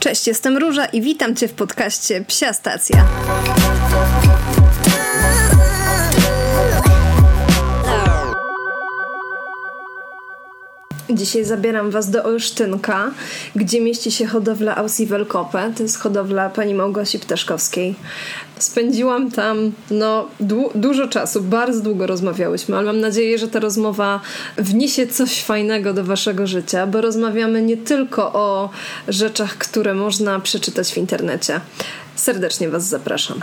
Cześć, jestem Róża i witam Cię w podcaście Psia Stacja. Dzisiaj zabieram Was do Olsztynka, gdzie mieści się hodowla Aussie Welkope. To jest hodowla pani Małgosi Ptaszkowskiej. Spędziłam tam no, du- dużo czasu, bardzo długo rozmawiałyśmy, ale mam nadzieję, że ta rozmowa wniesie coś fajnego do Waszego życia, bo rozmawiamy nie tylko o rzeczach, które można przeczytać w internecie. Serdecznie Was zapraszam.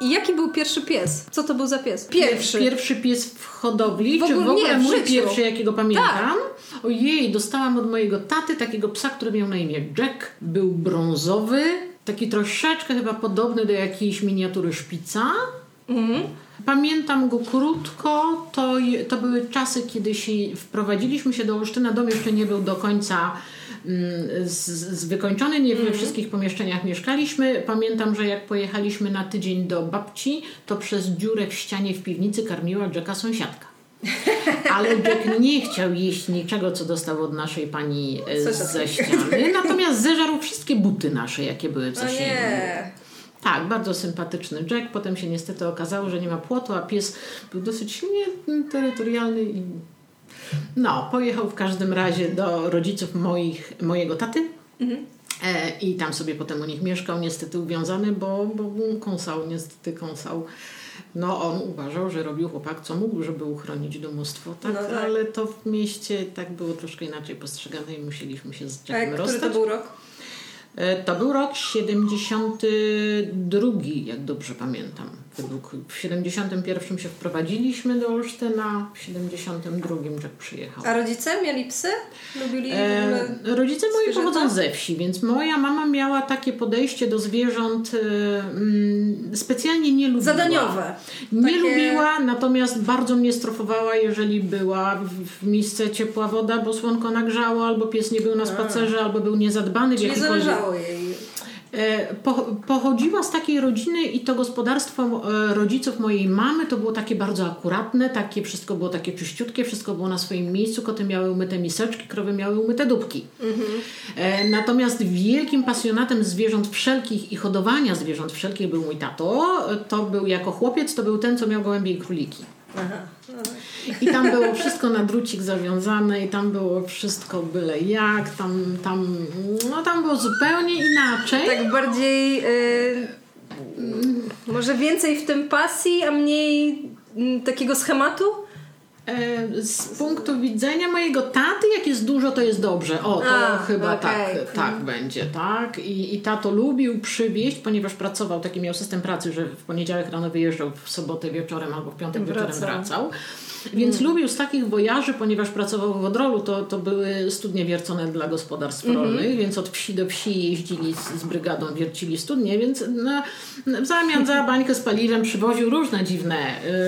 I jaki był pierwszy pies? Co to był za pies? Pierwszy. Pierwszy pies w hodowli, W ogóle- czy w ogóle nie, mój życiu. pierwszy, jakiego pamiętam? Ojej, dostałam od mojego taty takiego psa, który miał na imię Jack. Był brązowy, taki troszeczkę chyba podobny do jakiejś miniatury szpica. Mhm. Pamiętam go krótko, to, to były czasy, kiedy się wprowadziliśmy się do Olsztyna. Dom jeszcze nie był do końca z, z wykończony, nie we wszystkich pomieszczeniach mieszkaliśmy. Pamiętam, że jak pojechaliśmy na tydzień do babci, to przez dziurę w ścianie w piwnicy karmiła Jacka sąsiadka. Ale Jack nie chciał jeść niczego, co dostał od naszej pani e, ze ściany. Natomiast zeżarł wszystkie buty nasze, jakie były w zasięgu. Tak, bardzo sympatyczny Jack. Potem się niestety okazało, że nie ma płotu, a pies był dosyć silnie terytorialny i no, pojechał w każdym razie do rodziców moich, mojego taty. E, I tam sobie potem u nich mieszkał, niestety uwiązany, bo, bo kąsał, niestety kąsał. No, on uważał, że robił chłopak, co mógł, żeby uchronić domostwo, tak? No tak. Ale to w mieście tak było troszkę inaczej postrzegane i musieliśmy się z A Jackiem który rozstać. to był rok? E, To był rok 72, jak dobrze pamiętam. Według, w 71 się wprowadziliśmy do Olsztyna, w 72 Jack przyjechał. A rodzice mieli psy? Lubili E, rodzice moi zwierzęta? pochodzą ze wsi, więc moja mama miała takie podejście do zwierząt e, mm, specjalnie nie lubiła. Zadaniowe. Nie Takie- lubiła, natomiast bardzo mnie strofowała, jeżeli była w, w misce ciepła woda, bo słonko nagrzało, albo pies nie był na spacerze, albo był niezadbany w Czyli jakikolwiek zależało jej. E, Po, pochodziła z takiej rodziny i to gospodarstwo e, rodziców mojej mamy to było takie bardzo akuratne, takie wszystko było takie czyściutkie, wszystko było na swoim miejscu, koty miały umyte miseczki, krowy miały umyte dupki. E, Natomiast wielkim pasjonatem zwierząt wszelkich i hodowania zwierząt wszelkich był mój tato. To był jako chłopiec, to był ten, co miał gołębie i króliki. I tam było wszystko na drucik zawiązane i tam było wszystko byle jak, tam, tam, no tam było zupełnie inaczej. Tak bardziej... y, może więcej w tym pasji, a mniej mm, takiego schematu? E, Z punktu widzenia mojego taty, jak jest dużo, to jest dobrze. O, to A, chyba okej. tak, tak będzie, tak. I, I tato lubił przywieźć, ponieważ pracował, taki miał system pracy, że w poniedziałek rano wyjeżdżał, w sobotę wieczorem albo w piątek wieczorem Wracał. Więc lubił z takich wojaży, ponieważ pracował w Odrolu, to, to były studnie wiercone dla gospodarstw rolnych, więc od wsi do wsi jeździli z, z brygadą, wiercili studnie, więc no, w zamian za bańkę z paliwem przywoził różne dziwne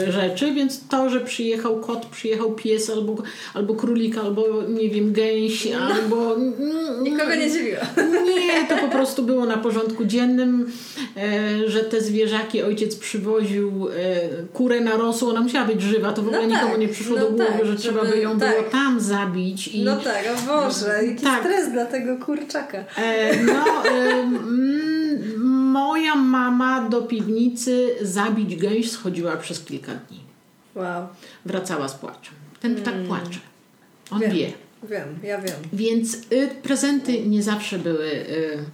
y, rzeczy, więc to, że przyjechał kot, przyjechał pies, albo, albo królik, albo nie wiem, gęś, albo... mm, Nikogo nie dziwiło. nie, to po prostu było na porządku dziennym, e, że te zwierzaki ojciec przywoził e, kurę na rosół, ona musiała być żywa, to w ogóle No nikomu tak, nie przyszło no do głowy, tak, że trzeba by ją tak. było tam zabić. I, No tak, o Boże, jaki Tak. stres dla tego kurczaka. e, no, e, mm, moja mama do piwnicy zabić gęś schodziła przez kilka dni. Wow, Wracała z płaczem. Ten ptak płacze. On Mm. Wiem. wie. wiem, ja wiem. Więc y, prezenty nie zawsze były... Y,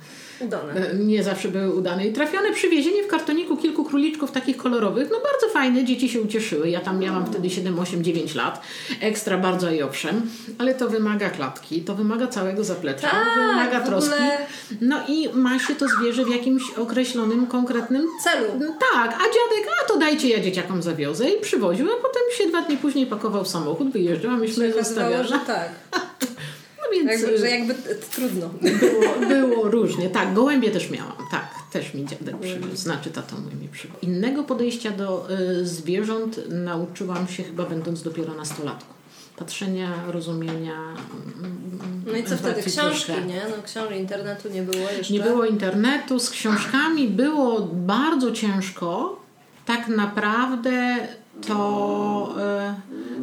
Udane. E, nie zawsze były udane. I trafione przywiezienie w kartoniku kilku króliczków takich kolorowych, no bardzo fajne, dzieci się ucieszyły. Ja tam miałam wtedy 7, 8, 9 lat. Ekstra bardzo i owszem, ale to wymaga klatki, to wymaga całego zaplecza, Tak, wymaga troski. No i ma się to zwierzę w jakimś określonym, konkretnym Celu. no tak, a dziadek, a to dajcie ja dzieciakom zawiozę i przywoził, a potem się dwa dni później pakował w samochód, wyjeżdżał, a myśmy zostawiali. że tak. Więc Jakby, że jakby t- trudno. było, było różnie. Tak, gołębie też miałam. Tak, też mi dziadek przywiózł. Znaczy tato mój mi przywiózł. Innego podejścia do y, zwierząt nauczyłam się chyba będąc dopiero nastolatką. Patrzenia, rozumienia. mm, No i co wtedy? Książki, troszkę. nie? No książki, internetu nie było jeszcze. Nie było internetu, z książkami było bardzo ciężko. Tak naprawdę to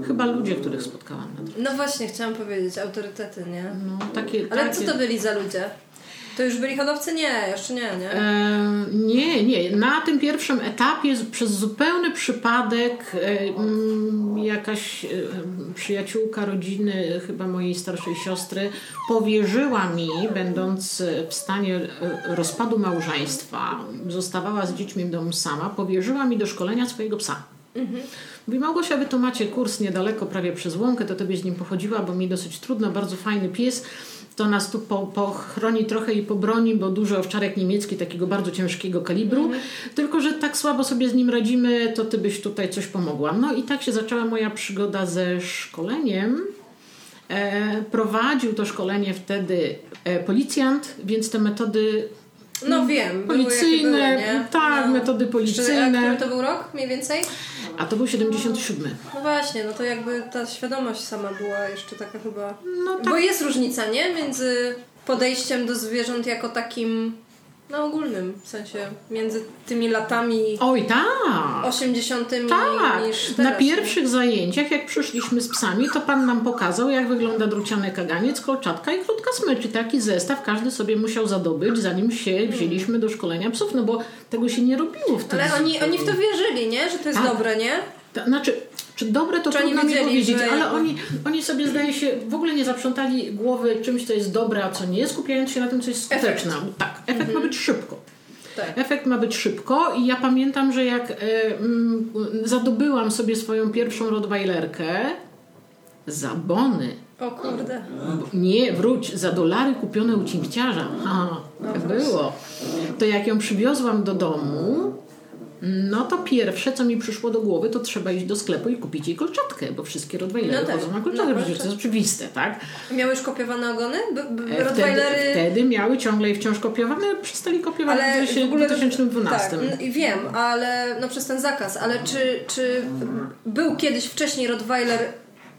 y, chyba ludzie, których spotkałam. No właśnie, chciałam powiedzieć, autorytety, nie? No, takie, Ale takie... co to byli za ludzie? To już byli hodowcy? Nie, jeszcze nie, nie? E, nie, nie. Na tym pierwszym etapie przez zupełny przypadek e, jakaś e, przyjaciółka rodziny, chyba mojej starszej siostry, powierzyła mi, będąc w stanie e, rozpadu małżeństwa, zostawała z dziećmi w domu sama, powierzyła mi do szkolenia swojego psa. Mhm. Mówi, Małgosia, wy tu macie kurs niedaleko, prawie przez łąkę, to tobie z nim pochodziła, bo mi dosyć trudno, bardzo fajny pies to nas tu pochroni trochę i pobroni, bo duży owczarek niemiecki takiego bardzo ciężkiego kalibru, mm. tylko że tak słabo sobie z nim radzimy, to ty byś tutaj coś pomogła. No i tak się zaczęła moja przygoda ze szkoleniem. E, prowadził to szkolenie wtedy e, policjant, więc te metody no wiem. Policyjne, były, tak, no. metody policyjne. Który to był rok mniej więcej? A to był 77. No właśnie, no to jakby ta świadomość sama była jeszcze taka chyba... No tak. Bo jest różnica, nie? Między podejściem do zwierząt jako takim na ogólnym w sensie między tymi latami Oj, tak. 80. Tak. Niż teraz, Na pierwszych zajęciach, jak przyszliśmy z psami, to pan nam pokazał, jak wygląda druciany kaganiec, kolczatka i krótka smycz. I taki zestaw każdy sobie musiał zadobyć, zanim się wzięliśmy do szkolenia psów, no bo tego się nie robiło wtedy. Ale oni, oni w to wierzyli, nie? Że to jest tak. dobre, nie? To, znaczy, czy dobre to czy trudno mi powiedzieć, że... ale oni, oni sobie zdaje się w ogóle nie zaprzątali głowy czymś, co jest dobre, a co nie, skupiając się na tym, co jest skuteczne. Efekt. Tak, efekt mhm. ma być szybko. Tak. Efekt ma być szybko i ja pamiętam, że jak y, y, zadobyłam sobie swoją pierwszą Rottweilerkę za bony. O kurde. Nie, wróć, za dolary kupione u cinkciarza. Aha, no tak było. To jak ją przywiozłam do domu, no to pierwsze, co mi przyszło do głowy, to trzeba iść do sklepu i kupić jej kolczatkę, bo wszystkie Rottweilery no chodzą na kolczatkę, no, przecież to jest oczywiste, tak? Miały już kopiowane ogony? B e, Rottweilery... Wtedy, wtedy miały ciągle i wciąż kopiowane, przestali kopiować ale w, w ogóle, 2012. Tak, wiem, ale no przez ten zakaz, ale czy, czy był kiedyś wcześniej Rottweiler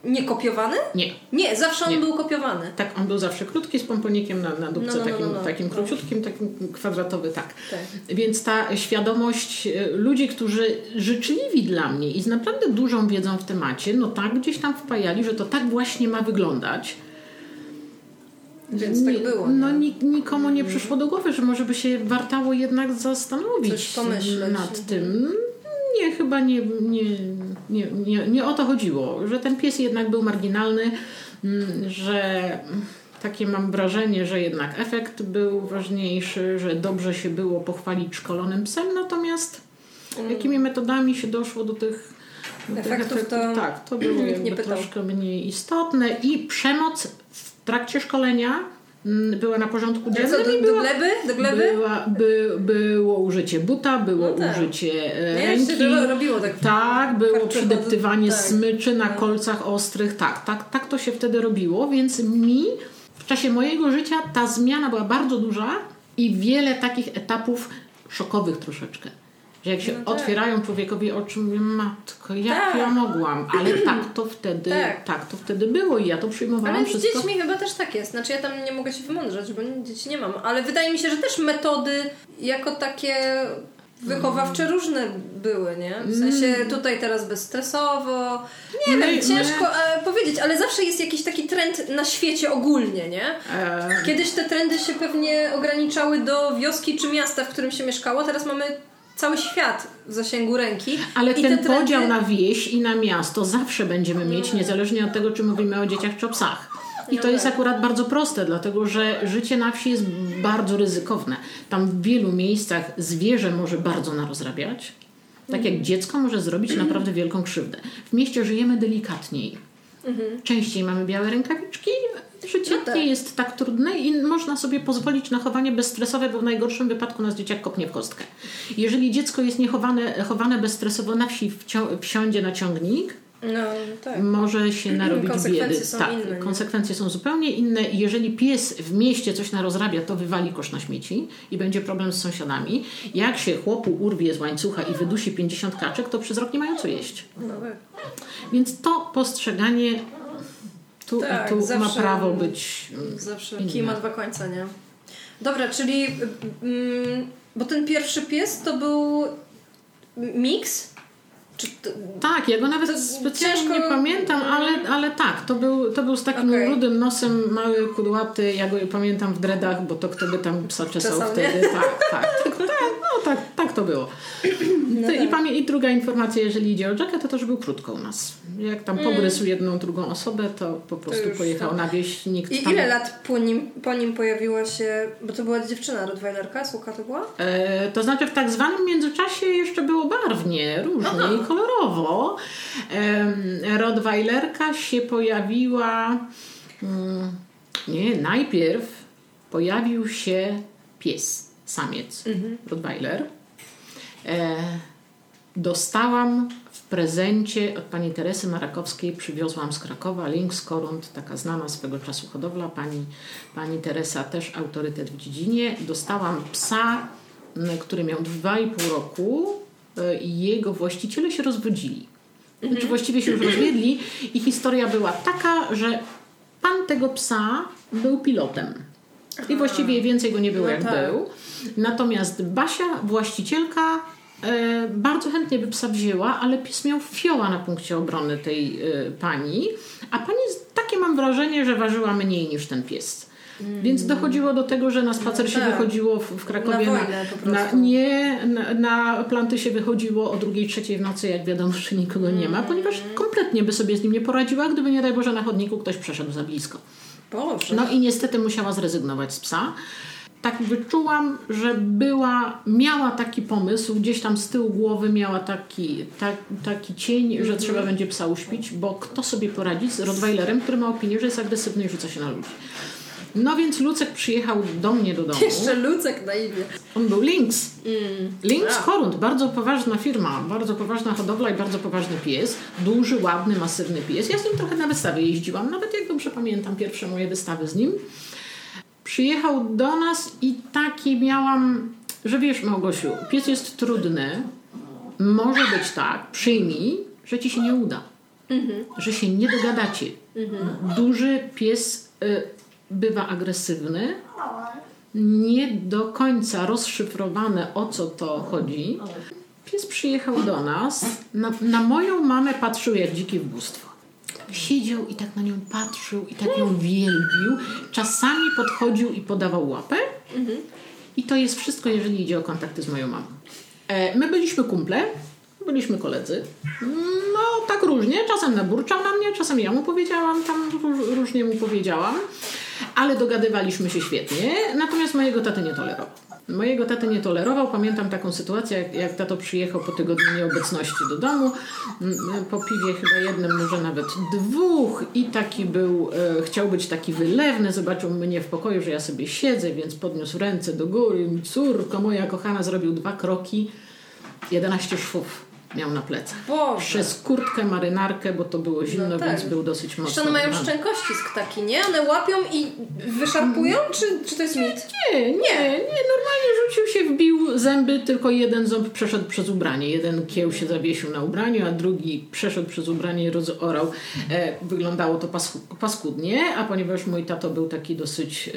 nie kopiowany? Nie. Nie, zawsze on nie. był kopiowany. Tak, on był zawsze krótki z pomponikiem na, na dupce, no, no, takim, no, no, takim no. króciutkim, takim kwadratowy, tak. tak. Więc ta świadomość e, ludzi, którzy życzliwi dla mnie i z naprawdę dużą wiedzą w temacie, no tak gdzieś tam wpajali, że to tak właśnie ma wyglądać. Więc tak było. No nikomu nie przyszło do głowy, że może by się wartało jednak zastanowić nad tym nie, chyba nie, nie, nie, nie, nie o to chodziło, że ten pies jednak był marginalny, mm, że takie mam wrażenie, że jednak efekt był ważniejszy, że dobrze się było pochwalić szkolonym psem, natomiast mm. jakimi metodami się doszło do tych efektów, efektów to tak, to było jakby troszkę mniej istotne i przemoc w trakcie szkolenia była na porządku dziennym. Co, do, do gleby? Do gleby? Była, by, było użycie buta, było no tak. użycie e, ręki. Nie, robiło tak. Tak, było przydeptywanie tak. smyczy na no. kolcach ostrych. Tak, tak, tak to się wtedy robiło, więc mi w czasie mojego życia ta zmiana była bardzo duża i wiele takich etapów szokowych troszeczkę. Że jak się no tak. otwierają człowiekowi oczy, mówię, matko, jak tak. ja mogłam? Ale tak to wtedy, tak. tak. to wtedy było i ja to przyjmowałam Ale wszystko. z dziećmi chyba też tak jest. Znaczy ja tam nie mogę się wymądrzeć, bo dzieci nie mam. Ale wydaje mi się, że też metody jako takie wychowawcze mm. różne były, nie? W sensie mm. tutaj teraz bezstresowo. Nie my, wiem, ciężko my... powiedzieć, ale zawsze jest jakiś taki trend na świecie ogólnie, nie? E... Kiedyś te trendy się pewnie ograniczały do wioski czy miasta, w którym się mieszkało, teraz mamy cały świat w zasięgu ręki. Ale ten trendy... podział na wieś i na miasto zawsze będziemy mieć, niezależnie od tego, czy mówimy o dzieciach czy o psach. I to jest akurat bardzo proste, dlatego że życie na wsi jest bardzo ryzykowne. Tam w wielu miejscach zwierzę może bardzo narozrabiać, tak jak dziecko może zrobić naprawdę wielką krzywdę. W mieście żyjemy delikatniej. Częściej mamy białe rękawiczki, Życie no tak. nie jest tak trudne i można sobie pozwolić na chowanie bezstresowe, bo w najgorszym wypadku nas dzieciak kopnie w kostkę. Jeżeli dziecko jest niechowane chowane bezstresowo na wsi, wsiądzie na ciągnik, no, tak. może się narobić konsekwencje biedy. Są tak, inne, konsekwencje są zupełnie inne. Jeżeli pies w mieście coś narozrabia, to wywali kosz na śmieci i będzie problem z sąsiadami. Jak się chłopu urwie z łańcucha i wydusi 50 kaczek, to przez rok nie mają co jeść. No tak. Więc to postrzeganie tu tak, tu zawsze, ma prawo być. Zawsze inne. kij ma dwa końce, nie? Dobra, czyli. Mm, bo ten pierwszy pies to był miks? To, tak, ja go nawet specjalnie ciężko... nie pamiętam, ale, ale tak, to był, to był z takim okay. rudym nosem, mały, kudłaty, ja go pamiętam w dredach, bo to kto by tam psa czesał Czesał, wtedy. Tak, tak, tak, tak, tak, tak to było. No tak. I, pamię- I druga informacja, jeżeli idzie o Jacka, to też był krótko u nas. Jak tam mm. pogryzł jedną, drugą osobę, to po prostu to pojechał to... na wieś. Nikt I tam... ile lat po nim, po nim pojawiła się, bo to była dziewczyna Rottweilerka, słucha to była? E, to znaczy w tak zwanym międzyczasie jeszcze było barwnie, różnie Aha. i kolorowo. E, Rottweilerka się pojawiła mm, nie, najpierw pojawił się pies, samiec, mhm. Rottweiler E, dostałam w prezencie od pani Teresy Marakowskiej, przywiozłam z Krakowa Lynx Korund, taka znana swego czasu hodowla. Pani, pani Teresa też autorytet w dziedzinie. Dostałam psa, który miał 2,5 roku e, i jego właściciele się rozwodzili. Mhm. Znaczy właściwie się już rozwiedli i historia była taka, że pan tego psa był pilotem. I właściwie więcej go nie było no jak tak. był. Natomiast Basia, właścicielka, e, bardzo chętnie by psa wzięła, ale pies miał fioła na punkcie obrony tej e, pani, a pani, takie mam wrażenie, że ważyła mniej niż ten pies. Mm. Więc dochodziło do tego, że na spacer no się tak. wychodziło w, w Krakowie. Na, na, na nie, na, na, planty się wychodziło o drugiej, trzeciej w nocy, jak wiadomo, że nikogo nie ma, mm. ponieważ kompletnie by sobie z nim nie poradziła, gdyby nie daj Boże na chodniku ktoś przeszedł za blisko. Boże. No i niestety musiała zrezygnować z psa tak wyczułam, że była, miała taki pomysł, gdzieś tam z tyłu głowy miała taki, tak, taki cień, że mhm. trzeba będzie psa uśpić, bo kto sobie poradzi z Rottweilerem, który ma opinię, że jest agresywny i rzuca się na ludzi. No więc Lucek przyjechał do mnie do domu. Jeszcze Lucek na imię. On był Lynx. Mm. Lynx Korund, bardzo poważna firma, bardzo poważna hodowla i bardzo poważny pies. Duży, ładny, masywny pies. Ja z nim trochę na wystawy jeździłam, nawet jak dobrze pamiętam pierwsze moje wystawy z nim przyjechał do nas i taki miałam, że wiesz Małgosiu, pies jest trudny, może być tak, przyjmij, że ci się nie uda. Mhm. Że się nie dogadacie. Mhm. Duży pies y, bywa agresywny, nie do końca rozszyfrowane o co to chodzi. Pies przyjechał do nas, na, na moją mamę patrzył jak dziki w bóstwo siedział i tak na nią patrzył i tak ją wielbił. Czasami podchodził i podawał łapę. I to jest wszystko, jeżeli idzie o kontakty z moją mamą. E, my byliśmy kumple, byliśmy koledzy. No, tak różnie. Czasem naburczał na mnie, czasem ja mu powiedziałam, tam różnie mu powiedziałam. Ale dogadywaliśmy się świetnie. Natomiast mojego taty nie tolerował. Mojego taty nie tolerował. Pamiętam taką sytuację, jak, jak tato przyjechał po tygodniu nieobecności do domu, mm, po piwie chyba jednym, może nawet dwóch. I taki był, e, chciał być taki wylewny, zobaczył mnie w pokoju, że ja sobie siedzę, więc podniósł ręce do góry. Córko moja kochana zrobił dwa kroki, 11 szwów miał na plecach. Boże. Przez kurtkę, marynarkę, bo to było zimno, no tak. więc był dosyć mocny. Jeszcze one mają szczękościsk taki, nie? One łapią i wyszarpują, czy, czy to jest mit? Nie, nie, nie, nie. Normalnie rzucił się, wbił zęby, tylko jeden ząb przeszedł przez ubranie. Jeden kieł się zawiesił na ubraniu, a drugi przeszedł przez ubranie i rozorał. E, wyglądało to paskudnie, a ponieważ mój tato był taki dosyć e,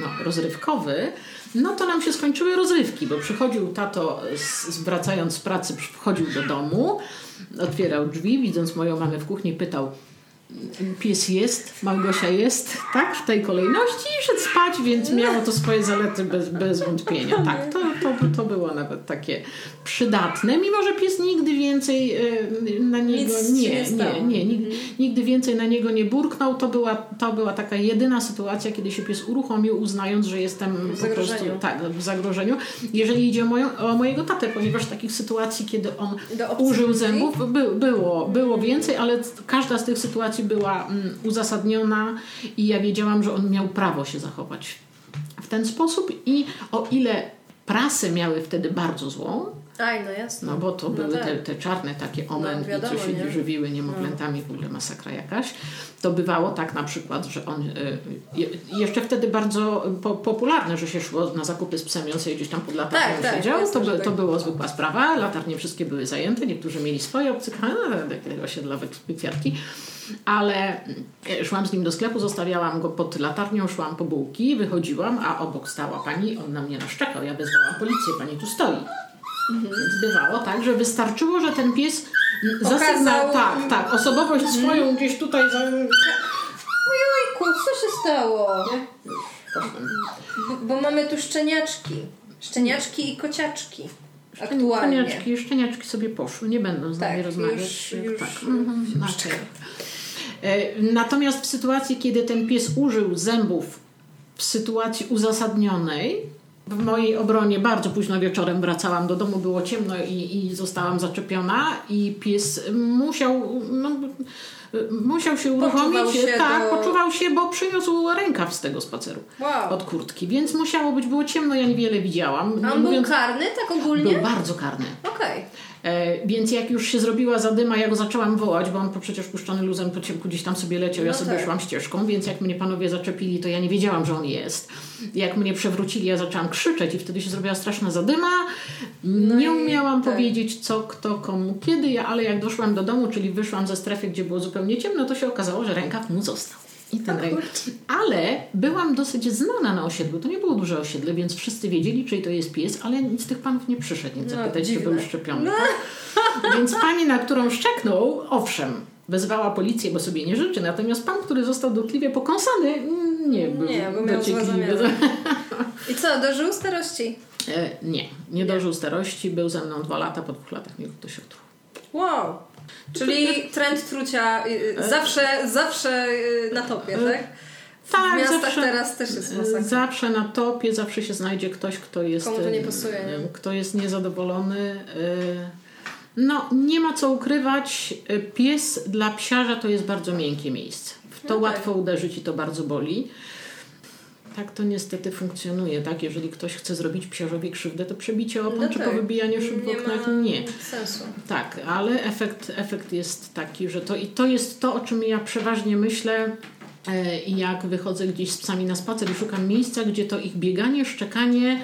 no, rozrywkowy, no to nam się skończyły rozrywki, bo przychodził tato, z, wracając z pracy, wchodził do domu, otwierał drzwi, widząc moją mamę w kuchni, pytał, pies jest, Małgosia jest, tak, w tej kolejności i szedł spać, więc miało to swoje zalety bez, bez wątpienia. Tak, to, to, to było nawet takie przydatne, mimo że pies nigdy więcej e, na niego nie, nie, nie, nie, nigdy więcej na niego nie burknął. To była, to była taka jedyna sytuacja, kiedy się pies uruchomił, uznając, że jestem w po prostu tak, w zagrożeniu. Jeżeli idzie o, moją, o mojego tatę, ponieważ takich sytuacji, kiedy on użył zębów, by, było, było więcej, ale każda z tych sytuacji była mm, uzasadniona i ja wiedziałam, że on miał prawo się zachować w ten sposób i o ile prasy miały wtedy bardzo złą, Aj, no jasne. No bo to no były tak. te, te czarne takie omętki, no, co się nie? żywiły niemowlętami, no. w ogóle masakra jakaś. To bywało tak na przykład, że on y, jeszcze wtedy bardzo po, popularne, że się szło na zakupy z psem i on sobie gdzieś tam pod latarnią tak, tak siedział. Tak, to, by, to było zwykła sprawa. Latarnie wszystkie były zajęte, niektórzy mieli swoje obcykane, takie osiedlowe kwiatki ale e, szłam z nim do sklepu, zostawiałam go pod latarnią, szłam po bułki, wychodziłam, a obok stała pani, on na mnie naszczekał, ja wezwałam policję, pani tu stoi. Więc bywało tak, że wystarczyło, że ten pies zasygnał, tak, tak, osobowość swoją gdzieś tutaj za... Ojejku, co się stało? Bo, bo mamy tu szczeniaczki. Szczeniaczki i kociaczki. Aktualnie. Szczeniaczki, szczeniaczki sobie poszły, nie będą z nami Tak, rozmawiać. już- już- tak. Mhm, okej. E, Natomiast w sytuacji, kiedy ten pies użył zębów w sytuacji uzasadnionej, w mojej obronie bardzo późno wieczorem wracałam do domu, było ciemno i, i zostałam zaczepiona i pies musiał, no, musiał się uruchomić. Poczuwał się tak, do- poczuwał się, bo przyniósł rękaw z tego spaceru Wow. od kurtki, więc musiało być, było ciemno, ja niewiele widziałam. A Nie on był mówiąc- karny, tak ogólnie? był bardzo karny. Okej. E, więc jak już się zrobiła zadyma, ja go zaczęłam wołać, bo on po przecież puszczony luzem po ciemku gdzieś tam sobie leciał, ja No sobie tak. szłam ścieżką, więc jak mnie panowie zaczepili, to ja nie wiedziałam, że on jest. Jak mnie przewrócili, ja zaczęłam krzyczeć i wtedy się zrobiła straszna zadyma. nie i umiałam tak. powiedzieć co, kto, komu, kiedy, ja, ale jak doszłam do domu, czyli wyszłam ze strefy, gdzie było zupełnie ciemno, to się okazało, że rękaw mu został. I ten rękaw. Ale byłam dosyć znana na osiedlu. To nie było duże osiedle, więc wszyscy wiedzieli, czyj to jest pies, ale nic z tych panów nie przyszedł, nic No, zapytać, czy dziwne. był szczepiony. Tak? Więc pani, na którą szczeknął, owszem, wezwała policję, bo sobie nie życzy, natomiast pan, który został dotkliwie pokąsany, nie był Nie, bo miał. I co, dożył starości? E, nie, nie dożył starości, był ze mną dwa lata, po dwóch latach mnie ktoś otruł. Wow. Czyli trend trucia y, y, zawsze, zawsze y, na topie, tak? W Tak, miastach zawsze- e, teraz też jest masakra. Zawsze na topie, zawsze się znajdzie ktoś, kto jest, Komu to nie e, pasuje, nie? kto jest niezadowolony. e, No, nie ma co ukrywać. e, Pies dla psiarza to jest bardzo miękkie miejsce. W to No tak. łatwo uderzyć i to bardzo boli. Tak to niestety funkcjonuje, tak? Jeżeli ktoś chce zrobić psiarzowi krzywdę, to przebicie opon No czy tak. powybijanie szyb w oknach nie. sensu. Tak, ale efekt, efekt jest taki, że to i to jest to, o czym ja przeważnie myślę, e, jak wychodzę gdzieś z psami na spacer i szukam miejsca, gdzie to ich bieganie, szczekanie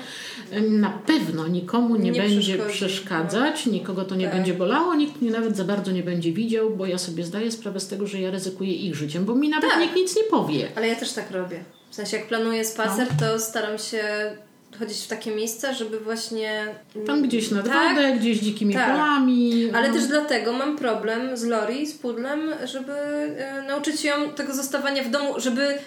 na pewno nikomu nie, Nie będzie przeszkadzać, nikogo to nie Tak. będzie bolało, nikt mnie nawet za bardzo nie będzie widział, bo ja sobie zdaję sprawę z tego, że ja ryzykuję ich życiem, bo mi nawet Tak. nikt nic nie powie. Ale ja też tak robię. W sensie, jak planuję spacer, No. to staram się chodzić w takie miejsca, żeby właśnie... Tam gdzieś nad Tak. wodę, gdzieś dzikimi Tak. polami. Ale no. też dlatego mam problem z Lori, z pudlem, żeby e, nauczyć ją tego zostawania w domu, żeby,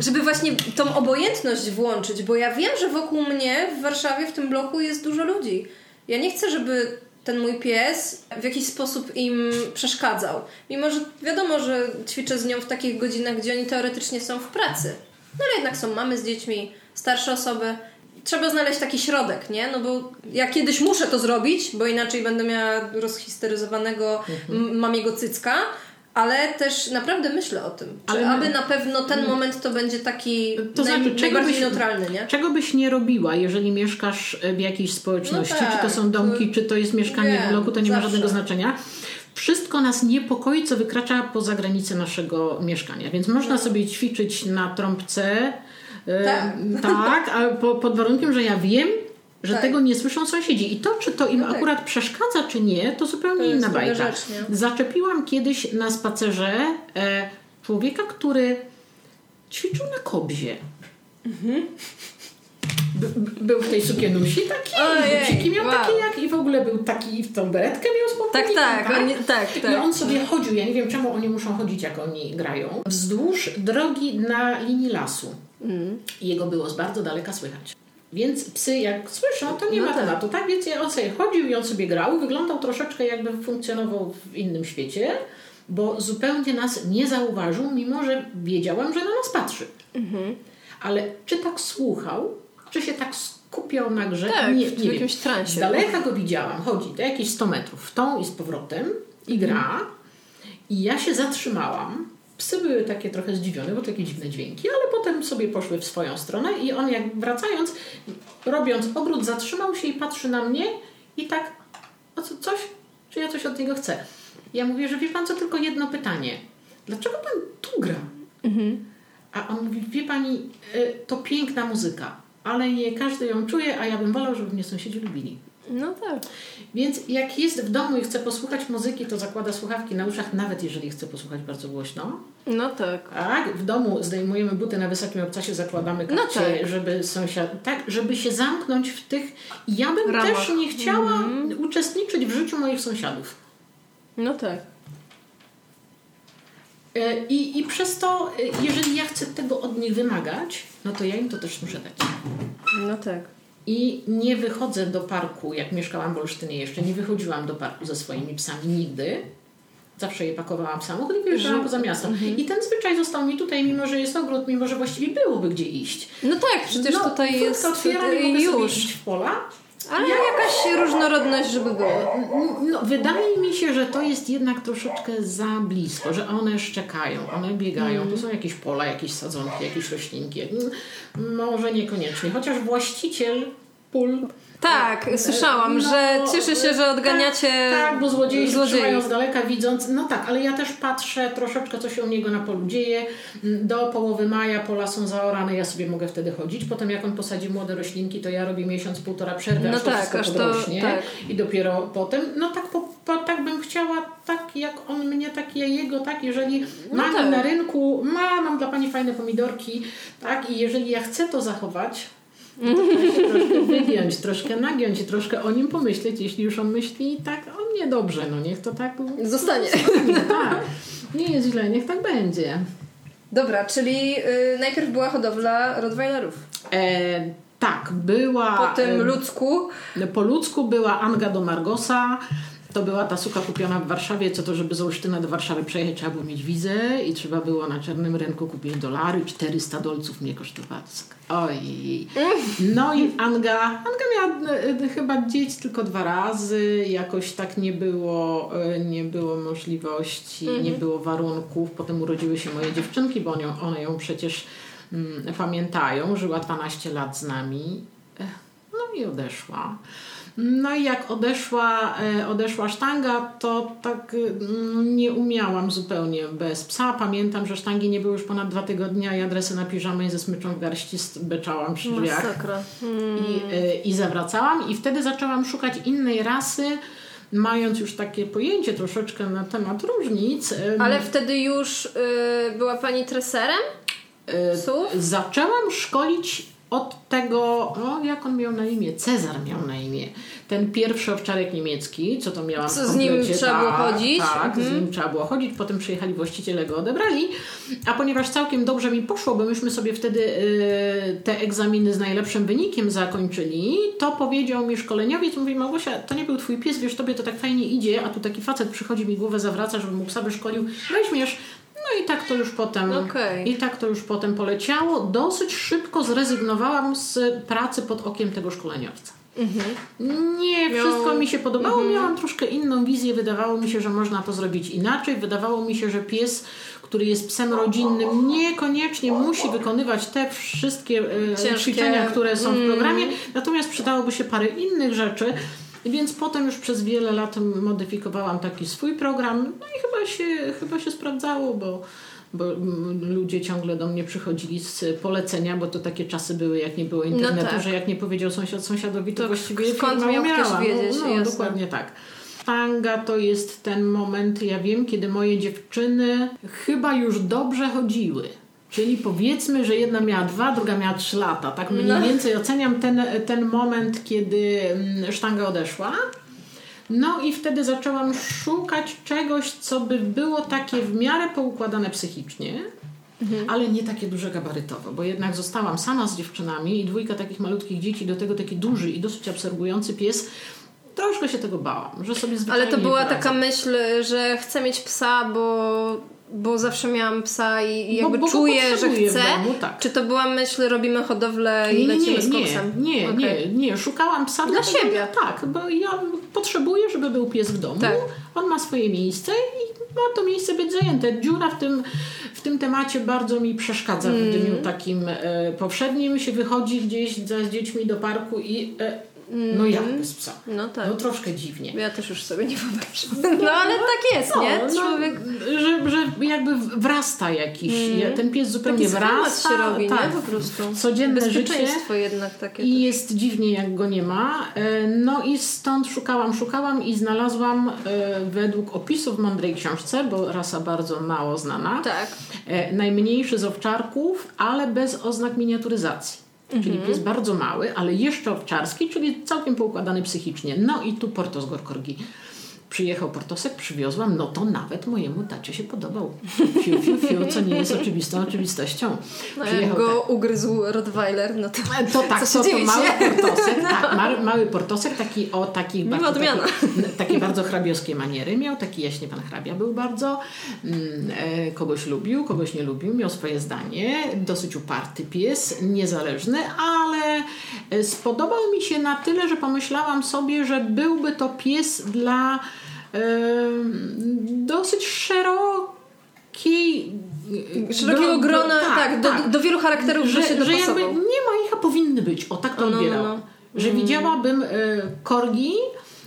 żeby właśnie tą obojętność włączyć, bo ja wiem, że wokół mnie w Warszawie, w tym bloku jest dużo ludzi. Ja nie chcę, żeby ten mój pies w jakiś sposób im przeszkadzał. Mimo, że wiadomo, że ćwiczę z nią w takich godzinach, gdzie oni teoretycznie są w pracy. No ale jednak są mamy z dziećmi, starsze osoby. Trzeba znaleźć taki środek, nie? No bo ja kiedyś muszę to zrobić, bo inaczej będę miała rozhisteryzowanego Mhm. mamiego cycka, ale też naprawdę myślę o tym. Czy Ale aby na pewno ten moment to będzie taki To naj, znaczy, czego najbardziej byś- neutralny, nie? Czego byś nie robiła, jeżeli mieszkasz e, w jakiejś społeczności, No tak, czy to są domki, czy to jest mieszkanie wiem, w bloku, to nie ma zawsze. żadnego znaczenia. Wszystko nas niepokoi, co wykracza poza granice naszego mieszkania. Więc można sobie ćwiczyć na trąbce, e, Tak. tak a po, pod warunkiem, że ja wiem, że Tak. tego nie słyszą sąsiedzi. I to, czy to im No tak. akurat przeszkadza, czy nie, to zupełnie To inna bajka. rzecz? Zaczepiłam kiedyś na spacerze e, człowieka, który ćwiczył na kobzie. By- był w tej sukienusi taki, buciki miał wow. takie jak i w ogóle był taki, w tą beretkę miał z Tak, tak, oni, tak, tak. I on sobie chodził, ja nie wiem czemu oni muszą chodzić jak oni grają, wzdłuż drogi na linii lasu. Mm. I jego było z bardzo daleka słychać. Więc psy jak słyszą, to nie No ma tak. tematu, tak? Więc on sobie chodził i on sobie grał, wyglądał troszeczkę jakby funkcjonował w innym świecie, bo zupełnie nas nie zauważył, mimo że wiedziałam, że na nas patrzy. Mhm. Ale czy tak słuchał, czy się tak skupiał na grze? Tak, nie, w nie wiem. jakimś transie. Z daleka go widziałam, chodzi to jakieś 100 metrów, w tą i z powrotem i gra. I ja się zatrzymałam. Psy były takie trochę zdziwione, bo takie dziwne dźwięki, ale potem sobie poszły w swoją stronę i on jak wracając, robiąc obrót, zatrzymał się i patrzy na mnie i tak, a co, coś? Czy ja coś od niego chcę? Ja mówię, że wie pan co, tylko jedno pytanie. Dlaczego pan tu gra? A on mówi, wie pani, y, to piękna muzyka, ale nie każdy ją czuje, a ja bym wolał, żeby mnie sąsiedzi lubili. No tak. Więc jak jest w domu i chce posłuchać muzyki, to zakłada słuchawki na uszach, nawet jeżeli chce posłuchać bardzo głośno. No tak. Tak, w domu zdejmujemy buty na wysokim obcasie, zakładamy No kapcie, tak. żeby sąsiad, tak, żeby się zamknąć w tych. Ja bym Ramach. też nie chciała Mhm. uczestniczyć w życiu moich sąsiadów. No tak. E, I, I przez to, e, jeżeli ja chcę tego od nich wymagać, no to ja im to też muszę dać. No tak. I nie wychodzę do parku, jak mieszkałam w Olsztynie jeszcze, nie wychodziłam do parku ze swoimi psami nigdy. Zawsze je pakowałam w samochód i wyjeżdżałam poza miasto. Mhm. I ten zwyczaj został mi tutaj, mimo że jest ogród, mimo że właściwie byłoby gdzie iść. No tak, przecież no, tutaj jest otwieram i już. iść w pola. Ale jakaś różnorodność, żeby było. No, wydaje mi się, że to jest jednak troszeczkę za blisko, że one szczekają, one biegają. Mhm. Tu są jakieś pola, jakieś sadzonki, jakieś roślinki. Mm, Może niekoniecznie, chociaż właściciel pól Tak, słyszałam, No, że cieszy się, że odganiacie Tak, tak bo złodzieje się złodziei. z daleka widząc. No tak, ale ja też patrzę troszeczkę, co się u niego na polu dzieje. Do połowy maja pola są zaorane, ja sobie mogę wtedy chodzić. Potem jak on posadzi młode roślinki, to ja robię miesiąc, półtora przerwy, No aż to tak, wszystko aż to- tak. I dopiero potem, no tak, po, po, tak bym chciała, tak jak on mnie, tak ja jego, tak, jeżeli No mam tak. na rynku, ma, mam dla Pani fajne pomidorki, tak, i jeżeli ja chcę to zachować, troszkę wygiąć, troszkę nagiąć i troszkę o nim pomyśleć, jeśli już on myśli tak o mnie dobrze, no niech to tak Zostanie. tak. Nie jest źle, niech tak będzie. Dobra, czyli y, najpierw była hodowla Rottweilerów. E, tak, była. Potem e, ludzku. Po ludzku była Anga do Margosa. To była ta suka kupiona w Warszawie, co to, żeby z Olsztyna do Warszawy przejechać, trzeba było mieć wizę i trzeba było na czarnym rynku kupić dolary, 400 dolców mnie kosztowała. Oj. No i Anga, Anga miała e, e, chyba dzieci tylko dwa razy, jakoś tak nie było, e, nie było możliwości, nie było warunków. Potem urodziły się moje dziewczynki, bo one ją, one ją przecież mm, pamiętają. Żyła 12 lat z nami. No i odeszła. No i jak odeszła, e, odeszła sztanga, to tak mm, nie umiałam zupełnie bez psa. Pamiętam, że sztangi nie były już ponad dwa tygodnie, a ja dresy na piżamę i ze smyczą w garści beczałam przy drzwiach Masakra. Hmm. i, y, i zawracałam. I wtedy zaczęłam szukać innej rasy, mając już takie pojęcie troszeczkę na temat różnic. Ale wtedy już y, była pani treserem psów? Zaczęłam szkolić od tego, no, jak on miał na imię? Cezar miał na imię. Ten pierwszy owczarek niemiecki, co to miałam Co w z nim trzeba było tak, chodzić? Tak, z Mhm. nim trzeba było chodzić. Potem przyjechali właściciele, go odebrali. A ponieważ całkiem dobrze mi poszło, bo myśmy sobie wtedy y, te egzaminy z najlepszym wynikiem zakończyli, to powiedział mi szkoleniowiec, mówi Małgosia, to nie był twój pies, wiesz, tobie to tak fajnie idzie, a tu taki facet przychodzi mi głowę zawraca, żeby mu psa wyszkolił, weźmiesz. No i tak to już potem Okej. i tak to już potem poleciało. Dosyć szybko zrezygnowałam z pracy pod okiem tego szkoleniowca. Nie, Miał- wszystko mi się podobało. Miałam troszkę inną wizję. Wydawało mi się, że można to zrobić inaczej. Wydawało mi się, że pies, który jest psem rodzinnym, niekoniecznie musi wykonywać te wszystkie e, ćwiczenia, które są w Mm. programie. Natomiast przydałoby się parę innych rzeczy. Więc potem już przez wiele lat modyfikowałam taki swój program. No i się, chyba się sprawdzało, bo bo mm, ludzie ciągle do mnie przychodzili z polecenia, bo to takie czasy były, jak nie było internetu, tak. że jak nie powiedział sąsiad sąsiadowi, to, To właściwie skąd miał ktoś umierała. wiedzieć, No, no dokładnie tak. Tanga to jest ten moment, ja wiem, kiedy moje dziewczyny chyba już dobrze chodziły. Czyli powiedzmy, że jedna miała dwa, druga miała trzy lata. Tak mniej No. więcej oceniam ten, ten moment, kiedy mm, sztanga odeszła. No i wtedy zaczęłam szukać czegoś, co by było takie w miarę poukładane psychicznie, ale nie takie duże gabarytowo, bo jednak zostałam sama z dziewczynami i dwójka takich malutkich dzieci, do tego taki duży i dosyć absorbujący pies. Troszkę się tego bałam, że sobie Ale to była taka myśl, że chcę mieć psa, bo, bo zawsze miałam psa i Bo- jakby bo go czuję, że chcę. domu, tak. Czy to była myśl, robimy hodowlę i Nie, nie, lecimy nie, z nie, koksem? nie, Okej. nie, nie. Szukałam psa Dla siebie. Tak, bo ja potrzebuję, żeby był pies w domu. Tak. On ma swoje miejsce i ma to miejsce być zajęte. Dziura w tym, w tym temacie bardzo mi przeszkadza Mm. w dniu takim e, powszednim. Się wychodzi gdzieś za, z dziećmi do parku i e, No jak bez psa? No tak. No troszkę dziwnie. Ja też już sobie nie wyobrażam. No ale tak jest, nie? No, Człowiek... że, że jakby wrasta jakiś, ten pies zupełnie Taki wrasta. się robi, tak, nie? Po prostu. Codzienne życie. Jednak takie. I jest dziwnie, jak go nie ma. E, No i stąd szukałam, szukałam i znalazłam e, według opisów w mądrej książce, bo rasa bardzo mało znana, Tak. e, najmniejszy z owczarków, ale bez oznak miniaturyzacji. Czyli Mhm. pies bardzo mały, ale jeszcze owczarski, czyli całkiem poukładany psychicznie. No i tu Portos Gorkorgi. Przyjechał Portosek, przywiozłam, no to nawet mojemu tacie się podobał. Fiu, fiu, fiu, co nie jest oczywistą oczywistością. No jak go ugryzł Rottweiler, no to... to tak, Co to, to mały portosek, tak, mały, mały portosek, taki o takich Miła bardzo, odmiana. takie, takie bardzo hrabiowskie maniery miał, taki jaśnie pan hrabia był bardzo, mm, e, kogoś lubił, kogoś nie lubił, miał swoje zdanie, dosyć uparty pies, niezależny, ale e, spodobał mi się na tyle, że pomyślałam sobie, że byłby to pies dla e, dosyć szerokiej Szerokiego do- grona, tak, do, do wielu charakterów, że, się że jakby nie ma ich, a powinny być. O, tak to No, no, odbierałam. no. Że widziałabym e, korgi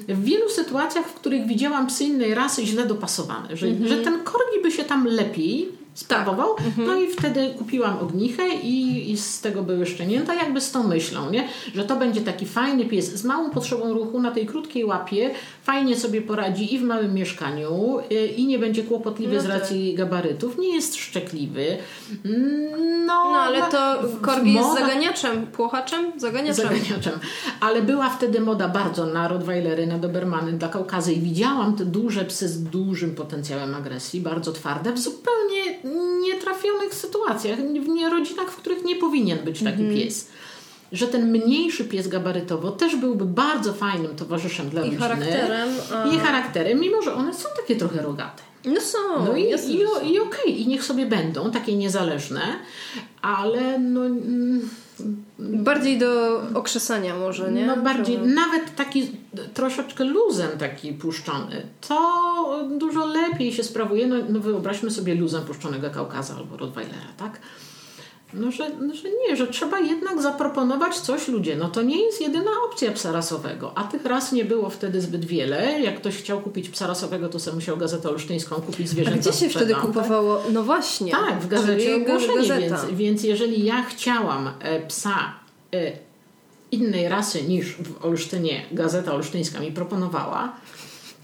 w wielu sytuacjach, w których widziałam psy innej rasy źle dopasowane. Że, Mhm. że ten korgi by się tam lepiej sprawował. Tak. No Mhm. i wtedy kupiłam ognichę i, i z tego były szczenięta, jakby z tą myślą, nie? że to będzie taki fajny pies z małą potrzebą ruchu na tej krótkiej łapie, fajnie sobie poradzi i w małym mieszkaniu y, i nie będzie kłopotliwy No z tak. racji gabarytów, nie jest szczekliwy. Mm, No, No ale to Korgi jest moda- zaganiaczem, płochaczem? Zaganiaczem. zaganiaczem. Ale była wtedy moda bardzo na Rottweilery, na Dobermany dla Kaukazy i widziałam te duże psy z dużym potencjałem agresji, bardzo twarde, w zupełnie nietrafionych sytuacjach, w nie rodzinach, w których nie powinien być taki Mhm. pies. Że ten mniejszy pies gabarytowo też byłby bardzo fajnym towarzyszem dla I rodziny. charakterem. A... I charakterem, mimo że one są takie trochę rogate. No są. No i, i, i okej, i niech sobie będą takie niezależne, ale no, mm, Bardziej do okrzesania może, nie? no bardziej, Trochę. nawet taki troszeczkę luzem taki puszczony, to dużo lepiej się sprawuje. No, no wyobraźmy sobie luzem puszczonego Kaukaza albo Rottweilera, tak? No że, no, że nie, że trzeba jednak zaproponować coś ludzie. No to nie jest jedyna opcja psa rasowego, a tych ras nie było wtedy zbyt wiele. Jak ktoś chciał kupić psa rasowego, to sobie musiał gazetę olsztyńską kupić A zwierzęta gdzie się wtedy kupowało? No właśnie. Tak, w gazecie ogłoszenie, więc, więc jeżeli ja chciałam e, psa e, innej rasy niż w Olsztynie Gazeta Olsztyńska mi proponowała,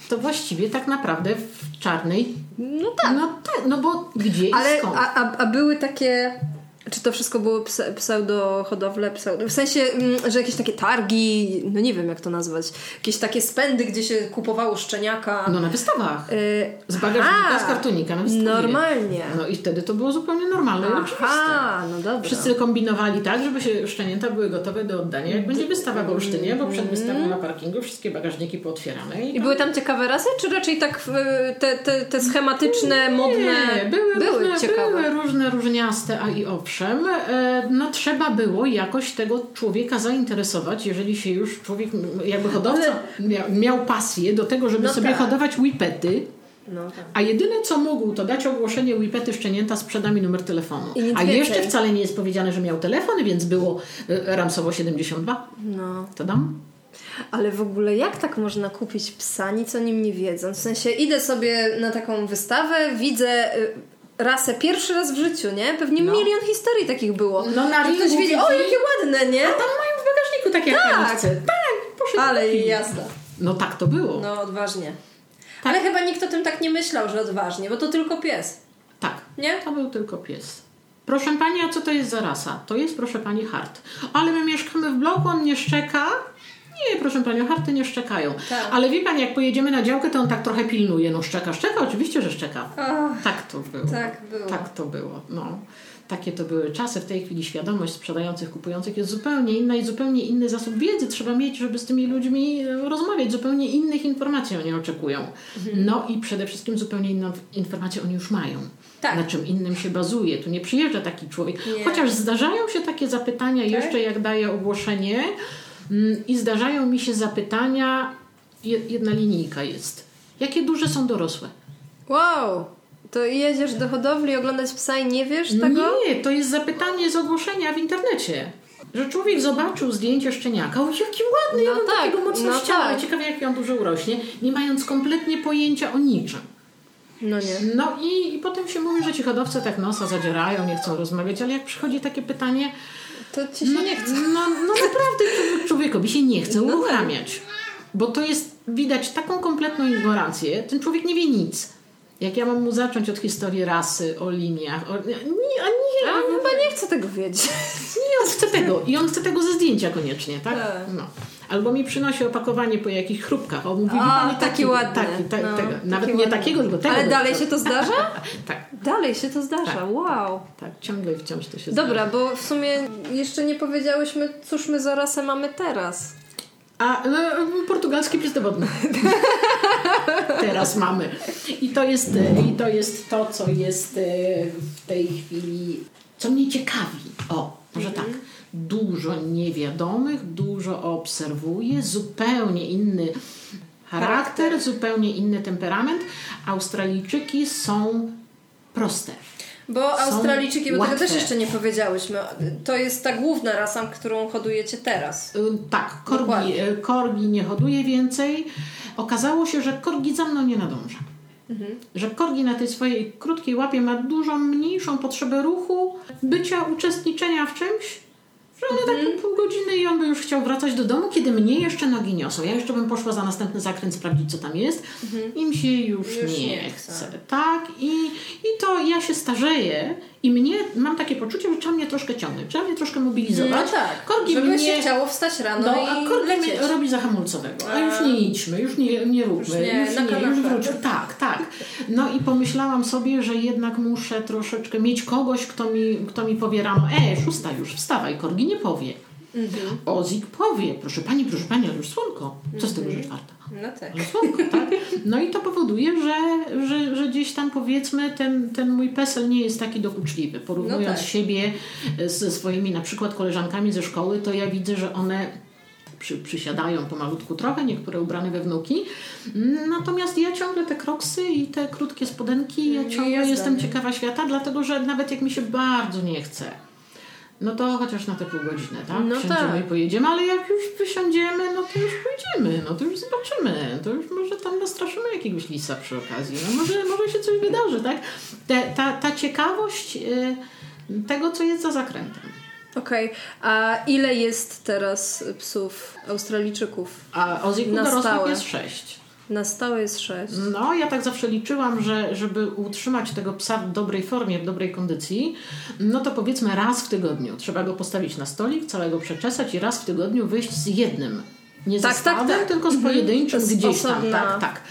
to właściwie tak naprawdę w czarnej. No tak. No tak, no bo gdzie Ale i skąd? a, a, a były takie. Czy to wszystko było pse- pseudo-hodowle? Pseudo, w sensie, mm, że jakieś takie targi, no nie wiem jak to nazwać, jakieś takie spędy, gdzie się kupowało szczeniaka. No na wystawach. Y, Z bagażnika, aha, z kartonika na wystawie. Normalnie. No i wtedy to było zupełnie normalne i oczywiste. Aha, no dobra. Wszyscy kombinowali tak, żeby się szczenięta były gotowe do oddania, jak będzie wystawa w Olsztynie, bo przed wystawą na parkingu wszystkie bagażniki pootwierane. I były tam ciekawe rasy, czy raczej tak te, te, te schematyczne, modne? Nie, były, różne, ciekawe. były różne różniaste, a i owszem, e, no trzeba było jakoś tego człowieka zainteresować, jeżeli się już człowiek, jakby hodowca miał, miał pasję do tego, żeby No sobie tak. hodować whippety, No tak. a jedyne co mógł to dać ogłoszenie whippety szczenięta sprzeda mi numer telefonu. A jeszcze wcale nie jest powiedziane, że miał telefon, więc było e, ramsowo 72. No. To dam? Ale w ogóle jak tak można kupić psa, nic o nim nie wiedząc? W sensie idę sobie na taką wystawę, widzę y, rasę pierwszy raz w życiu, nie? Pewnie No. milion historii takich było. No, na ktoś wiedzie, o jakie ładne, nie? Tam mają w bagażniku takie Tak. Tak, proszę. Ale jazda. No tak to było. No odważnie. Tak. Ale chyba nikt o tym tak nie myślał, że odważnie, bo to tylko pies. Tak. Nie? To był tylko pies. Proszę pani, a co to jest za rasa? To jest, proszę pani, hart. Ale my mieszkamy w bloku, on nie szczeka. Nie, proszę panią, harty nie szczekają. Tak. Ale wie pani, jak pojedziemy na działkę, to on tak trochę pilnuje. No szczeka, szczeka, oczywiście, że szczeka. Ach, Tak to było. tak było. Tak to było. No. Takie to były czasy. W tej chwili świadomość sprzedających, kupujących jest zupełnie inna i zupełnie inny zasób wiedzy trzeba mieć, żeby z tymi ludźmi e, rozmawiać. Zupełnie innych informacji oni oczekują. Mhm. No i przede wszystkim zupełnie inną informację oni już mają. Tak. Na czym innym się bazuje. Tu nie przyjeżdża taki człowiek. Nie. Chociaż zdarzają się takie zapytania jeszcze, jak daję ogłoszenie i zdarzają mi się zapytania, je- jedna linijka jest. Jakie duże są dorosłe? Wow! To jedziesz do hodowli oglądać psa i nie wiesz tego? Nie, to jest zapytanie z ogłoszenia w internecie. że człowiek zobaczył zdjęcie szczeniaka, o jaki ładny, No ja tak, takiego mocno no chciała, tak. ciekawe jak on dużo urośnie, nie mając kompletnie pojęcia o niczym. No nie. No i, i potem się mówi, że ci hodowcy tak nosa zadzierają, nie chcą rozmawiać, ale jak przychodzi takie pytanie, To ci się no, nie chce. No, no naprawdę człowiek- człowiekowi się nie chce No tak. uruchamiać. Bo to jest, widać taką kompletną ignorancję. Ten człowiek nie wie nic. Jak ja mam mu zacząć od historii rasy, o liniach, o, nie, a nie, A chyba nie chcę tego wiedzieć. nie, on chce tego. I on chce tego ze zdjęcia koniecznie, tak? Tak. No. Albo mi przynosi opakowanie po jakichś chrupkach. On mówi, A, pani, taki ładny. Taki, ta, No, tego. taki Nawet nie ładny. takiego, tylko tego. Ale dalej się to zdarza? Tak, Dalej się to zdarza, Tak. wow. tak, ciągle i wciąż to się Dobra, bo w sumie jeszcze nie powiedziałyśmy, cóż my za rasę mamy teraz. A e, portugalski pies Teraz mamy. I to, jest, e, I to jest to, co jest e, w tej chwili, co mnie ciekawi. O, może tak. Dużo niewiadomych, dużo obserwuję, zupełnie inny charakter, Charakter. zupełnie inny temperament. Australijczyki są proste. Bo Australijczyki, bo tego też jeszcze nie powiedziałyśmy, to jest ta główna rasa, którą hodujecie teraz. Y, Tak, korgi, Dokładnie. y, korgi nie hoduje więcej. Okazało się, że korgi za mną nie nadąża. Mhm. Że korgi na tej swojej krótkiej łapie ma dużo mniejszą potrzebę ruchu, bycia, uczestniczenia w czymś, że one tak po pół godziny i on by już chciał wracać do domu, kiedy mnie jeszcze nogi niosą. Ja jeszcze bym poszła za następny zakręt sprawdzić, co tam jest. Im się już. Już nie, nie chce. chce. Tak, i, i to ja się starzeję i mnie, mam takie poczucie, że trzeba mnie troszkę ciągnąć, trzeba mnie troszkę mobilizować. No tak, Korgi żeby mnie... się chciało wstać rano No, i a korgi lecieć. mnie robi za hamulcowego. A już nie idźmy, już nie, nie róbmy, Już nie, już nie, już wróćmy. Tak, tak. No i pomyślałam sobie, że jednak muszę troszeczkę mieć kogoś, kto mi, kto mi powie rano, e, szósta już, wstawaj, korgi nie powie. Mhm. Ozik powie, proszę pani, proszę pani, ale już słonko. Co z tego, że czwarta? No tak. Słonko, tak? No i to powoduje, że, że, że gdzieś tam powiedzmy ten, ten mój PESEL nie jest taki dokuczliwy. Porównując No tak. siebie ze swoimi na przykład koleżankami ze szkoły, to ja widzę, że one przy, przysiadają pomalutku trochę, niektóre ubrane we wnuki. Natomiast ja ciągle te kroksy i te krótkie spodenki, ja Nie ciągle jazda, jestem ciekawa świata, dlatego że nawet jak mi się bardzo nie chce, no to chociaż na te pół godziny, tak? No Wsiądziemy tak. i pojedziemy, ale jak już wysiądziemy, no to już pójdziemy, no to już zobaczymy, to już może tam nastraszymy jakiegoś lisa przy okazji, no może, może się coś wydarzy, tak? Te, ta, ta ciekawość y, tego, co jest za zakrętem. Okej, a ile jest teraz psów Australijczyków? A Na dorosłych stałe. jest sześć. Na stałe jest sześć. No, ja tak zawsze liczyłam, że żeby utrzymać tego psa w dobrej formie, w dobrej kondycji, no to powiedzmy raz w tygodniu. Trzeba go postawić na stolik, całego przeczesać i raz w tygodniu wyjść z jednym. Nie Tak, ze tak, stadem, tak. tylko z Mhm. pojedynczym To gdzieś tam. osobna- Tak, tak.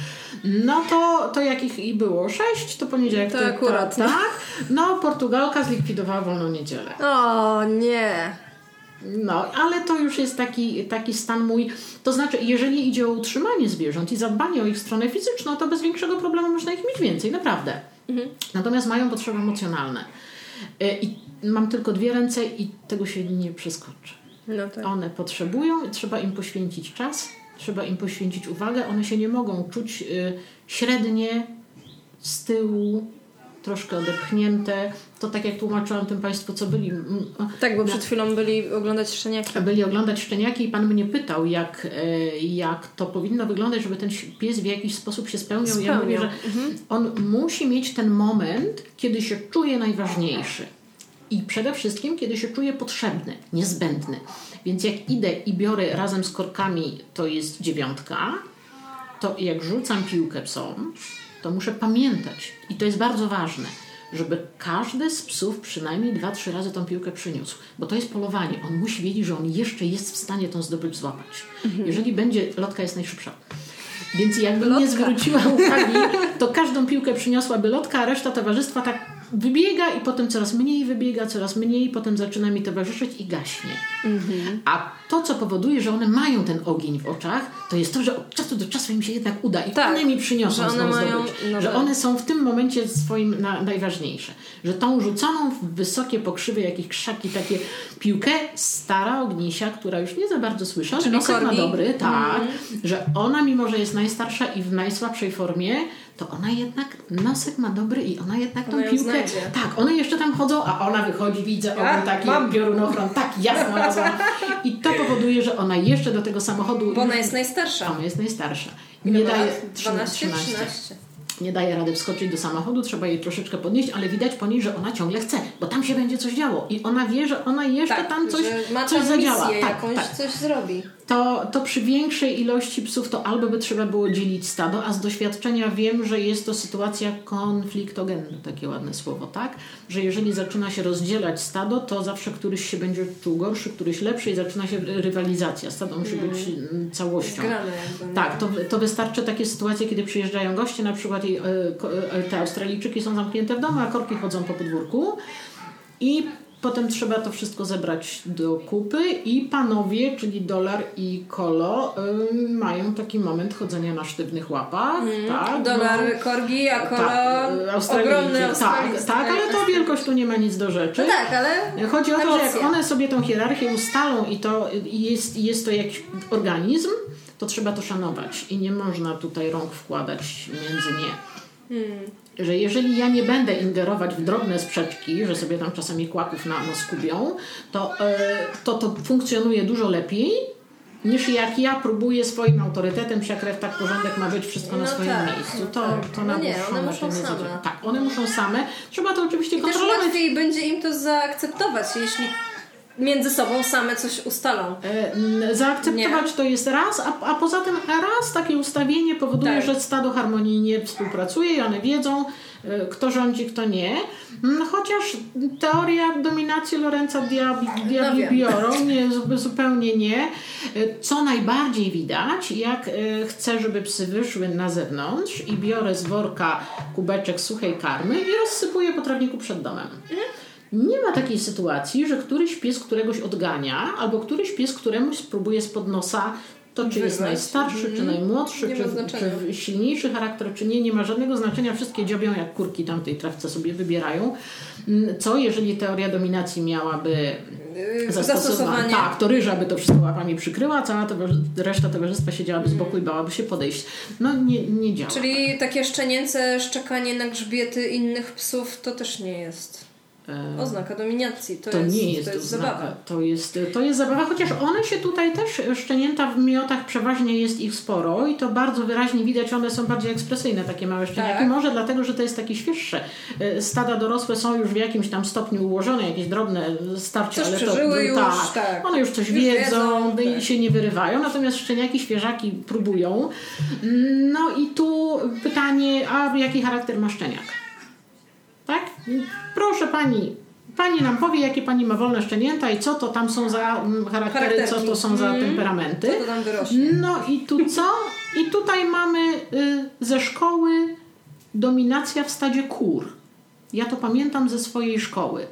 No to, to jakich i było sześć, to poniedziałek To to akurat, tak, no. tak. No, Portugalka zlikwidowała wolną niedzielę. O nie! No, ale to już jest taki, taki stan mój. To znaczy, jeżeli idzie o utrzymanie zwierząt i zadbanie o ich stronę fizyczną, to bez większego problemu można ich mieć więcej, naprawdę. Natomiast mają potrzeby emocjonalne. Y, I mam tylko dwie ręce i tego się nie przeskoczy. No tak. One potrzebują, trzeba im poświęcić czas, trzeba im poświęcić uwagę. One się nie mogą czuć y, średnie, z tyłu, troszkę odepchnięte. To tak jak tłumaczyłam tym Państwu, co byli. Tak, bo przed chwilą byli oglądać szczeniaki. byli oglądać szczeniaki i pan mnie pytał, jak, e, jak to powinno wyglądać, żeby ten pies w jakiś sposób się spełniał. I Ja mówię, Spełniał. że on musi mieć ten moment, kiedy się czuje najważniejszy. I przede wszystkim, kiedy się czuje potrzebny, niezbędny. Więc jak idę i biorę razem z korkami, to jest dziewiątka, to jak rzucam piłkę psom, to muszę pamiętać, i to jest bardzo ważne, żeby każdy z psów przynajmniej dwa, trzy razy tą piłkę przyniósł, bo to jest polowanie. On musi wiedzieć, że on jeszcze jest w stanie tą zdobycz złapać. Jeżeli będzie, lotka jest najszybsza. Więc jakby nie Lotka. zwróciła uwagi, to każdą piłkę przyniosłaby lotka, a reszta towarzystwa tak wybiega i potem coraz mniej wybiega, coraz mniej, potem zaczyna mi towarzyszyć i gaśnie. A to, co powoduje, że one mają ten ogień w oczach, to jest to, że od czasu do czasu im się jednak uda i Tak, one mi przyniosą że one mają- zdobycz. no że one są w tym momencie swoim na, najważniejsze. Że tą rzuconą w wysokie pokrzywy, jakieś krzaki, takie piłkę, stara Ognisia, która już nie za bardzo ale Czyli nosek ma dobry, tak, że ona mimo, że jest najstarsza i w najsłabszej formie, to ona jednak nosek ma dobry i ona jednak tą Ona piłkę. znajdzie. Tak, one jeszcze tam chodzą, a ona wychodzi, widzę Ja obu taki mam. piorunochron, tak jasno znalazłam. I to powoduje, że ona jeszcze do tego samochodu. Bo ona jest najstarsza. Ona jest najstarsza. Nie daje lat? 12, 13. nie daje rady wskoczyć do samochodu, trzeba jej troszeczkę podnieść, ale widać po niej, że ona ciągle chce, bo tam się będzie coś działo i ona wie, że ona jeszcze Tak, tam coś, ma coś tam zadziała. misję Tak, jakąś, tak. coś zrobi. To, to przy większej ilości psów to albo by trzeba było dzielić stado, a z doświadczenia wiem, że jest to sytuacja konfliktogenna, takie ładne słowo, tak? Że jeżeli zaczyna się rozdzielać stado, to zawsze któryś się będzie czuł gorszy, któryś lepszy i zaczyna się rywalizacja. Stado musi być mm, całością. Zgrane jakby. no. Tak, to, to wystarczy takie sytuacje, kiedy przyjeżdżają goście, na przykład e, e, te Australijczyki są zamknięte w domu, a korki chodzą po podwórku i potem trzeba to wszystko zebrać do kupy i panowie, czyli Dolar i Kolo ym, mają taki moment chodzenia na sztywnych łapach. tak, Mhm. Dolar no. korgi, a tak, e, Australijczyk. ogromny tak, tak, ale to wielkość tu nie ma nic do rzeczy. No tak, ale Chodzi o to, że jak one sobie tą hierarchię ustalą i to i jest, jest to jakiś organizm, to trzeba to szanować i nie można tutaj rąk wkładać między nie. Że jeżeli ja nie będę ingerować w drobne sprzeczki, że sobie tam czasami kłaków na nos kubią, to, e, to to funkcjonuje dużo lepiej niż jak ja próbuję swoim autorytetem, psia krew, tak porządek ma być, wszystko na No swoim tak, miejscu. To, tak. to No na nie, one muszą same. Tak, one muszą same. Trzeba to oczywiście I też kontrolować. łatwiej będzie im to zaakceptować, jeśli między sobą same coś ustalą. E, Zaakceptować to jest raz, a, a poza tym raz takie ustawienie powoduje, Tak. że stado harmonijnie współpracuje i one wiedzą, e, kto rządzi, kto nie. Mm, Chociaż teoria dominacji Lorenza diabli, diabli No biorą, nie, zu- zupełnie nie. E, Co najbardziej widać, jak chcę, żeby psy wyszły na zewnątrz i biorę z worka kubeczek suchej karmy i rozsypuję po trawniku przed domem. Nie ma takiej sytuacji, że któryś pies któregoś odgania, albo któryś pies któremuś spróbuje spod nosa to, czy jest najstarszy, czy najmłodszy, Nie ma czy, czy silniejszy charakter, czy nie, nie ma żadnego znaczenia. Wszystkie dziobią jak kurki tam w tej trawce sobie wybierają. Mm, Co jeżeli teoria dominacji miałaby Yy, zastosowanie? Tak, to ryża by to wszystko łapami przykryła, a cała towarzy- reszta towarzystwa siedziałaby z boku i bałaby się podejść. No nie, nie działa. Czyli takie szczenięce szczekanie na grzbiety innych psów to też nie jest oznaka dominacji. To, To jest, nie jest, to jest oznaka. zabawa. To jest, to jest zabawa, chociaż one się tutaj też, szczenięta w miotach przeważnie jest ich sporo i to bardzo wyraźnie widać, one są bardziej ekspresyjne, takie małe szczeniaki. Tak. Może dlatego, że to jest takie świeższe. E, Stada dorosłe są już w jakimś tam stopniu ułożone, jakieś drobne starcie, Coś ale to, przeżyły już, tak, tak. One już coś Już wiedzą, wiedzą, i tak. się nie wyrywają, natomiast szczeniaki, świeżaki próbują. No i tu pytanie, a jaki charakter ma szczeniak? Proszę pani, pani nam powie, jakie pani ma wolne szczenięta i co to tam są za mm, charaktery, co Charakterki. to są za Mhm. temperamenty. Co to tam wyrośnie? No i tu co? I tutaj mamy y, ze szkoły dominacja w stadzie kur. Ja to pamiętam ze swojej szkoły.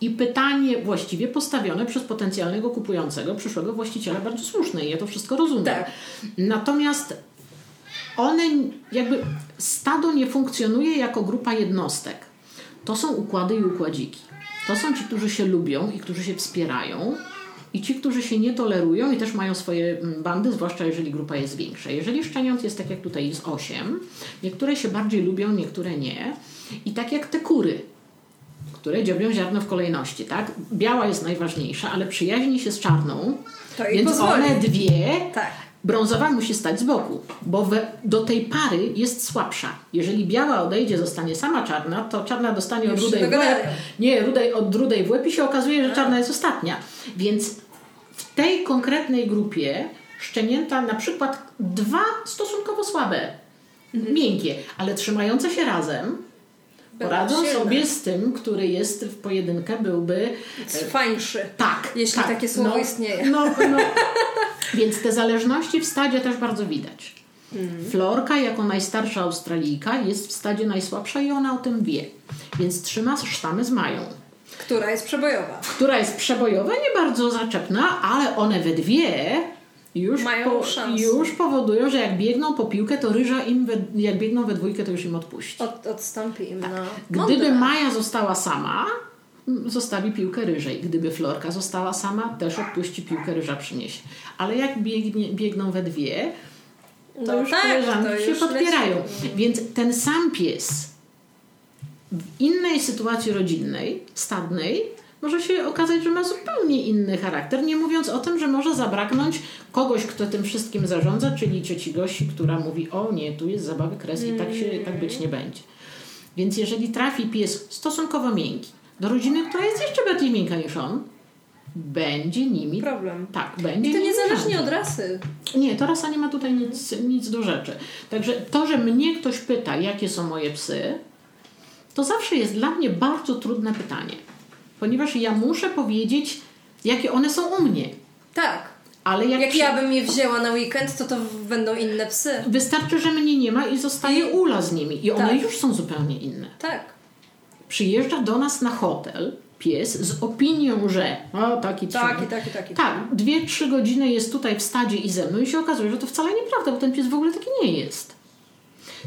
I pytanie właściwie postawione przez potencjalnego kupującego, przyszłego właściciela, bardzo słuszne i ja to wszystko rozumiem. Tak. Natomiast one jakby stado nie funkcjonuje jako grupa jednostek. To są układy i układziki. To są ci, którzy się lubią i którzy się wspierają. I ci, którzy się nie tolerują i też mają swoje mm, bandy, zwłaszcza jeżeli grupa jest większa. Jeżeli szczeniąt jest tak jak tutaj jest 8, niektóre się bardziej lubią, niektóre nie. I tak jak te kury, które dziobią ziarno w kolejności, tak? Biała jest najważniejsza, ale przyjaźni się z czarną, To więc pozwoli. one dwie Tak. Brązowa musi stać z boku, bo we, do tej pary jest słabsza. Jeżeli biała odejdzie, zostanie sama czarna, to czarna dostanie Już od rudej w łeb. Nie, rudej od rudej w łeb i się okazuje, że czarna jest ostatnia. Więc w tej konkretnej grupie szczenięta na przykład dwa stosunkowo słabe, Mhm. miękkie, ale trzymające się razem, poradzą sobie z tym, który jest w pojedynkę, byłby Fańszy. tak. Jeśli tak. takie słowo no, istnieje. No, no. Więc te zależności w stadzie też bardzo widać. Mhm. Florka, jako najstarsza Australijka, jest w stadzie najsłabsza i ona o tym wie. Więc trzyma sztamę z Mają, Która jest przebojowa. która jest przebojowa, nie bardzo zaczepna, ale one we dwie już, Mają szansę. już powodują, że jak biegną po piłkę, to ryża im, we, jak biegną we dwójkę, to już im odpuści. Od, odstąpi im. No. Gdyby Mądre. Maja została sama, zostawi piłkę ryżej. Gdyby Florka została sama, też odpuści piłkę ryża przyniesie. Ale jak biegnie, biegną we dwie, to No już tak, koleżanki to się już podpierają. leci. Więc ten sam pies w innej sytuacji rodzinnej, stadnej, może się okazać, że ma zupełnie inny charakter, nie mówiąc o tym, że może zabraknąć kogoś, kto tym wszystkim zarządza, czyli cioci Gosi, która mówi, o nie, tu jest zabawy kres i tak, się, tak być nie będzie. Więc jeżeli trafi pies stosunkowo miękki do rodziny, która jest jeszcze bardziej miękka niż on, będzie nimi... Problem. Tak, będzie I to niezależnie od rasy. Nie, to rasa nie ma tutaj nic, nic do rzeczy. Także to, że mnie ktoś pyta, jakie są moje psy, to zawsze jest dla mnie bardzo trudne pytanie. Ponieważ ja muszę powiedzieć, jakie one są u mnie. Tak. Ale jak, Jak przy- ja bym je wzięła na weekend, to to będą inne psy. Wystarczy, że mnie nie ma i zostaje Ula z nimi. I one Tak. już są zupełnie inne. Tak. Przyjeżdża do nas na hotel pies z opinią, że o, taki Taki, taki, taki. Tak, dwie, trzy godziny jest tutaj w stadzie i ze mną i się okazuje, że to wcale nieprawda, bo ten pies w ogóle taki nie jest.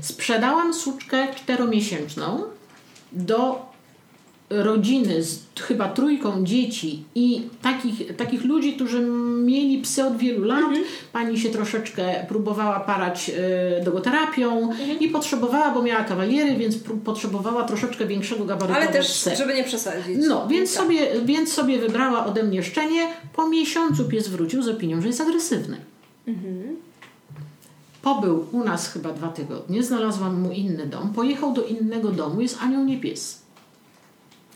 Sprzedałam suczkę czteromiesięczną do rodziny z chyba trójką dzieci i takich, takich ludzi, którzy mieli psy od wielu lat. Pani się troszeczkę próbowała parać y, logoterapią i potrzebowała, bo miała kawaliery, więc potrzebowała troszeczkę większego gabarytu Ale też, psy. żeby nie przesadzić. No, więc, Tak. sobie, więc sobie wybrała ode mnie szczenie. Po miesiącu pies wrócił z opinią, że jest agresywny. Pobył u nas chyba dwa tygodnie, znalazłam mu inny dom, pojechał do innego domu, jest anioł nie pies.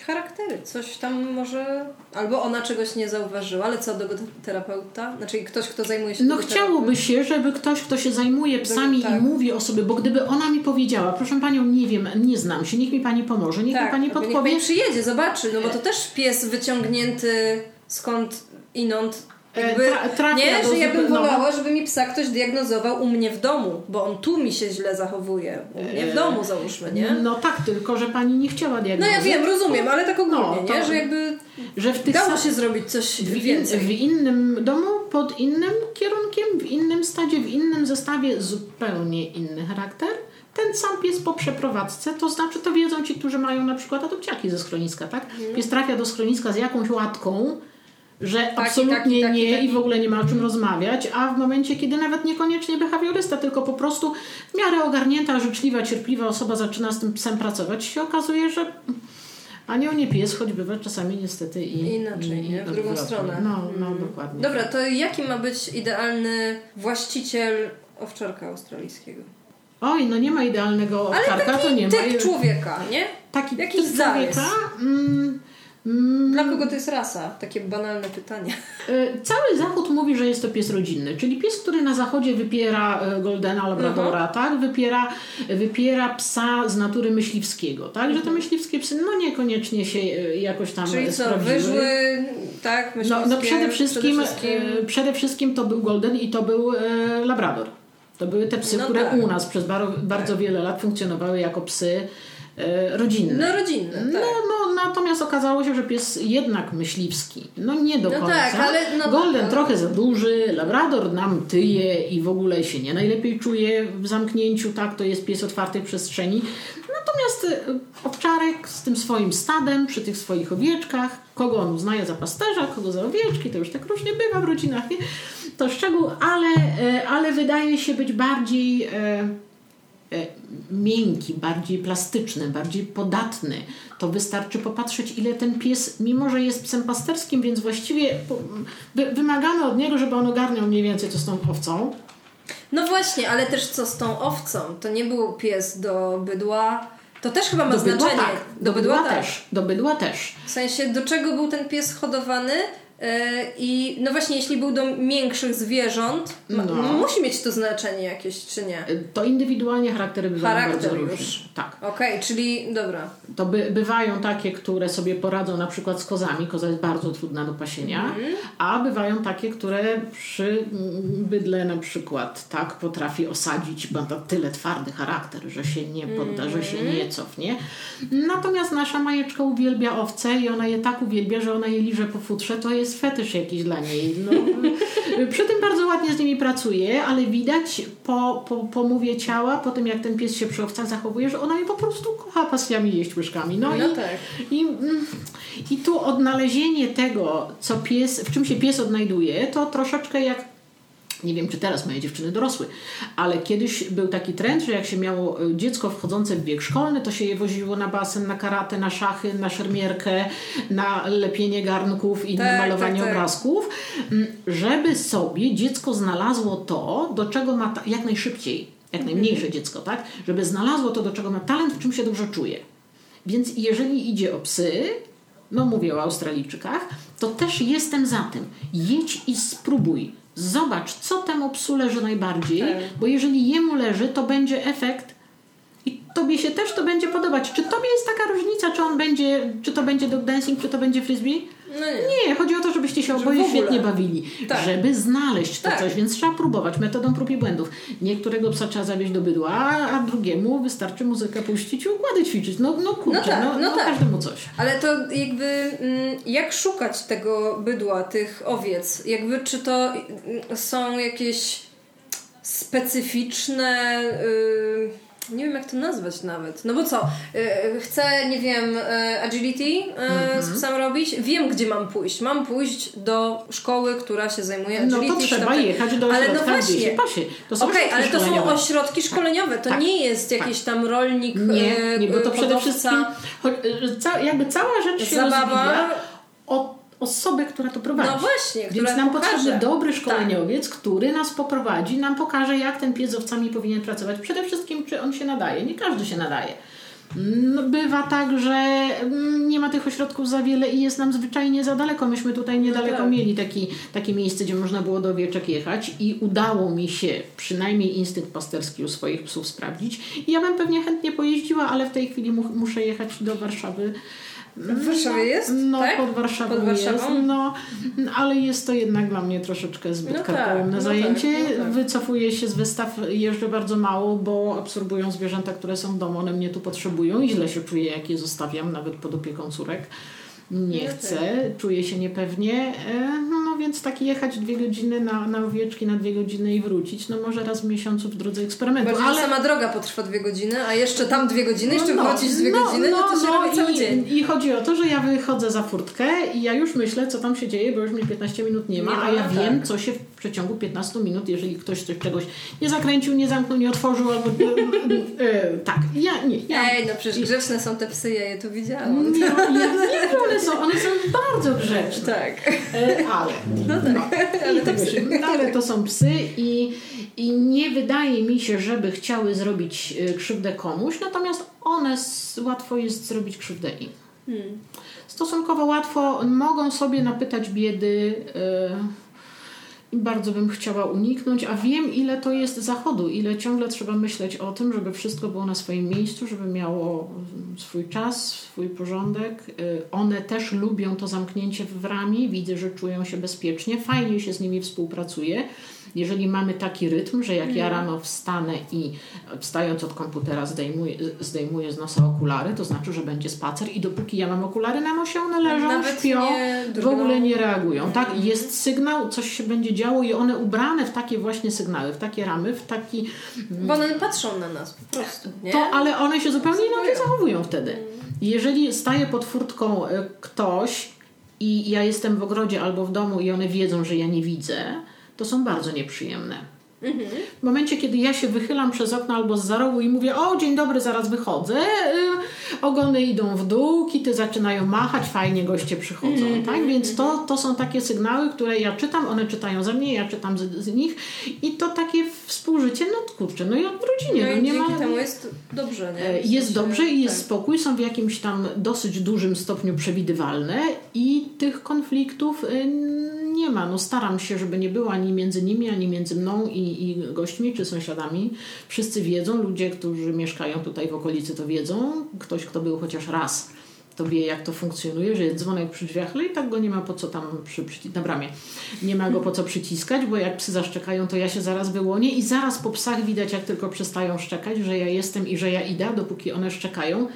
Charaktery, coś tam może. Albo ona czegoś nie zauważyła, ale co do terapeuta? Znaczy ktoś, kto zajmuje się No chciałoby się, żeby ktoś, kto się zajmuje psami tak. i mówi o sobie, bo gdyby ona mi powiedziała, proszę panią, nie wiem, nie znam się, niech mi pani pomoże, niech mi Tak, pani albo niech podpowie. pani przyjedzie, zobaczy, no bo to też pies wyciągnięty skąd inąd. E, Jakby, tra- trafia nie, do że ja bym no. wolała, żeby mi psa ktoś diagnozował u mnie w domu, bo on tu mi się źle zachowuje. U mnie w domu załóżmy, nie? No tak, tylko że pani nie chciała No diagnozy. ja wiem, rozumiem, ale tak ogólnie, No, to- nie? Że jakby Że w tych dało się zrobić coś w, więcej. w innym domu, pod innym kierunkiem, w innym stadzie, w innym zestawie, zupełnie inny charakter. Ten sam pies po przeprowadzce, to znaczy to wiedzą ci, którzy mają na przykład adopciaki ze schroniska, tak? Mhm. Pies trafia do schroniska z jakąś łatką, że absolutnie taki, taki, nie taki. i w ogóle nie ma o czym rozmawiać, a w momencie, kiedy nawet niekoniecznie behawiorysta, tylko po prostu w miarę ogarnięta, życzliwa, cierpliwa osoba zaczyna z tym psem pracować, się okazuje, że anioł nie pies, choć bywa czasami niestety i Inaczej, i, nie? W drugą stronę. No, no Mm. dokładnie. Dobra, to jaki ma być idealny właściciel owczarka australijskiego? Oj, no nie ma idealnego Ale owczarka, taki to nie ma. typ człowieka, nie? taki jakiś typ człowieka. Mm, Dla kogo to jest rasa? Takie banalne pytanie. y, cały Zachód mówi, że jest to pies rodzinny, czyli pies, który na Zachodzie wypiera y, Goldena Labradora, Mhm. tak? Wypiera, wypiera psa z natury myśliwskiego, tak? Że te myśliwskie psy, no niekoniecznie się y, jakoś tam Mhm. Czyli co, wyżły, tak? No, myśliwskie, no przede wszystkim, przede wszystkim... przede wszystkim to był Golden i to był Labrador. To były te psy, No które tak. u nas przez bardzo, bardzo wiele lat funkcjonowały jako psy e, rodzinne. No rodzinne, tak. No, no, natomiast okazało się, że pies jednak myśliwski. No nie do No końca. tak, ale- no Golden tak. trochę za duży, Labrador nam tyje i w ogóle się nie najlepiej czuje w zamknięciu, tak, to jest pies otwartej przestrzeni. Natomiast e, owczarek z tym swoim stadem, przy tych swoich owieczkach, kogo on uznaje za pasterza, kogo za owieczki, to już tak różnie bywa w rodzinach, nie? To szczegół, ale, e, ale wydaje się być bardziej e, miękki, bardziej plastyczny, bardziej podatny. To wystarczy popatrzeć, ile ten pies, mimo że jest psem pasterskim, więc właściwie wymagamy od niego, żeby on ogarniał mniej więcej co z tą owcą. No właśnie, ale też co z tą owcą? To nie był pies do bydła. To też chyba ma Do bydła znaczenie. tak, do bydła też, do bydła też. W sensie, do czego był ten pies hodowany? Yy, I no właśnie, jeśli był do większych zwierząt, ma, No. musi mieć to znaczenie jakieś, czy nie? To indywidualnie charaktery bywają Charakter bardzo już. różne. Tak. Okej, czyli dobra. To by, bywają takie, które sobie poradzą na przykład z kozami. Koza jest bardzo trudna do pasienia, Mhm. a bywają takie, które przy mm, bydle na przykład tak potrafi osadzić, bo ma tyle twardy charakter, że się nie podda, że się Mhm. nie cofnie. Natomiast nasza majeczka uwielbia owce i ona je tak uwielbia, że ona je liże po futrze, to jest fetysz jakiś dla niej. No, przy tym bardzo ładnie z nimi pracuje, ale widać po, po, po mowie ciała, po tym jak ten pies się przy owcach zachowuje, że ona je po prostu kocha pasjami jeść łyżkami. No, No i, tak. i, mm, I tu odnalezienie tego, co pies, w czym się pies odnajduje, to troszeczkę jak Nie wiem, czy teraz moje dziewczyny dorosły, ale kiedyś był taki trend, że jak się miało e, dziecko wchodzące w wiek szkolny, to się je woziło na basen, na karate, na szachy, na szermierkę, na lepienie garnków i Tak, na malowanie tak, tak. obrazków, m, żeby sobie dziecko znalazło to, do czego ma jak najszybciej, jak najmniejsze dziecko, tak? Żeby znalazło to, do czego ma talent, w czym się dobrze czuje. Więc jeżeli idzie o psy, no mówię o Australijczykach, to też jestem za tym. Jedź i spróbuj. Zobacz, co temu psu leży najbardziej, Tak. bo jeżeli jemu leży, to będzie efekt i tobie się też to będzie podobać. Czy tobie jest taka różnica, czy on będzie, czy to będzie dog dancing, czy to będzie frisbee? No nie. Nie, chodzi o to, żebyście się oboje ogóle. świetnie bawili. Tak. Żeby znaleźć to Tak. coś, więc trzeba próbować metodą prób i błędów. Niektórego psa trzeba zawieźć do bydła, a drugiemu wystarczy muzykę puścić i układy ćwiczyć. No, no kurczę, No tak, no, no no tak. każdemu coś. Ale to jakby mm, jak szukać tego bydła, tych owiec? Jakby czy to mm, są jakieś specyficzne. y, nie wiem jak to nazwać nawet. No bo co? y, chcę, nie wiem, y, agility y, Mhm. z psem robić. Wiem, gdzie mam pójść. Mam pójść do szkoły, która się zajmuje No agility. to czy trzeba jechać do Ale no właśnie. się pasie. To są ośrodki ale to są ośrodki szkoleniowe. To Tak. nie jest jakiś tam rolnik, Nie, y, nie, bo to y, przede wszystkim y, jakby cała rzecz się Zabawa. rozwija od osoby, która to prowadzi. No właśnie, Więc nam pokaże. potrzebny dobry Tak. szkoleniowiec, który nas poprowadzi, nam pokaże, jak ten pies z owcami powinien pracować. Przede wszystkim, czy on się nadaje. Nie każdy się nadaje. No, bywa tak, że mm, nie ma tych ośrodków za wiele i jest nam zwyczajnie za daleko. Myśmy tutaj niedaleko tak. mieli taki, takie miejsce, gdzie można było do owieczek jechać i udało mi się przynajmniej instynkt pasterski u swoich psów sprawdzić. I ja bym pewnie chętnie pojeździła, ale w tej chwili mu, muszę jechać do Warszawy. W Warszawie jest? No, tak? pod Warszawą, Pod Warszawą? jest. No, ale jest to jednak dla mnie troszeczkę zbyt No tak, karkołomne no zajęcie. tak, no tak. Wycofuję się z wystaw, jeżdżę bardzo mało, bo absorbują zwierzęta, które są w domu, one mnie tu potrzebują i źle się czuję, jak je zostawiam, nawet pod opieką córek. Nie No chcę, czuję się niepewnie, e, no więc tak jechać dwie godziny na, na owieczki na dwie godziny i wrócić, no może raz w miesiącu w drodze eksperymentu, Bardziej, ale sama droga potrwa dwie godziny, a jeszcze tam dwie godziny, jeszcze wrócić dwie godziny, no, to się robi cały i, dzień. I chodzi o to, że ja wychodzę za furtkę i ja już myślę, co tam się dzieje, bo już mi 15 minut nie ma, Nie a ja tak. wiem, co się w przeciągu 15 minut, jeżeli ktoś coś czegoś nie zakręcił, nie zamknął, nie otworzył, albo... e, tak, ja nie. Ja, Ej, no przecież grzeczne są te psy, ja je tu widziałam. nie, ja wiem, że one są, one są bardzo grzeczne. Tak. E, ale. No tak. ale, tego się, no, ale to są psy i, i nie wydaje mi się, żeby chciały zrobić e, krzywdę komuś, natomiast one łatwo jest zrobić krzywdę im. Hmm. Stosunkowo łatwo mogą sobie napytać biedy. e, bardzo bym chciała uniknąć, a wiem ile to jest zachodu, ile ciągle trzeba myśleć o tym, żeby wszystko było na swoim miejscu, żeby miało mm, swój czas, swój porządek. Y, One też lubią to zamknięcie w ramie, widzę, że czują się bezpiecznie, fajnie się z nimi współpracuje. Jeżeli mamy taki rytm, że jak ja rano wstanę i wstając od komputera zdejmuję, zdejmuję z nosa okulary, to znaczy, że będzie spacer i dopóki ja mam okulary na nosie, one leżą, Nawet śpią, nie w ogóle nie reagują. Tak? I Jest sygnał, coś się będzie działo i one ubrane w takie właśnie sygnały, w takie ramy, w taki... Bo one patrzą na nas po prostu, nie? To, ale one się zupełnie inaczej zachowują wtedy. Jeżeli staje pod furtką e, ktoś i ja jestem w ogrodzie albo w domu i one wiedzą, że ja nie widzę, to są bardzo nieprzyjemne. W momencie, kiedy ja się wychylam przez okno albo z rogu i mówię, o dzień dobry, zaraz wychodzę, y, ogony idą w dół, kity zaczynają machać, fajnie goście przychodzą. Tak? Więc to, to są takie sygnały, które ja czytam, one czytają ze mnie, ja czytam z, z nich i to takie współżycie, no kurczę, no i od rodzinie. No No, i nie ma, temu jest dobrze, nie? E, W Jest sensie, dobrze i jest tak. spokój, są w jakimś tam dosyć dużym stopniu przewidywalne i tych konfliktów y, nie ma. No staram się, żeby nie było ani między nimi, ani między mną i, i gośćmi czy sąsiadami. Wszyscy wiedzą, ludzie, którzy mieszkają tutaj w okolicy to wiedzą. Ktoś, kto był chociaż raz to wie, jak to funkcjonuje, że jest dzwonek przy drzwiach, ale i tak go nie ma po co tam przy, przy, na bramie. Nie ma go po co przyciskać, bo jak psy zaszczekają, to ja się zaraz wyłonię i zaraz po psach widać, jak tylko przestają szczekać, że ja jestem i że ja idę, dopóki one szczekają,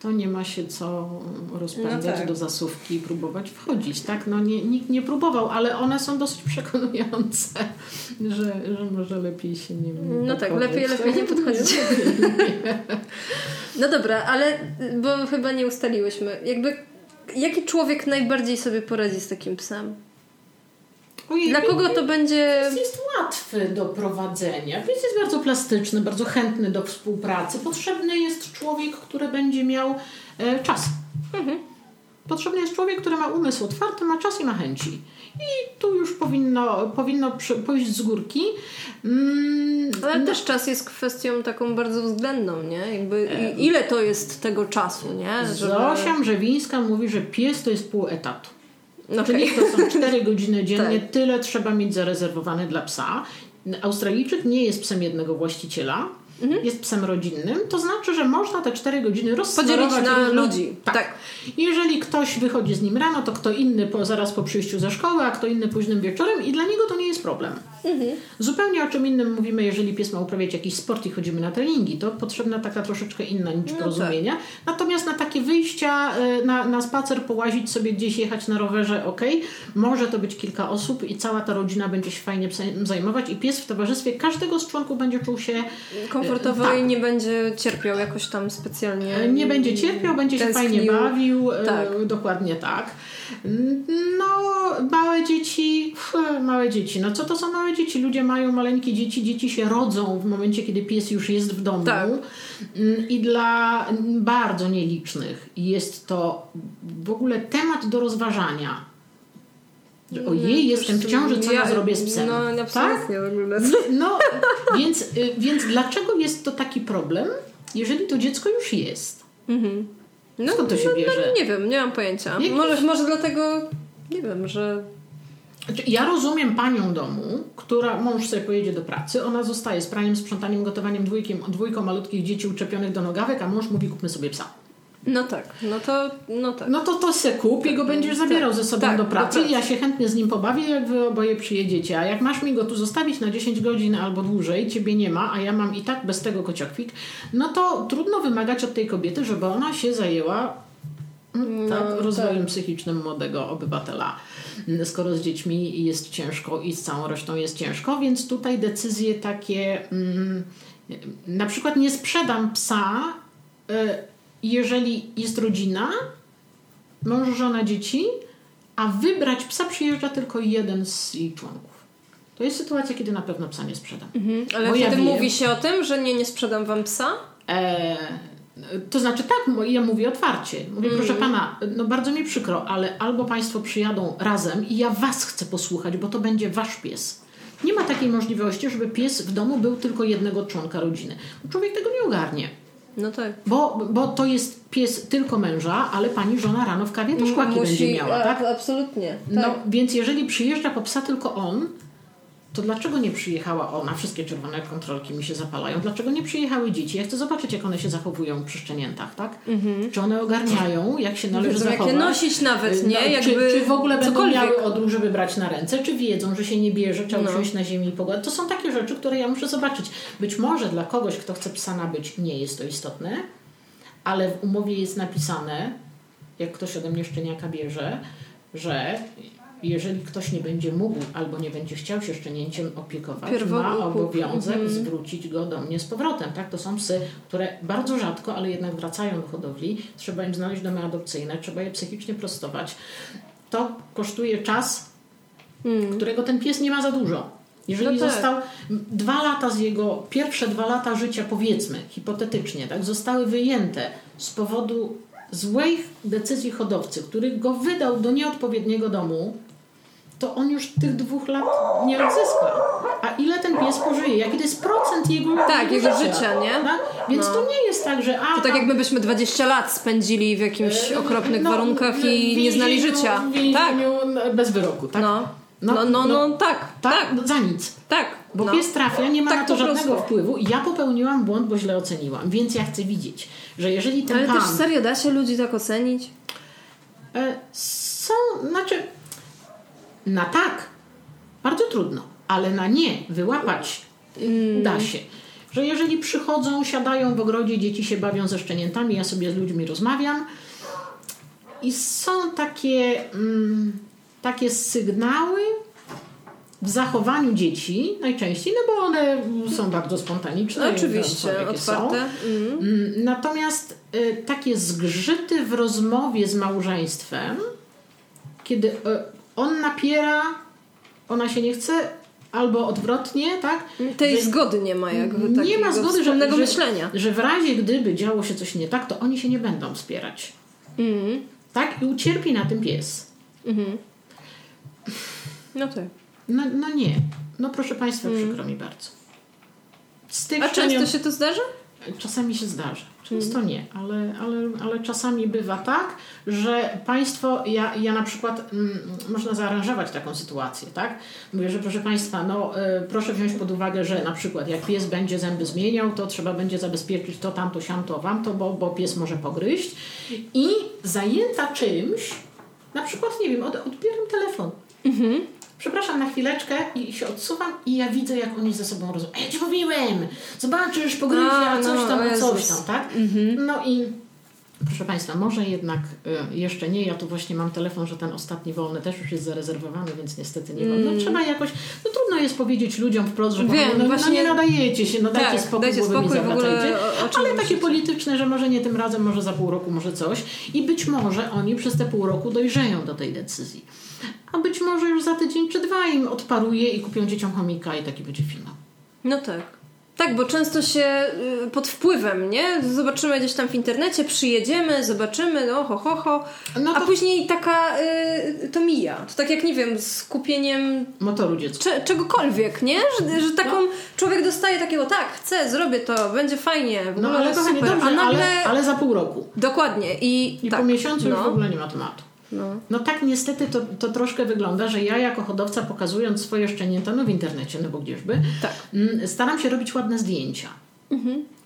to nie ma się co rozpędzać No tak. do zasówki i próbować wchodzić, tak? No nie, nikt nie próbował, ale one są dosyć przekonujące, że, że może lepiej się nie No tak, lepiej, lepiej nie podchodzić. No dobra, ale bo chyba nie ustaliłyśmy. Jakby jaki człowiek najbardziej sobie poradzi z takim psem? Ojej, Dla kogo to będzie... Jest, jest łatwy do prowadzenia. Pies jest bardzo plastyczny, bardzo chętny do współpracy. Potrzebny jest człowiek, który będzie miał e, czas. Mhm. Potrzebny jest człowiek, który ma umysł otwarty, ma czas i ma chęci. I tu już powinno, powinno pójść z górki. Mm, Ale no. też czas jest kwestią taką bardzo względną, nie? Jakby ile to jest tego czasu, nie? Żeby... Zosia Mrzewińska mówi, że pies to jest pół etatu. Okay. Czyli to są 4 godziny dziennie, tak. tyle trzeba mieć zarezerwowane dla psa. Australijczyk nie jest psem jednego właściciela mhm. jest psem rodzinnym, to znaczy, że można te 4 godziny rozpodzielić na równo. ludzi. Tak. tak. Jeżeli ktoś wychodzi z nim rano, to kto inny po, zaraz po przyjściu ze szkoły, a kto inny późnym wieczorem i dla niego to nie jest problem. Mhm. Zupełnie o czym innym mówimy, jeżeli pies ma uprawiać jakiś sport i chodzimy na treningi, to potrzebna taka troszeczkę inna niż no porozumienia. Tak. Natomiast na takie wyjścia, e, na, na spacer, połazić sobie gdzieś, jechać na rowerze, ok, może to być kilka osób i cała ta rodzina będzie się fajnie zajmować i pies w towarzystwie każdego z członków będzie czuł się komfortowo tak. i nie będzie cierpiał jakoś tam specjalnie. E, nie będzie cierpiał, będzie tęsknił. się fajnie bawił. E, tak. Dokładnie tak. No, małe dzieci, małe dzieci. No co to są małe dzieci? Ludzie mają maleńkie dzieci, dzieci się rodzą w momencie, kiedy pies już jest w domu. Tak. Mm, I dla bardzo nielicznych jest to w ogóle temat do rozważania że no, ojej, no, jestem w ciąży, co ja, ja zrobię z psem? No, absolutnie tak? w ogóle. No, więc, y, więc dlaczego jest to taki problem, jeżeli to dziecko już jest? Mhm. No, Skąd to się no, bierze? No, nie wiem, nie mam pojęcia. Może, może dlatego, nie wiem, że... Znaczy, ja rozumiem panią domu, która, mąż sobie pojedzie do pracy, ona zostaje z praniem, sprzątaniem, gotowaniem dwójkiem, dwójką malutkich dzieci uczepionych do nogawek, a mąż mówi kupmy sobie psa. No tak, no to, no tak. No to to se kup i go będziesz zabierał tak, ze sobą tak, do pracy i ja się chętnie z nim pobawię, jak wy oboje przyjedziecie. A jak masz mi go tu zostawić na 10 godzin albo dłużej, ciebie nie ma, a ja mam i tak bez tego kociokwik, no to trudno wymagać od tej kobiety, żeby ona się zajęła mm, no, tak, rozwojem tak. psychicznym młodego obywatela. Skoro z dziećmi jest ciężko i z całą resztą jest ciężko, więc tutaj decyzje takie, mm, na przykład nie sprzedam psa. Y, jeżeli jest rodzina, mąż, żona, dzieci, a wybrać psa przyjeżdża tylko jeden z jej członków. To jest sytuacja, kiedy na pewno psa nie sprzedam. Mhm, ale wtedy ja mówi się o tym, że nie, nie sprzedam wam psa? E, to znaczy tak, ja mówię otwarcie. Mówię, proszę mhm. pana, no bardzo mi przykro, ale albo państwo przyjadą razem i ja was chcę posłuchać, bo to będzie wasz pies. Nie ma takiej możliwości, żeby pies w domu był tylko jednego członka rodziny. Człowiek tego nie ogarnie. No tak. Bo, bo to jest pies tylko męża, ale pani żona rano w kawie też Musi, będzie miała, tak? Absolutnie. No, tak. No, więc jeżeli przyjeżdża po psa tylko on, to dlaczego nie przyjechała ona? Wszystkie czerwone kontrolki mi się zapalają. Dlaczego nie przyjechały dzieci? Ja chcę zobaczyć, jak one się zachowują przy szczeniętach, tak? Mhm. Czy one ogarniają, jak się należy wiedzą, zachować? Jak je nosić nawet, nie? No, Jakby czy, czy w ogóle będą cokolwiek. miały odruch, żeby brać na ręce? Czy wiedzą, że się nie bierze, trzeba no. usiąść na ziemi i pogodę? To są takie rzeczy, które ja muszę zobaczyć. Być może dla kogoś, kto chce psa nabyć, nie jest to istotne, ale w umowie jest napisane, jak ktoś ode mnie szczeniaka bierze, że jeżeli ktoś nie będzie mógł albo nie będzie chciał się szczenięciem opiekować, ma obowiązek mhm. zwrócić go do mnie z powrotem. Tak? To są psy, które bardzo rzadko, ale jednak wracają do hodowli. Trzeba im znaleźć domy adopcyjne, trzeba je psychicznie prostować. To kosztuje czas, hmm. którego ten pies nie ma za dużo. Jeżeli no tak. został dwa lata z jego, pierwsze dwa lata życia, powiedzmy, hipotetycznie, tak, zostały wyjęte z powodu złych decyzji hodowcy, który go wydał do nieodpowiedniego domu, to on już tych dwóch lat nie odzyska. A ile ten pies pożyje? Jaki to jest procent jego, tak, jego, życia, życia nie? Tak? Więc no. to nie jest tak, że... A, to tak jakby byśmy 20 lat spędzili w jakimś e, okropnych no, warunkach i nie znali życia. W tak. bez wyroku, tak? No. No, no, no, no, tak, tak, tak. Za nic. Tak. Bo no. pies trafia, nie ma tak na to żadnego prostu. wpływu. Ja popełniłam błąd, bo źle oceniłam. Więc ja chcę widzieć, że jeżeli ten Ale pan... też serio da się ludzi tak ocenić? E, są, znaczy na tak bardzo trudno, ale na nie wyłapać mm. da się. Że jeżeli przychodzą, siadają w ogrodzie, dzieci się bawią ze szczeniętami, ja sobie z ludźmi rozmawiam i są takie... Mm, takie sygnały w zachowaniu dzieci najczęściej, no bo one są bardzo spontaniczne. Oczywiście, otwarte. Mhm. Mm. Natomiast y, takie zgrzyty w rozmowie z małżeństwem, kiedy y, on napiera, ona się nie chce Albo odwrotnie, tak? Tej Że- zgody nie ma jakby nie ma zgody, że, wspólnego że, myślenia. że w razie gdyby działo się coś nie tak, to oni się nie będą wspierać. Mhm. Tak? I ucierpi na tym pies. No tak. No, no nie. No proszę Państwa, przykro mi bardzo. Z tych Mm. A często się to zdarza? Czasami się zdarza, często Mm. nie, ale, ale, ale czasami bywa tak, że państwo, ja, ja na przykład, mm, można zaaranżować taką sytuację, tak? Mówię, że proszę państwa, no y, proszę wziąć pod uwagę, że na przykład jak pies będzie zęby zmieniał, to trzeba będzie zabezpieczyć to, tamto, siamto, wamto, bo, bo pies może pogryźć i zajęta czymś, na przykład, nie wiem, od, odbieram telefon. Mhm. Przepraszam na chwileczkę i się odsuwam i ja widzę, jak oni ze sobą rozmawiają. Ja ci mówiłem! Zobaczysz, pogryzie, A, coś no, tam, o a coś tam, tak? No i proszę Państwa, może jednak y, jeszcze nie. Ja tu właśnie mam telefon, że ten ostatni wolny też już jest zarezerwowany, więc niestety nie mam. No trzeba jakoś, no trudno jest powiedzieć ludziom wprost, że Wiem, no, no właśnie- nie nadajecie się, no dajcie Tak, spokój, dajcie głowy mi spokój, w ogóle o- o Ale takie polityczne, że może nie tym razem, może za pół roku, może coś. I być może oni przez te pół roku dojrzeją do tej decyzji. A być może już za tydzień czy dwa im odparuje i kupią dzieciom chomika i taki będzie finał. No tak. Tak, bo często się y, pod wpływem, nie? Zobaczymy gdzieś tam w internecie, przyjedziemy, zobaczymy, no ho, ho, ho. No A to- później taka y, to mija. To tak jak, nie wiem, z kupieniem Motoru dziecka. cze, czegokolwiek, nie? Że, że taką człowiek dostaje takiego, tak, chcę, zrobię to, będzie fajnie, w No ale super. dobrze, A nagle... ale, ale za pół roku. Dokładnie. I, I tak, po miesiącu już no, w ogóle nie ma tematu. No. No tak niestety to, to troszkę wygląda, że ja jako hodowca pokazując swoje szczenięta, no w internecie, no bo gdzieżby, Tak. mm, staram się robić ładne zdjęcia.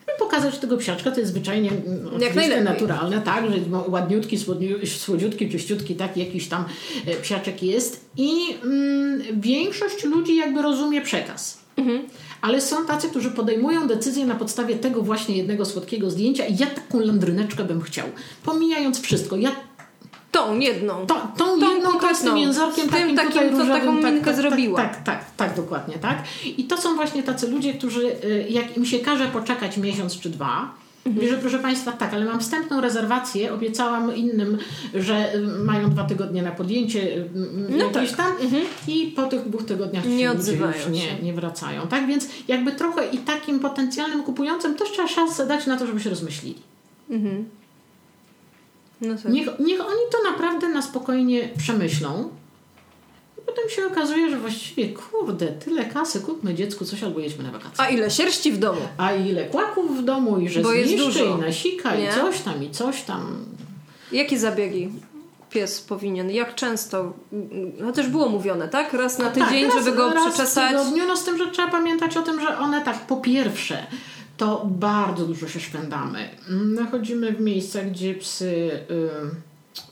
Żeby pokazać tego psiaczka, to jest zwyczajnie mm, oczywiste, naturalne, tak, że ładniutki, słodziutki, czyściutki, tak, jakiś tam e, psiaczek jest i mm, większość ludzi jakby rozumie przekaz. Ale są tacy, którzy podejmują decyzję na podstawie tego właśnie jednego słodkiego zdjęcia i ja taką landryneczkę bym chciał. Pomijając wszystko, ja Tą jedną. tą, jedną tą z tym konkretną. jęzorkiem Z tym takim, takim, tutaj różowym, taką tak, minkę tak, zrobiła. Tak, tak, tak, tak, dokładnie, tak. I to są właśnie tacy ludzie, którzy y, jak im się każe poczekać miesiąc czy dwa, Mhm. że proszę Państwa, tak, ale mam wstępną rezerwację, obiecałam innym, że y, mają dwa tygodnie na podjęcie y, No jakieś tak. tam i po tych dwóch tygodniach Nie odzywają już się. nie, nie wracają. Tak więc jakby trochę i takim potencjalnym kupującym też trzeba szansę dać na to, żeby się rozmyślili. No tak. Niech, niech oni to naprawdę na spokojnie przemyślą. I potem się okazuje, że właściwie, kurde, tyle kasy, kupmy dziecku coś albo jedźmy na wakacje. A ile sierści w domu? A ile kłaków w domu i że Bo jest zniszczy dużo. i nasika Nie? i coś tam i coś tam. Jakie zabiegi pies powinien? Jak często? No też było mówione, tak? Raz na tydzień, tak, raz, żeby go raz przeczesać. W tygodniu, no z tym, że trzeba pamiętać o tym, że one tak, po pierwsze, to bardzo dużo się szwendamy. Mm, Chodzimy w miejsca, gdzie psy y,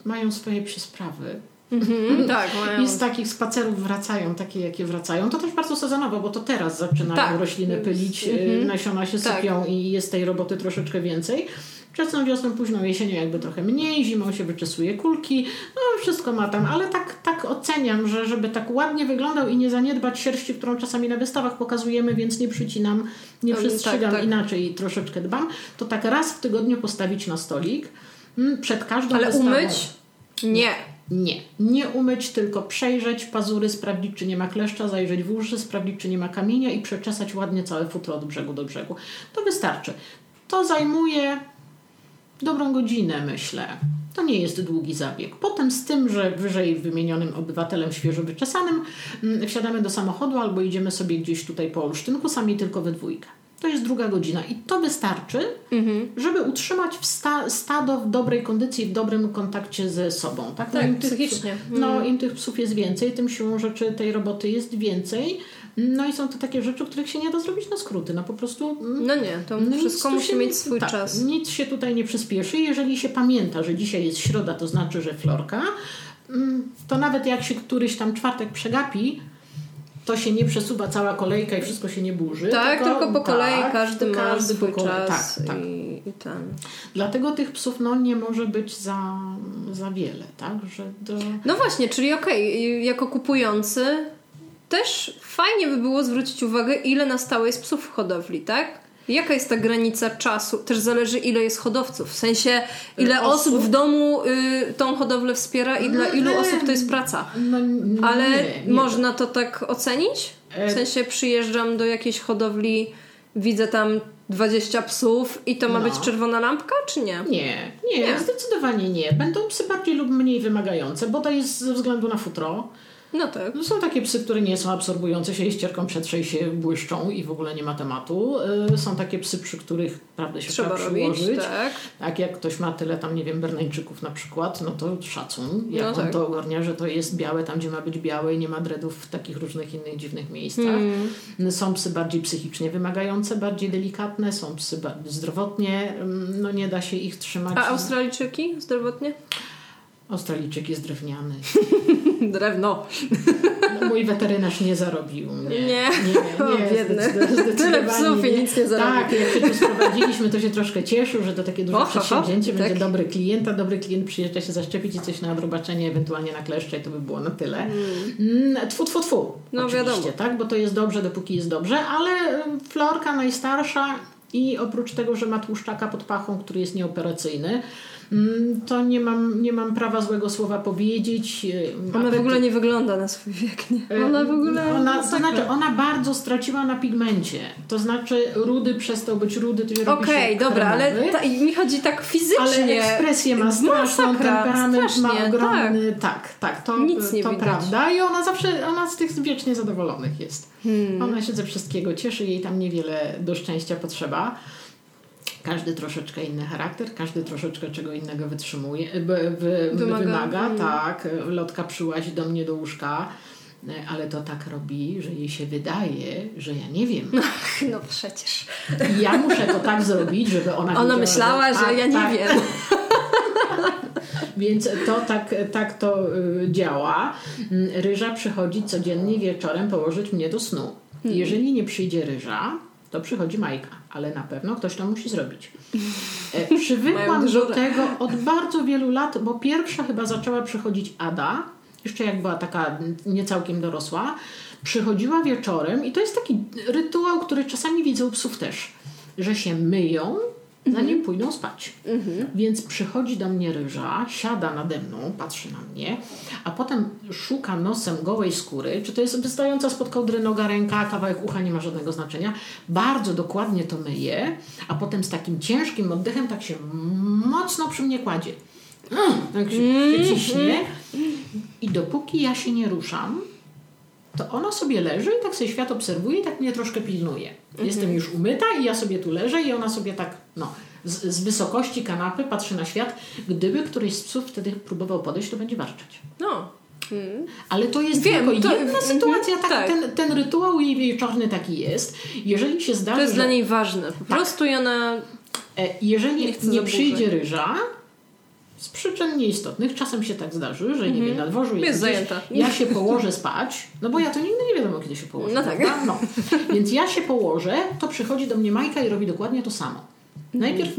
mają swoje psie sprawy. Mhm, tak, mają. I z takich spacerów wracają takie, jakie wracają. To też bardzo sezonowo, bo to teraz zaczynają Tak. rośliny pylić, Mhm. y, nasiona się Tak. sypią i jest tej roboty troszeczkę więcej. Wczesną wiosną, późną jesienią jakby trochę mniej, zimą się wyczesuje kulki, no wszystko ma tam, ale tak, tak oceniam, że żeby tak ładnie wyglądał i nie zaniedbać sierści, którą czasami na wystawach pokazujemy, więc nie przycinam, nie przestrzegam, tak, tak. inaczej troszeczkę dbam, to tak raz w tygodniu postawić na stolik mm, przed każdą Ale wystawą. umyć? Nie. Nie. Nie umyć, tylko przejrzeć pazury, sprawdzić, czy nie ma kleszcza, zajrzeć w uszy, sprawdzić, czy nie ma kamienia i przeczesać ładnie całe futro od brzegu do brzegu. To wystarczy. To zajmuje dobrą godzinę, myślę. To nie jest długi zabieg. Potem z tym, że wyżej wymienionym obywatelem świeżo wyczesanym mm, wsiadamy do samochodu albo idziemy sobie gdzieś tutaj po Olsztynku, sami tylko we dwójkę. To jest druga godzina i to wystarczy, żeby utrzymać sta- stado w dobrej kondycji, w dobrym kontakcie ze sobą. Tak, Tak, im tych, psychicznie. No, im tych psów jest więcej, tym siłą rzeczy tej roboty jest więcej. No i są to takie rzeczy, których się nie da zrobić na skróty. No po prostu mm, No nie, to no wszystko musi się mieć swój tak, czas. Nic się tutaj nie przyspieszy. Jeżeli się pamięta, że dzisiaj jest środa, to znaczy, że florka, mm, to nawet jak się któryś tam czwartek przegapi, to się nie przesuwa cała kolejka i wszystko się nie burzy. Tak, tylko, po kolei tak, każdy ma każdy swój po kolei. czas Tak, tak. I, i ten. Dlatego tych psów no, nie może być za, za wiele, tak? Że do... No właśnie, czyli okej, jako kupujący też fajnie by było zwrócić uwagę, ile na stałe jest psów w hodowli, tak? Jaka jest ta granica czasu? Też zależy, ile jest hodowców. W sensie, ile Osób? osób w domu y, tą hodowlę wspiera i dla ilu nie. osób to jest praca. No, n- Ale nie, można to tak ocenić? W sensie przyjeżdżam do jakiejś hodowli, widzę tam 20 psów i to ma No. być czerwona lampka, czy nie? Nie, nie, Nie. zdecydowanie nie. Będą psy bardziej lub mniej wymagające, bo to jest ze względu na futro. No tak. No Są takie psy, które nie są absorbujące się i ścierką przetrze i się błyszczą i w ogóle nie ma tematu. Y, Są takie psy, przy których prawdę się Trzeba trzeba robić, przyłożyć. tak. Tak jak ktoś ma tyle tam, nie wiem, berneńczyków na przykład, no to szacun. Jak No on tak. to ogarnia, że to jest białe tam, gdzie ma być białe i nie ma dreadów w takich różnych innych dziwnych miejscach. Hmm. Są psy bardziej psychicznie wymagające, bardziej delikatne, są psy zdrowotnie, mm, no nie da się ich trzymać. A Australijczyki zdrowotnie? Australijczyk jest drewniany. Drewno. No, mój weterynarz nie zarobił mnie. Nie. nie, nie biedny. Tyle psów i nic nie zarobił. Tak, jak się tu sprowadziliśmy, to się troszkę cieszył, że to takie duże O, ho, ho, przedsięwzięcie, będzie tak. dobry klient, a dobry klient przyjeżdża się zaszczepić i coś na odrobaczenie, ewentualnie na kleszcze i to by było na tyle. Mm. Tfu, tfu, tfu. No, Oczywiście, wiadomo. tak, bo to jest dobrze, dopóki jest dobrze, ale Florka najstarsza i oprócz tego, że ma tłuszczaka pod pachą, który jest nieoperacyjny, mm, to nie mam, nie mam prawa złego słowa powiedzieć. Y, Ona w apetyt- ogóle nie wygląda na swój wiek, nie? E, Ona w ogóle... Ona, to masakra. znaczy, ona bardzo straciła na pigmencie. To znaczy, rudy przestał być rudy, to robi Okej, się dobra, ale ta, mi chodzi tak fizycznie. Ale ekspresję ma straszną, Masakra, temperament ma ogromny. Tak, tak, to, Nic nie to widać. prawda. I ona zawsze, ona z tych wiecznie zadowolonych jest. Hmm. Ona się ze wszystkiego cieszy, jej tam niewiele do szczęścia potrzeba. Każdy troszeczkę inny charakter, każdy troszeczkę czego innego wytrzymuje, b, b, Wymaga. wymaga. Mm. tak. Lotka przyłazi do mnie do łóżka, e, ale to tak robi, że jej się wydaje, że ja nie wiem. No przecież. I ja muszę to tak zrobić, żeby ona Ona wiedziała, myślała, że tak, ja nie tak. wiem. Więc to tak, tak to y, działa. Mm, Ryża przychodzi codziennie wieczorem położyć mnie do snu. Hmm. Jeżeli nie przyjdzie ryża, to przychodzi Majka, ale na pewno ktoś to musi zrobić. E, Przywykłam do tego od bardzo wielu lat, bo pierwsza chyba zaczęła przychodzić Ada, jeszcze jak była taka nie całkiem dorosła. Przychodziła wieczorem i to jest taki rytuał, który czasami widzę u psów też, że się myją, zanim pójdą spać. Więc przychodzi do mnie ryża, siada nade mną, patrzy na mnie, a potem szuka nosem gołej skóry, czy to jest wystająca spod kołdry noga, ręka, kawałek ucha, nie ma żadnego znaczenia. Bardzo dokładnie to myje, a potem z takim ciężkim oddechem tak się mocno przy mnie kładzie. Mm, Tak się przyciśnie. I dopóki ja się nie ruszam, to ona sobie leży i tak sobie świat obserwuje i tak mnie troszkę pilnuje. Jestem już umyta i ja sobie tu leżę i ona sobie tak, no, z, z wysokości kanapy patrzy na świat. Gdyby któryś z psów wtedy próbował podejść, to będzie warczeć. No. Mm. Ale to jest Wiem, tylko to- jedna mhm, sytuacja, tak, tak. Ten, ten rytuał jej wieczorny taki jest. Jeżeli się zdarzy, To jest że, dla niej ważne. Po prostu i ona... e, jeżeli Nie nie, przyjdzie ryża, z przyczyn nieistotnych, czasem się tak zdarzy, że nie wiem, na dworzu Mhm. Jest zajęta. ja się położę spać, no bo ja to nigdy nie wiadomo, kiedy się położę. No tak. No. Więc ja się położę, to przychodzi do mnie Majka i robi dokładnie to samo. Najpierw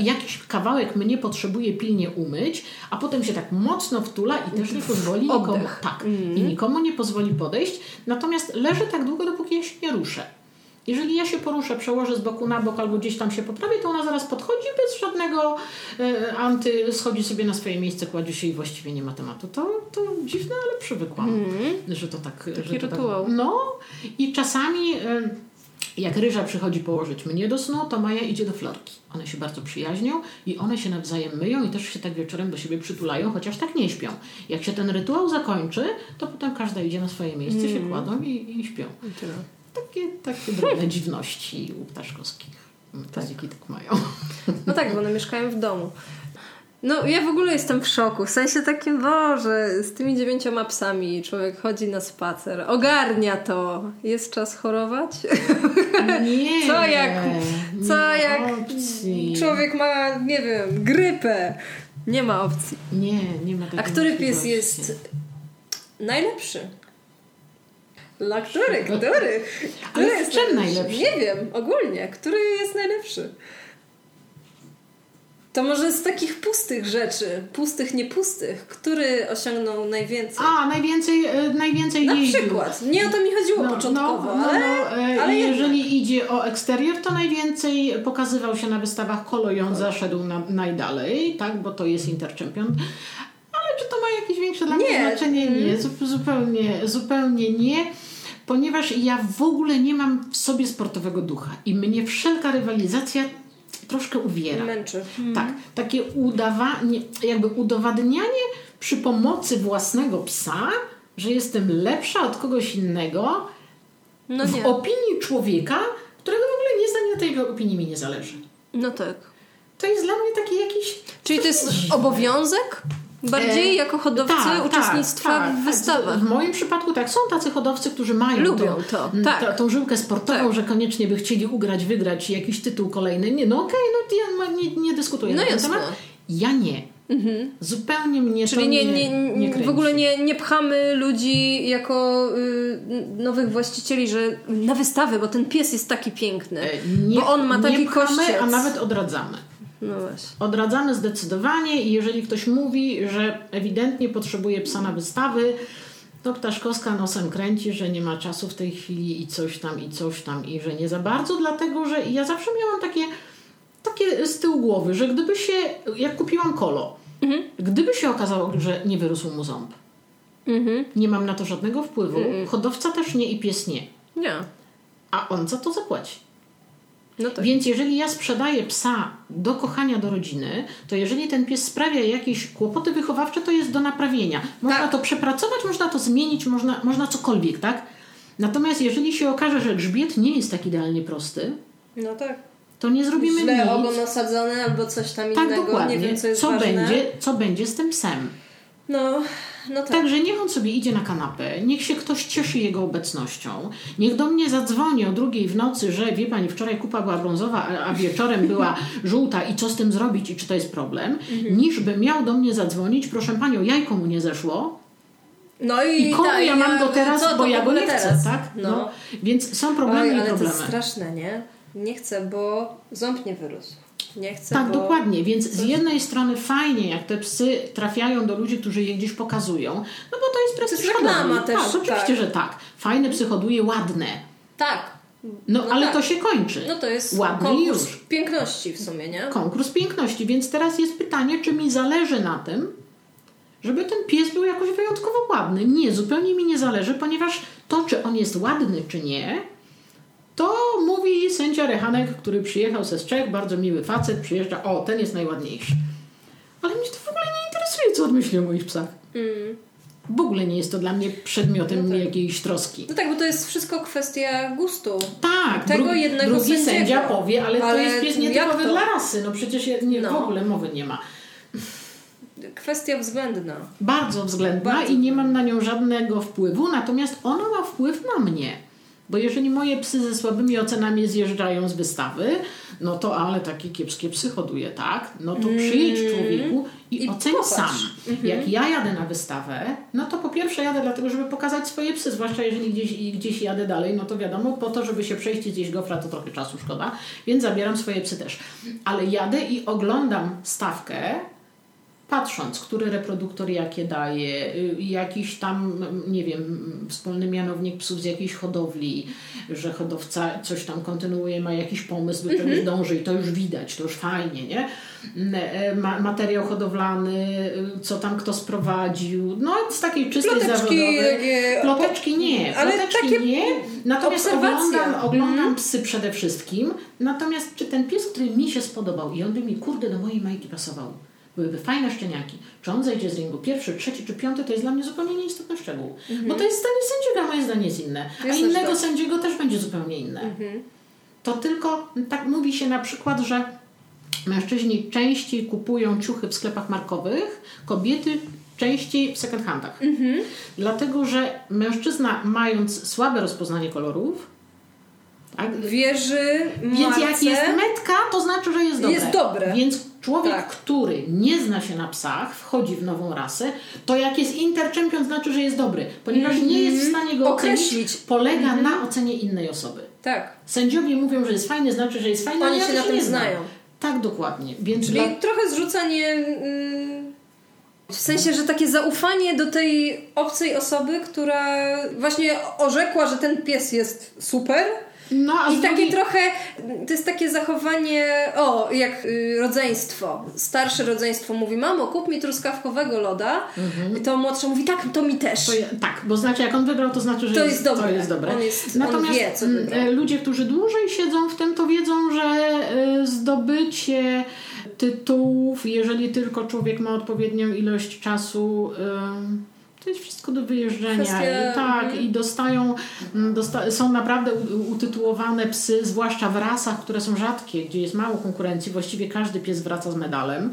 jakiś kawałek mnie potrzebuje pilnie umyć, a potem się tak mocno wtula i też nie pozwoli nikomu, Oddech. tak, i nikomu nie pozwoli podejść. Natomiast leży tak długo, dopóki ja się nie ruszę. Jeżeli ja się poruszę, przełożę z boku na bok albo gdzieś tam się poprawię, to ona zaraz podchodzi bez żadnego e, anty, schodzi sobie na swoje miejsce, kładzie się i właściwie nie ma tematu. To, to dziwne, ale przywykłam, że to tak... że to Mhm. rytuał. Tak, no i czasami... E, jak ryża przychodzi położyć mnie do snu, to Maja idzie do Florki. One się bardzo przyjaźnią i one się nawzajem myją i też się tak wieczorem do siebie przytulają, chociaż tak nie śpią. Jak się ten rytuał zakończy, to potem każda idzie na swoje miejsce, się kładą i, i śpią. Tyle. Takie, takie drobne dziwności u ptaszkowskich. Ptaziki tak mają. No tak, bo one mieszkają w domu. No, ja w ogóle jestem w szoku. W sensie takim, Boże, z tymi dziewięcioma psami człowiek chodzi na spacer, ogarnia to. Jest czas chorować? Nie. Co jak- Co jak opcji. człowiek ma, nie wiem, grypę? Nie ma opcji. Nie, nie ma takiej A który pies jest najlepszy? Dla który? Który? który Ale jest czym najlepszy? Nie wiem, ogólnie. Który jest najlepszy? To może z takich pustych rzeczy, pustych, niepustych, który osiągnął najwięcej? A, najwięcej, e, najwięcej Na jeździł. przykład. Nie o to mi chodziło No, początkowo, no, no, ale, no, e, ale jeżeli idzie o eksterior, to najwięcej pokazywał się na wystawach koloją, zaszedł na, najdalej, tak, bo to jest interchampion. Ale czy to ma jakieś większe dla mnie Nie. znaczenie? Nie, zu- zupełnie, zupełnie nie. Ponieważ ja w ogóle nie mam w sobie sportowego ducha i mnie wszelka rywalizacja troszkę uwiera. Męczy. Tak, takie udawanie, jakby udowadnianie przy pomocy własnego psa, że jestem lepsza od kogoś innego No w nie. opinii człowieka, którego w ogóle nie znam i na tej opinii mi nie zależy. No tak. To jest dla mnie taki jakiś... Czyli to jest obowiązek? Bardziej E, jako hodowcy tak, uczestnictwa tak, w tak. wystawach. W moim przypadku tak, są tacy hodowcy, którzy mają Lubią to, m, tak. tą żyłkę sportową, Tak. że koniecznie by chcieli ugrać, wygrać jakiś tytuł kolejny. Nie, no okej, no ja nie, nie dyskutuję No na ten jasne. temat. Ja nie. Zupełnie mnie Czyli to nie, nie, nie, nie w ogóle nie, nie pchamy ludzi jako y, nowych właścicieli, że na wystawy, bo ten pies jest taki piękny. E, Nie, bo on ma taki nie pchamy, kościec. a nawet odradzamy. No właśnie. Odradzamy zdecydowanie i jeżeli ktoś mówi, że ewidentnie potrzebuje psa na wystawy, to Ptaszkowska nosem kręci, że nie ma czasu w tej chwili i coś tam, i coś tam, i że nie za bardzo, dlatego że ja zawsze miałam takie, takie z tyłu głowy, że gdyby się, jak kupiłam kolo, gdyby się okazało, że nie wyrósł mu ząb, Mhm. nie mam na to żadnego wpływu, hodowca też nie i pies nie, Nie. a on za to zapłaci. No tak. Więc jeżeli ja sprzedaję psa do kochania do rodziny, to jeżeli ten pies sprawia jakieś kłopoty wychowawcze, to jest do naprawienia. Można Tak. to przepracować, można to zmienić, można, można cokolwiek, tak? Natomiast jeżeli się okaże, że grzbiet nie jest tak idealnie prosty, No tak. to nie zrobimy Źle nic. ogon osadzone albo coś tam Tak, innego. dokładnie. Nie wiem, co jest co, ważne. będzie, co będzie z tym psem? No, no tak. Także niech on sobie idzie na kanapę, niech się ktoś cieszy jego obecnością, niech do mnie zadzwoni o drugiej w nocy, że wie pani, wczoraj kupa była brązowa, a- wieczorem była żółta i co z tym zrobić i czy to jest problem, Mhm. niż by miał do mnie zadzwonić, proszę panią, jajko mu nie zeszło No i, i komu tak, ja mam go teraz, co to bo ja go nie chcę, teraz? tak? No. Więc są problemy Oj, i ale to problemy. jest straszne, nie? Nie chcę, bo ząb nie wyrósł. Nie chcę, Tak, bo... dokładnie. Więc z jednej strony fajnie, jak te psy trafiają do ludzi, którzy je gdzieś pokazują, no bo to jest prestiż jest reklama hodowli. też, Tak, oczywiście, tak. że tak. Fajne psy hoduje, ładne. Tak. No, No ale tak. to się kończy. No to jest Ładny konkurs już. piękności w sumie, nie? Konkurs piękności. Więc teraz jest pytanie, czy mi zależy na tym, żeby ten pies był jakoś wyjątkowo ładny. Nie, zupełnie mi nie zależy, ponieważ to, czy on jest ładny, czy nie, to mówi sędzia Rechanek, który przyjechał ze Czech, bardzo miły facet, przyjeżdża, o, ten jest najładniejszy. Ale mnie to w ogóle nie interesuje, co on myśli o moich psach. Mm. W ogóle nie jest to dla mnie przedmiotem No tak. jakiejś troski. No tak, bo to jest wszystko kwestia gustu. Tak, Tego dru- jednego drugi sędziego. sędzia powie, ale, Ale to jest pies nietypowy dla rasy. No przecież nie, w No. ogóle mowy nie ma. Kwestia względna. Bardzo względna Bardzo i nie mam na nią żadnego wpływu, natomiast ona ma wpływ na mnie. Bo jeżeli moje psy ze słabymi ocenami zjeżdżają z wystawy, no to ale takie kiepskie psy hoduje, tak? No to przyjedź człowieku i, Mm. I oceń popatrz. sam. Mhm. Jak ja jadę na wystawę, no to po pierwsze jadę dlatego, żeby pokazać swoje psy, zwłaszcza jeżeli gdzieś, gdzieś jadę dalej, no to wiadomo, po to, żeby się przejść i zjeść gofra, to trochę czasu szkoda, więc zabieram swoje psy też. Ale jadę i oglądam stawkę, patrząc, który reproduktor jakie daje, y, jakiś tam, nie wiem, wspólny mianownik psów z jakiejś hodowli, że hodowca coś tam kontynuuje, ma jakiś pomysł, do czegoś dąży i to już widać, to już fajnie, nie? E, Ma, materiał hodowlany, y, co tam kto sprowadził, no z takiej czystej Ploteczki, zawodowej. Ploteczki nie, Ale ploteczki takie nie, natomiast obserwacja. oglądam, oglądam psy przede wszystkim, natomiast czy ten pies, który mi się spodobał i on by mi kurde do mojej majki pasował, byłyby fajne szczeniaki. Czy on zejdzie z ringu pierwszy, trzeci czy piąty, to jest dla mnie zupełnie nieistotny szczegół. Bo to jest zdanie sędziego, a moje zdanie jest inne. A Jest też innego tak. sędziego też będzie zupełnie inne. To tylko tak mówi się na przykład, że mężczyźni częściej kupują ciuchy w sklepach markowych, kobiety częściej w second handach. Dlatego, że mężczyzna mając słabe rozpoznanie kolorów, Wierzy więc jak jest metka, to znaczy, że jest dobre. Jest dobre. Więc człowiek, Tak. który nie zna się na psach, wchodzi w nową rasę, to jak jest interchampion, znaczy, że jest dobry. Ponieważ nie jest w stanie go Mhm. Określić. ocenić, polega na ocenie innej osoby. Tak. Sędziowie mówią, że jest fajny, znaczy, że jest fajny, Oni ale się na tym nie znają. Tak, dokładnie. Więc Czyli dla... trochę zrzucanie mm, W sensie, że takie zaufanie do tej obcej osoby, która właśnie orzekła, że ten pies jest super. No, I takie trochę, to jest takie zachowanie, o, jak y, rodzeństwo. Starsze rodzeństwo mówi, mamo, kup mi truskawkowego loda. I to młodsza mówi, tak, to mi też. To je, tak, bo znaczy jak on wybrał, to znaczy, że To jest dobre. To jest dobre. On jest- on Natomiast wie, co mm, wybrał. ludzie, którzy dłużej siedzą w tym, to wiedzą, że e, zdobycie tytułów, jeżeli tylko człowiek ma odpowiednią ilość czasu, e, to jest wszystko do wyjeżdżenia. Kwestia- I, tak, mhm. i dostają, mm, dosta, są naprawdę utytułowane psy, zwłaszcza w rasach, które są rzadkie, gdzie jest mało konkurencji, właściwie każdy pies wraca z medalem.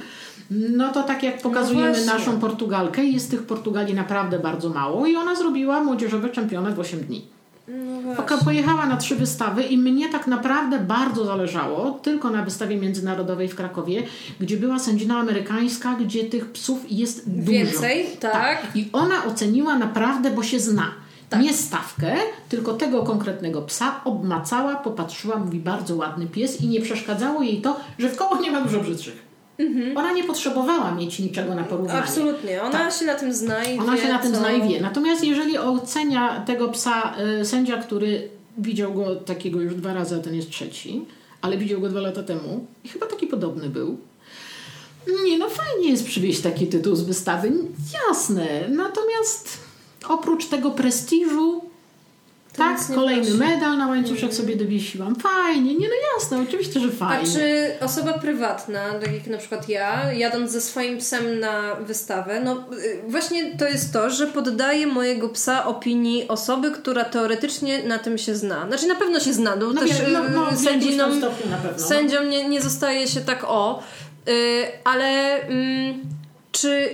No to tak jak pokazujemy właśnie. naszą Portugalkę, jest tych Portugalii naprawdę bardzo mało i ona zrobiła młodzieżowy czempionat w 8 dni. No właśnie. Pojechała na trzy wystawy i mnie tak naprawdę bardzo zależało tylko na wystawie międzynarodowej w Krakowie, gdzie była sędzina amerykańska, gdzie tych psów jest dużo. Więcej, tak. I ona oceniła naprawdę, bo się zna. Nie stawkę, tylko tego konkretnego psa obmacała, popatrzyła, mówi bardzo ładny pies i nie przeszkadzało jej to, że w koło nie ma dużo brzydszych. Ona nie potrzebowała mieć niczego na porównanie. Absolutnie. Ona Tak. się na tym zna i Ona wie, się na tym co... zna i wie. Natomiast jeżeli ocenia tego psa y, sędzia, który widział go takiego już dwa razy, a ten jest trzeci, ale widział go dwa lata temu i chyba taki podobny był. Nie, no fajnie jest przywieźć taki tytuł z wystawy, jasne. Natomiast oprócz tego prestiżu, tak, kolejny wnosi. medal na łańcuszek sobie dowiesiłam. Fajnie, nie no jasne, oczywiście, że A fajnie. czy osoba prywatna, tak jak na przykład ja, jadąc ze swoim psem na wystawę, no y, właśnie to jest to, że poddaję mojego psa opinii osoby, która teoretycznie na tym się zna. Znaczy na pewno się zna, no, No też wiem, no, no, sędzinom, stopniu na pewno, no. sędziom nie, nie zostaje się tak o, y, ale mm, czy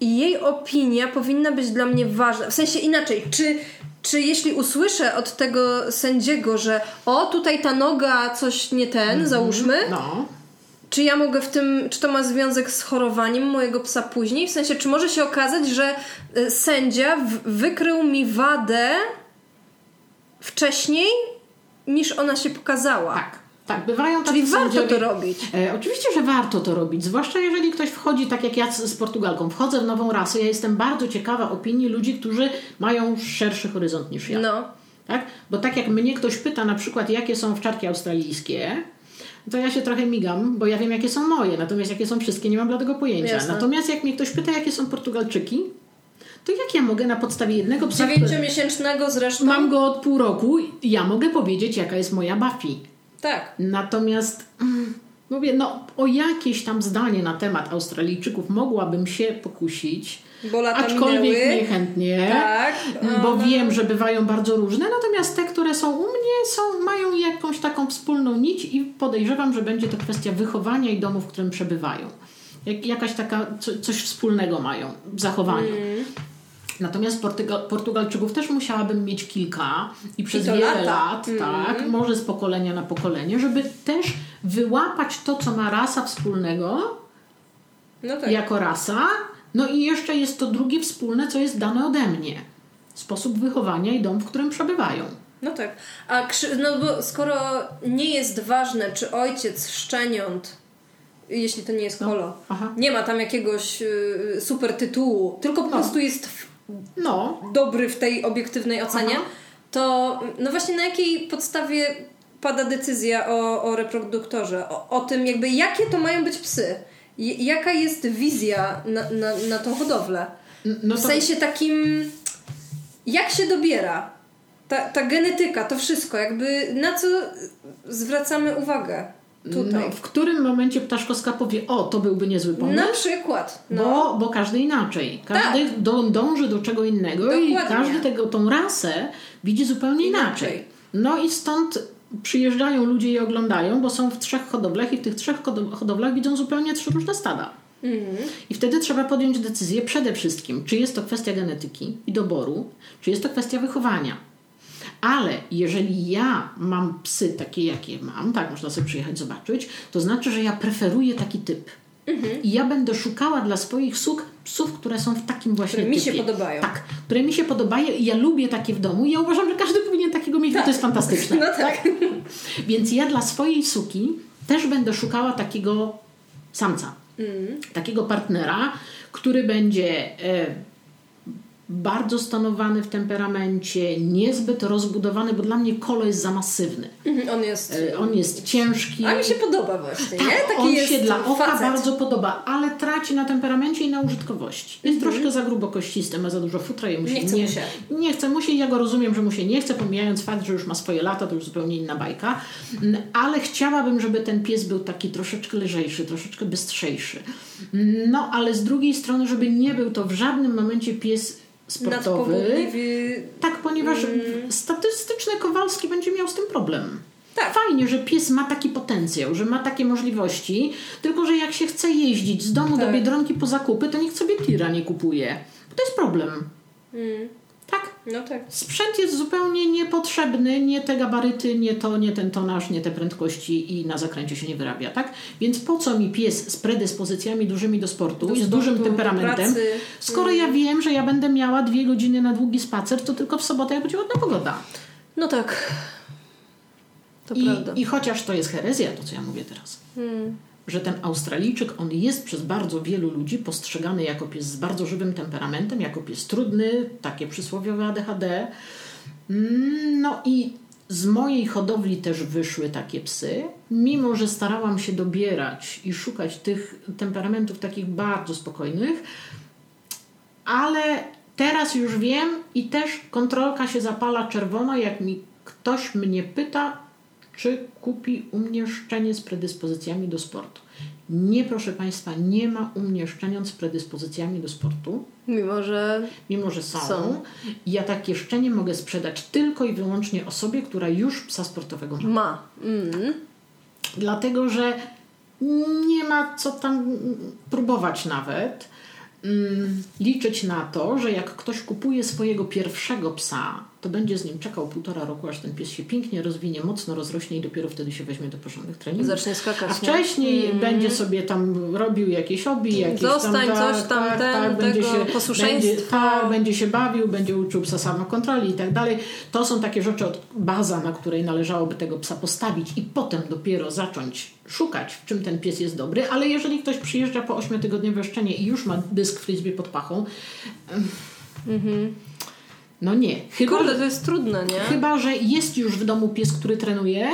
jej opinia powinna być dla mnie ważna. W sensie inaczej, czy, czy jeśli usłyszę od tego sędziego, że o, tutaj ta noga coś nie ten, załóżmy, No. czy ja mogę w tym, czy to ma związek z chorowaniem mojego psa później? W sensie, czy może się okazać, że y, sędzia wykrył mi wadę wcześniej, niż ona się pokazała? Tak, tak, bywają Czyli tacy warto to robić. E, oczywiście, że warto to robić, zwłaszcza jeżeli ktoś wchodzi, tak jak ja z, Portugalką, wchodzę w nową rasę, ja jestem bardzo ciekawa opinii ludzi, którzy mają szerszy horyzont niż ja. No. Tak? Bo tak jak mnie ktoś pyta na przykład, jakie są owczarki australijskie, to ja się trochę migam, bo ja wiem, jakie są moje, natomiast jakie są wszystkie, nie mam dla tego pojęcia. Jasne. Natomiast jak mnie ktoś pyta, jakie są Portugalczyki, to jak ja mogę na podstawie jednego psa, Dziewięciomiesięcznego zresztą. mam go od pół roku, ja mogę powiedzieć, jaka jest moja Buffy. Tak. Natomiast mm, mówię, no o jakieś tam zdanie na temat Australijczyków mogłabym się pokusić. Bo lata Aczkolwiek minęły. niechętnie, Tak. bo Aha. wiem, że bywają bardzo różne, natomiast te, które są u mnie, są, mają jakąś taką wspólną nić i podejrzewam, że będzie to kwestia wychowania i domu, w którym przebywają. Jak, jakaś taka, co, coś wspólnego mają w zachowaniu. Mm. Natomiast Portugal, Portugalczyków też musiałabym mieć kilka i przez I wiele lata. lat, tak, może z pokolenia na pokolenie, żeby też wyłapać to, co ma rasa wspólnego No tak. jako rasa. No i jeszcze jest to drugie wspólne, co jest dane ode mnie. Sposób wychowania i dom, w którym przebywają. No tak. A no bo skoro nie jest ważne, czy ojciec szczeniąt, jeśli to nie jest kolo, aha. nie ma tam jakiegoś y, super tytułu, tylko po No. prostu jest No, dobry w tej obiektywnej ocenie, Aha. to no właśnie na jakiej podstawie pada decyzja o, o reproduktorze? O, o tym jakby jakie to mają być psy? Jaka jest wizja na, na, na tą hodowlę? No w to- sensie takim jak się dobiera? Ta, ta genetyka, to wszystko, jakby na co zwracamy uwagę tutaj? no, w którym momencie ptaszkowska powie, o, to byłby niezły pomysł? na przykład. No. Bo, bo każdy inaczej. Każdy do, dąży do czego innego i Dokładnie. każdy tego, tą rasę widzi zupełnie inaczej. Inaczej. No i stąd przyjeżdżają ludzie i oglądają, bo są w trzech hodowlach i w tych trzech hodo- hodowlach widzą zupełnie trzy różne stada. Mhm. I wtedy trzeba podjąć decyzję przede wszystkim, czy jest to kwestia genetyki i doboru, czy jest to kwestia wychowania. Ale jeżeli ja mam psy takie, jakie mam, tak, można sobie przyjechać zobaczyć, to znaczy, że ja preferuję taki typ. Mhm. I ja będę szukała dla swoich sług psów, które są w takim właśnie Które mi się typie. podobają. Tak, które mi się podobają i ja lubię takie w domu i ja uważam, że każdy powinien takiego mieć, bo to jest fantastyczne. No tak. Więc ja dla swojej suki też będę szukała takiego samca. Takiego partnera, który będzie e, bardzo stonowany w temperamencie, niezbyt rozbudowany, bo dla mnie kolo jest za masywny. Mhm, On jest... E, On jest ciężki. A mi się podoba właśnie, nie? Tak, Taki on jest się dla oka facet. bardzo podoba, ale traci na temperamencie i na użytkowości. Jest Mhm. troszkę za grubo kościsty, ma za dużo futra i mu się Nie chce mu się. Nie chce mu się, ja go rozumiem, że mu się nie chce, pomijając fakt, że już ma swoje lata, to już zupełnie inna bajka, Mm, ale chciałabym, żeby ten pies był taki troszeczkę lżejszy, troszeczkę bystrzejszy. No, ale z drugiej strony, żeby nie był to w żadnym momencie pies sportowy. Tak, ponieważ Mm. statystyczny Kowalski będzie miał z tym problem. Tak. Fajnie, że pies ma taki potencjał, że ma takie możliwości, tylko że jak się chce jeździć z domu do Tak. Biedronki po zakupy, to niech sobie tira nie kupuje. To jest problem. Mm. No tak. Sprzęt jest zupełnie niepotrzebny, nie te gabaryty, nie to, nie ten tonaż, nie te prędkości i na zakręcie się nie wyrabia, tak? Więc po co mi pies z predyspozycjami dużymi do sportu, Do i z sportu, dużym temperamentem, skoro ja wiem, że ja będę miała dwie godziny na długi spacer, to tylko w sobotę, jak będzie ładna pogoda. No tak. To prawda. I, I chociaż to jest herezja, to co ja mówię teraz, Mm. Że ten Australijczyk, on jest przez bardzo wielu ludzi postrzegany jako pies z bardzo żywym temperamentem, jako pies trudny, takie przysłowiowe ADHD. Mm, No i z mojej hodowli też wyszły takie psy, mimo że starałam się dobierać i szukać tych temperamentów takich bardzo spokojnych, ale teraz już wiem i też kontrolka się zapala czerwona, jak mi ktoś mnie pyta, czy kupi u mnie szczenię z predyspozycjami do sportu. Nie, proszę Państwa, nie ma u mnie szczeniąt z predyspozycjami do sportu, Mimo, że... mimo że są. Są. Ja takie szczenie mogę sprzedać tylko i wyłącznie osobie, która już psa sportowego ma. Ma. Mm. Dlatego, że nie ma co tam próbować nawet. Mm, Liczyć na to, że jak ktoś kupuje swojego pierwszego psa, to będzie z nim czekał półtora roku, aż ten pies się pięknie rozwinie, mocno rozrośnie i dopiero wtedy się weźmie do porządnych treningów. Zacznie skakać. A nie? wcześniej będzie sobie tam robił jakieś hobby, jakieś Zostań, tam, tak, coś tam, tak, ten, tak, będzie się. Będzie, tak, będzie się bawił, będzie uczył psa samokontroli i tak dalej. To są takie rzeczy, od baza, na której należałoby tego psa postawić i potem dopiero zacząć szukać, w czym ten pies jest dobry, ale jeżeli ktoś przyjeżdża po 8-tygodniowe szczenie i już ma dysk frisbee pod pachą, no nie. Chyba, Kurde, to jest trudne, nie? Chyba, że jest już w domu pies, który trenuje.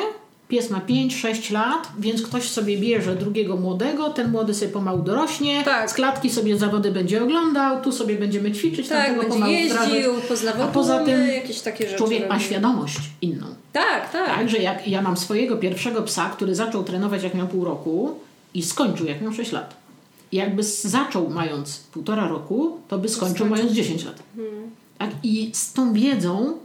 Pies ma 5-6 lat, więc ktoś sobie bierze drugiego młodego, ten młody sobie pomału dorośnie, Tak. z klatki sobie zawody będzie oglądał, tu sobie będziemy ćwiczyć, Tak, tamtego pomału jeździł, poznawał A poza tłumy, tym jakieś takie rzeczy. Człowiek ma robi. świadomość inną. Tak, tak. Tak, że jak ja mam swojego pierwszego psa, który zaczął trenować jak miał pół roku i skończył jak miał 6 lat. I jakby zaczął mając półtora roku, to by skończył skończył. mając 10 lat. Tak? I z tą wiedzą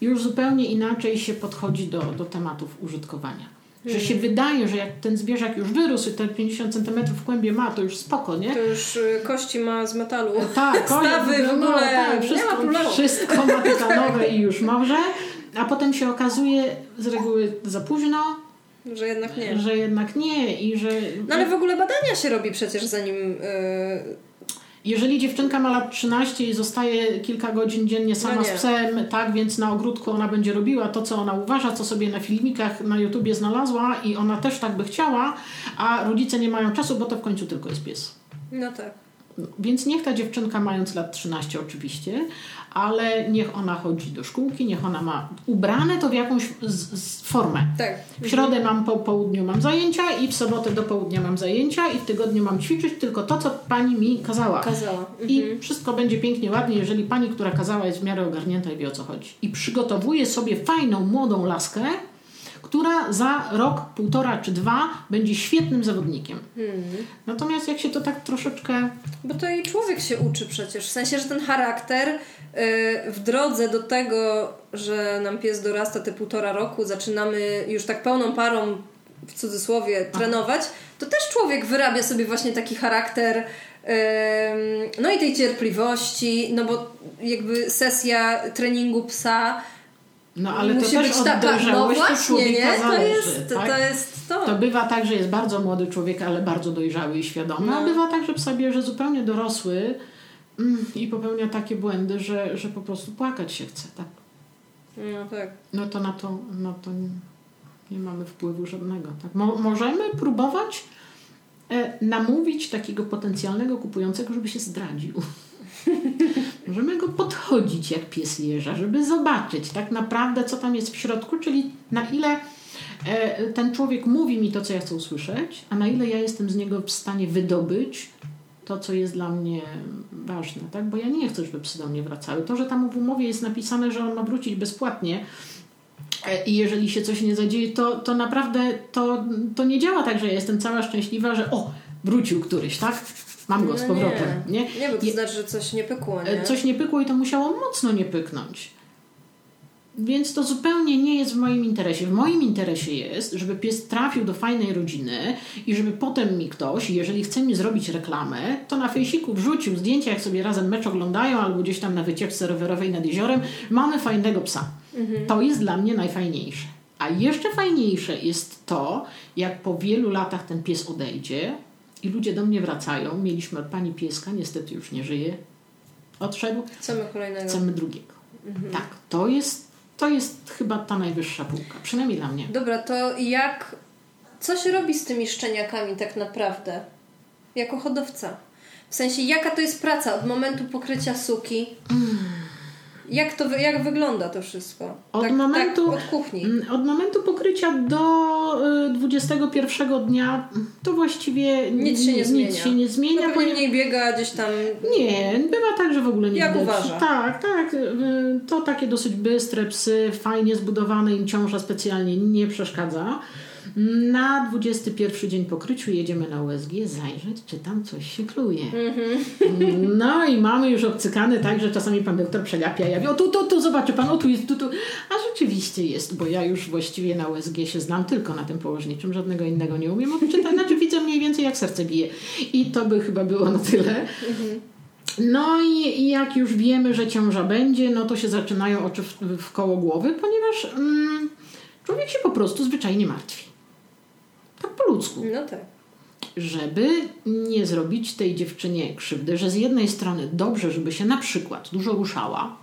już zupełnie inaczej się podchodzi do, do tematów użytkowania. Że się wydaje, że jak ten zwierzak już wyrósł i te 50 cm w kłębie ma, to już spoko, nie? To już y, kości ma z metalu. Tak, Stawy w ogóle, tak, nie wszystko, ma problemu. wszystko ma tytanowe i już może, a potem się okazuje z reguły za późno, Że jednak nie. że jednak nie i że No ale w ogóle badania się robi przecież zanim... jeżeli dziewczynka ma lat 13 i zostaje kilka godzin dziennie sama No z psem, tak, więc na ogródku ona będzie robiła to, co ona uważa, co sobie na filmikach na YouTubie znalazła i ona też tak by chciała, a rodzice nie mają czasu, bo to w końcu tylko jest pies. no tak. Więc niech ta dziewczynka mając lat 13 oczywiście, ale niech ona chodzi do szkółki, niech ona ma ubrane to w jakąś z, z formę. Tak. W środę mam po południu mam zajęcia i w sobotę do południa mam zajęcia i w tygodniu mam ćwiczyć tylko to, co pani mi kazała. Kazała. I Mhm. wszystko będzie pięknie, ładnie, jeżeli pani, która kazała, jest w miarę ogarnięta i wie o co chodzi. I przygotowuje sobie fajną, młodą laskę, która za rok, półtora czy dwa będzie świetnym zawodnikiem. Mhm. Natomiast jak się to tak troszeczkę Bo to i człowiek się uczy przecież. W sensie, że ten charakter y, w drodze do tego, że nam pies dorasta te półtora roku, zaczynamy już tak pełną parą w cudzysłowie trenować, to też człowiek wyrabia sobie właśnie taki charakter no i tej cierpliwości, no bo jakby sesja treningu psa No ale to musi też być od taka, no właśnie, człowieka nie? To zależy. jest, tak? to jest to. To bywa tak, że jest bardzo młody człowiek, ale bardzo dojrzały i świadomy, a No. bywa tak, że psa bierze zupełnie dorosły mm, i popełnia takie błędy, że, że po prostu płakać się chce. Tak? No tak. No to na to, na to nie, nie mamy wpływu żadnego. Tak? Mo, możemy próbować e, namówić takiego potencjalnego kupującego, żeby się zdradził. Możemy go podchodzić jak pies jeża, żeby zobaczyć tak naprawdę, co tam jest w środku, czyli na ile e, ten człowiek mówi mi to, co ja chcę usłyszeć, a na ile ja jestem z niego w stanie wydobyć to, co jest dla mnie ważne, tak? Bo ja nie chcę, żeby psy do mnie wracały. To, że tam w umowie jest napisane, że on ma wrócić bezpłatnie e, i jeżeli się coś nie zadzieje, to, to naprawdę to, to nie działa tak, że ja jestem cała szczęśliwa, że o, wrócił któryś, tak? Mam go No z powrotem. Nie, Nie, nie bo to znaczy, że coś nie pykło, nie? E, Coś nie pykło i to musiało mocno nie pyknąć. Więc to zupełnie nie jest w moim interesie. W moim interesie jest, żeby pies trafił do fajnej rodziny i żeby potem mi ktoś, jeżeli chce mi zrobić reklamę, to na fejsiku wrzucił zdjęcia, jak sobie razem mecz oglądają albo gdzieś tam na wycieczce rowerowej nad jeziorem. Mamy fajnego psa. To jest dla mnie najfajniejsze. A jeszcze fajniejsze jest to, jak po wielu latach ten pies odejdzie i ludzie do mnie wracają. Mieliśmy od pani pieska, niestety już nie żyje. Odszedł. Chcemy kolejnego. Chcemy drugiego. Tak, to jest, to jest chyba ta najwyższa półka. Przynajmniej dla mnie. Dobra, to jak... Co się robi z tymi szczeniakami tak naprawdę? Jako hodowca. W sensie, jaka to jest praca od momentu pokrycia suki? Jak to jak wygląda to wszystko? Od tak, momentu- Tak, od kuchni. Od momentu pokrycia do y, 21 dnia to właściwie Nic się nie zmienia. Nic się nie zmienia No ponieważ- mniej biega gdzieś tam... Nie, bywa tak, że w ogóle nie Jak widać. uważa. Tak, tak. y, To takie dosyć bystre psy, fajnie zbudowane, im ciąża specjalnie nie przeszkadza. Na 21 dzień pokryciu jedziemy na USG zajrzeć, czy tam coś się kluje. Mhm. No i mamy już obcykane tak, że czasami pan doktor przegapia. Ja mówię, o tu, tu, tu, zobaczy pan, o tu jest, tu, tu. A rzeczywiście jest, bo ja już właściwie na USG się znam tylko na tym położniczym, żadnego innego nie umiem odczytać. Znaczy widzę mniej więcej jak serce bije. I to by chyba było na tyle. No i i jak już wiemy, że ciąża będzie, no to się zaczynają oczy w, w koło głowy, ponieważ mm, człowiek się po prostu zwyczajnie martwi. Ludzku No tak. żeby nie zrobić tej dziewczynie krzywdy, że z jednej strony dobrze, żeby się na przykład dużo ruszała,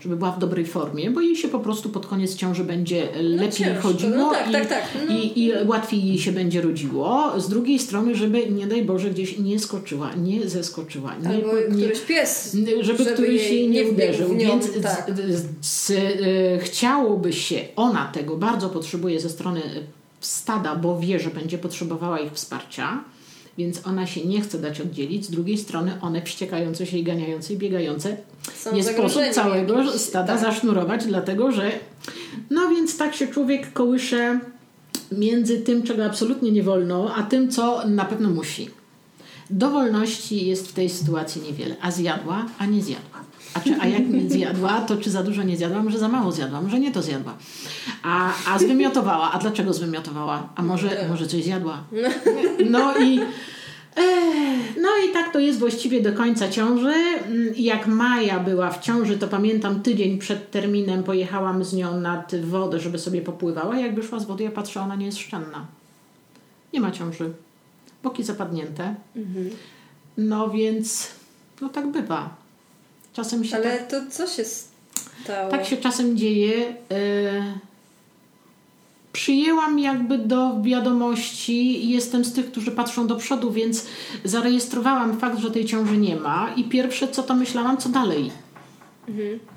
żeby była w dobrej formie, bo jej się po prostu pod koniec ciąży będzie lepiej ciężko. chodziło No tak, i, tak, tak. No. I, i łatwiej jej się będzie rodziło. Z drugiej strony, żeby nie daj Boże gdzieś nie skoczyła, nie zeskoczyła, nie, Albo nie, któryś pies. żeby, któryś jej nie, uderzył. nią, Więc tak. z, z, z, chciałoby się, ona tego bardzo potrzebuje ze strony stada, bo wie, że będzie potrzebowała ich wsparcia, więc ona się nie chce dać oddzielić. Z drugiej strony one wściekające się i ganiające i biegające Są nie sposób całego jakimś, stada tak. zasznurować, dlatego że no więc tak się człowiek kołysze między tym, czego absolutnie nie wolno, a tym, co na pewno musi. Dowolności jest w tej sytuacji niewiele. A zjadła, a nie zjadła. A, czy, a jak nie zjadła, to czy za dużo nie zjadła? Może za mało zjadła, może nie to zjadła. A, a zwymiotowała. A dlaczego zwymiotowała? A może, może coś zjadła? No i Ech, No i tak to jest właściwie do końca ciąży. Mm, Jak Maja była w ciąży, to pamiętam tydzień przed terminem pojechałam z nią nad wodę, żeby sobie popływała. Jak wyszła z wody, ja patrzę, ona nie jest szczenna. Nie ma ciąży. Boki zapadnięte. No więc, no tak bywa. Czasem się Ale tak, to co się stało? tak się czasem dzieje. E, przyjęłam jakby do wiadomości i jestem z tych, którzy patrzą do przodu, więc zarejestrowałam fakt, że tej ciąży nie ma i pierwsze co to myślałam, co dalej.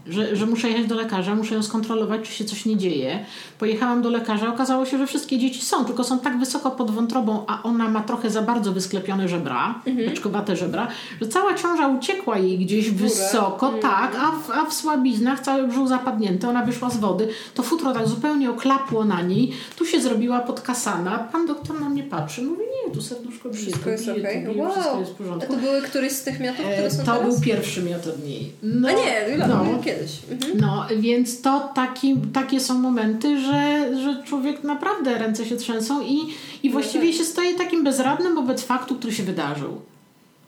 Że, że muszę jechać do lekarza, muszę ją skontrolować, czy się coś nie dzieje. Pojechałam do lekarza, okazało się, że wszystkie dzieci są, tylko są tak wysoko pod wątrobą, a ona ma trochę za bardzo wysklepione żebra, beczkowate żebra, że cała ciąża uciekła jej gdzieś wysoko, tak, a w, a w słabiznach cały brzuch zapadnięty, ona wyszła z wody, to futro tak zupełnie oklapło na niej, tu się zrobiła podkasana, pan doktor na mnie patrzy, mówi, nie, tu serduszko bije, Wszystko jest bije, okej. to bije, wszystko Wow. jest w A porządku. to były któryś z tych miotów, które E, są To teraz? był pierwszy miot od niej. No, A nie, No. kiedyś. Mhm. No, więc to taki, takie są momenty, że, że człowiek naprawdę ręce się trzęsą i, i właściwie się staje takim bezradnym wobec faktu, który się wydarzył.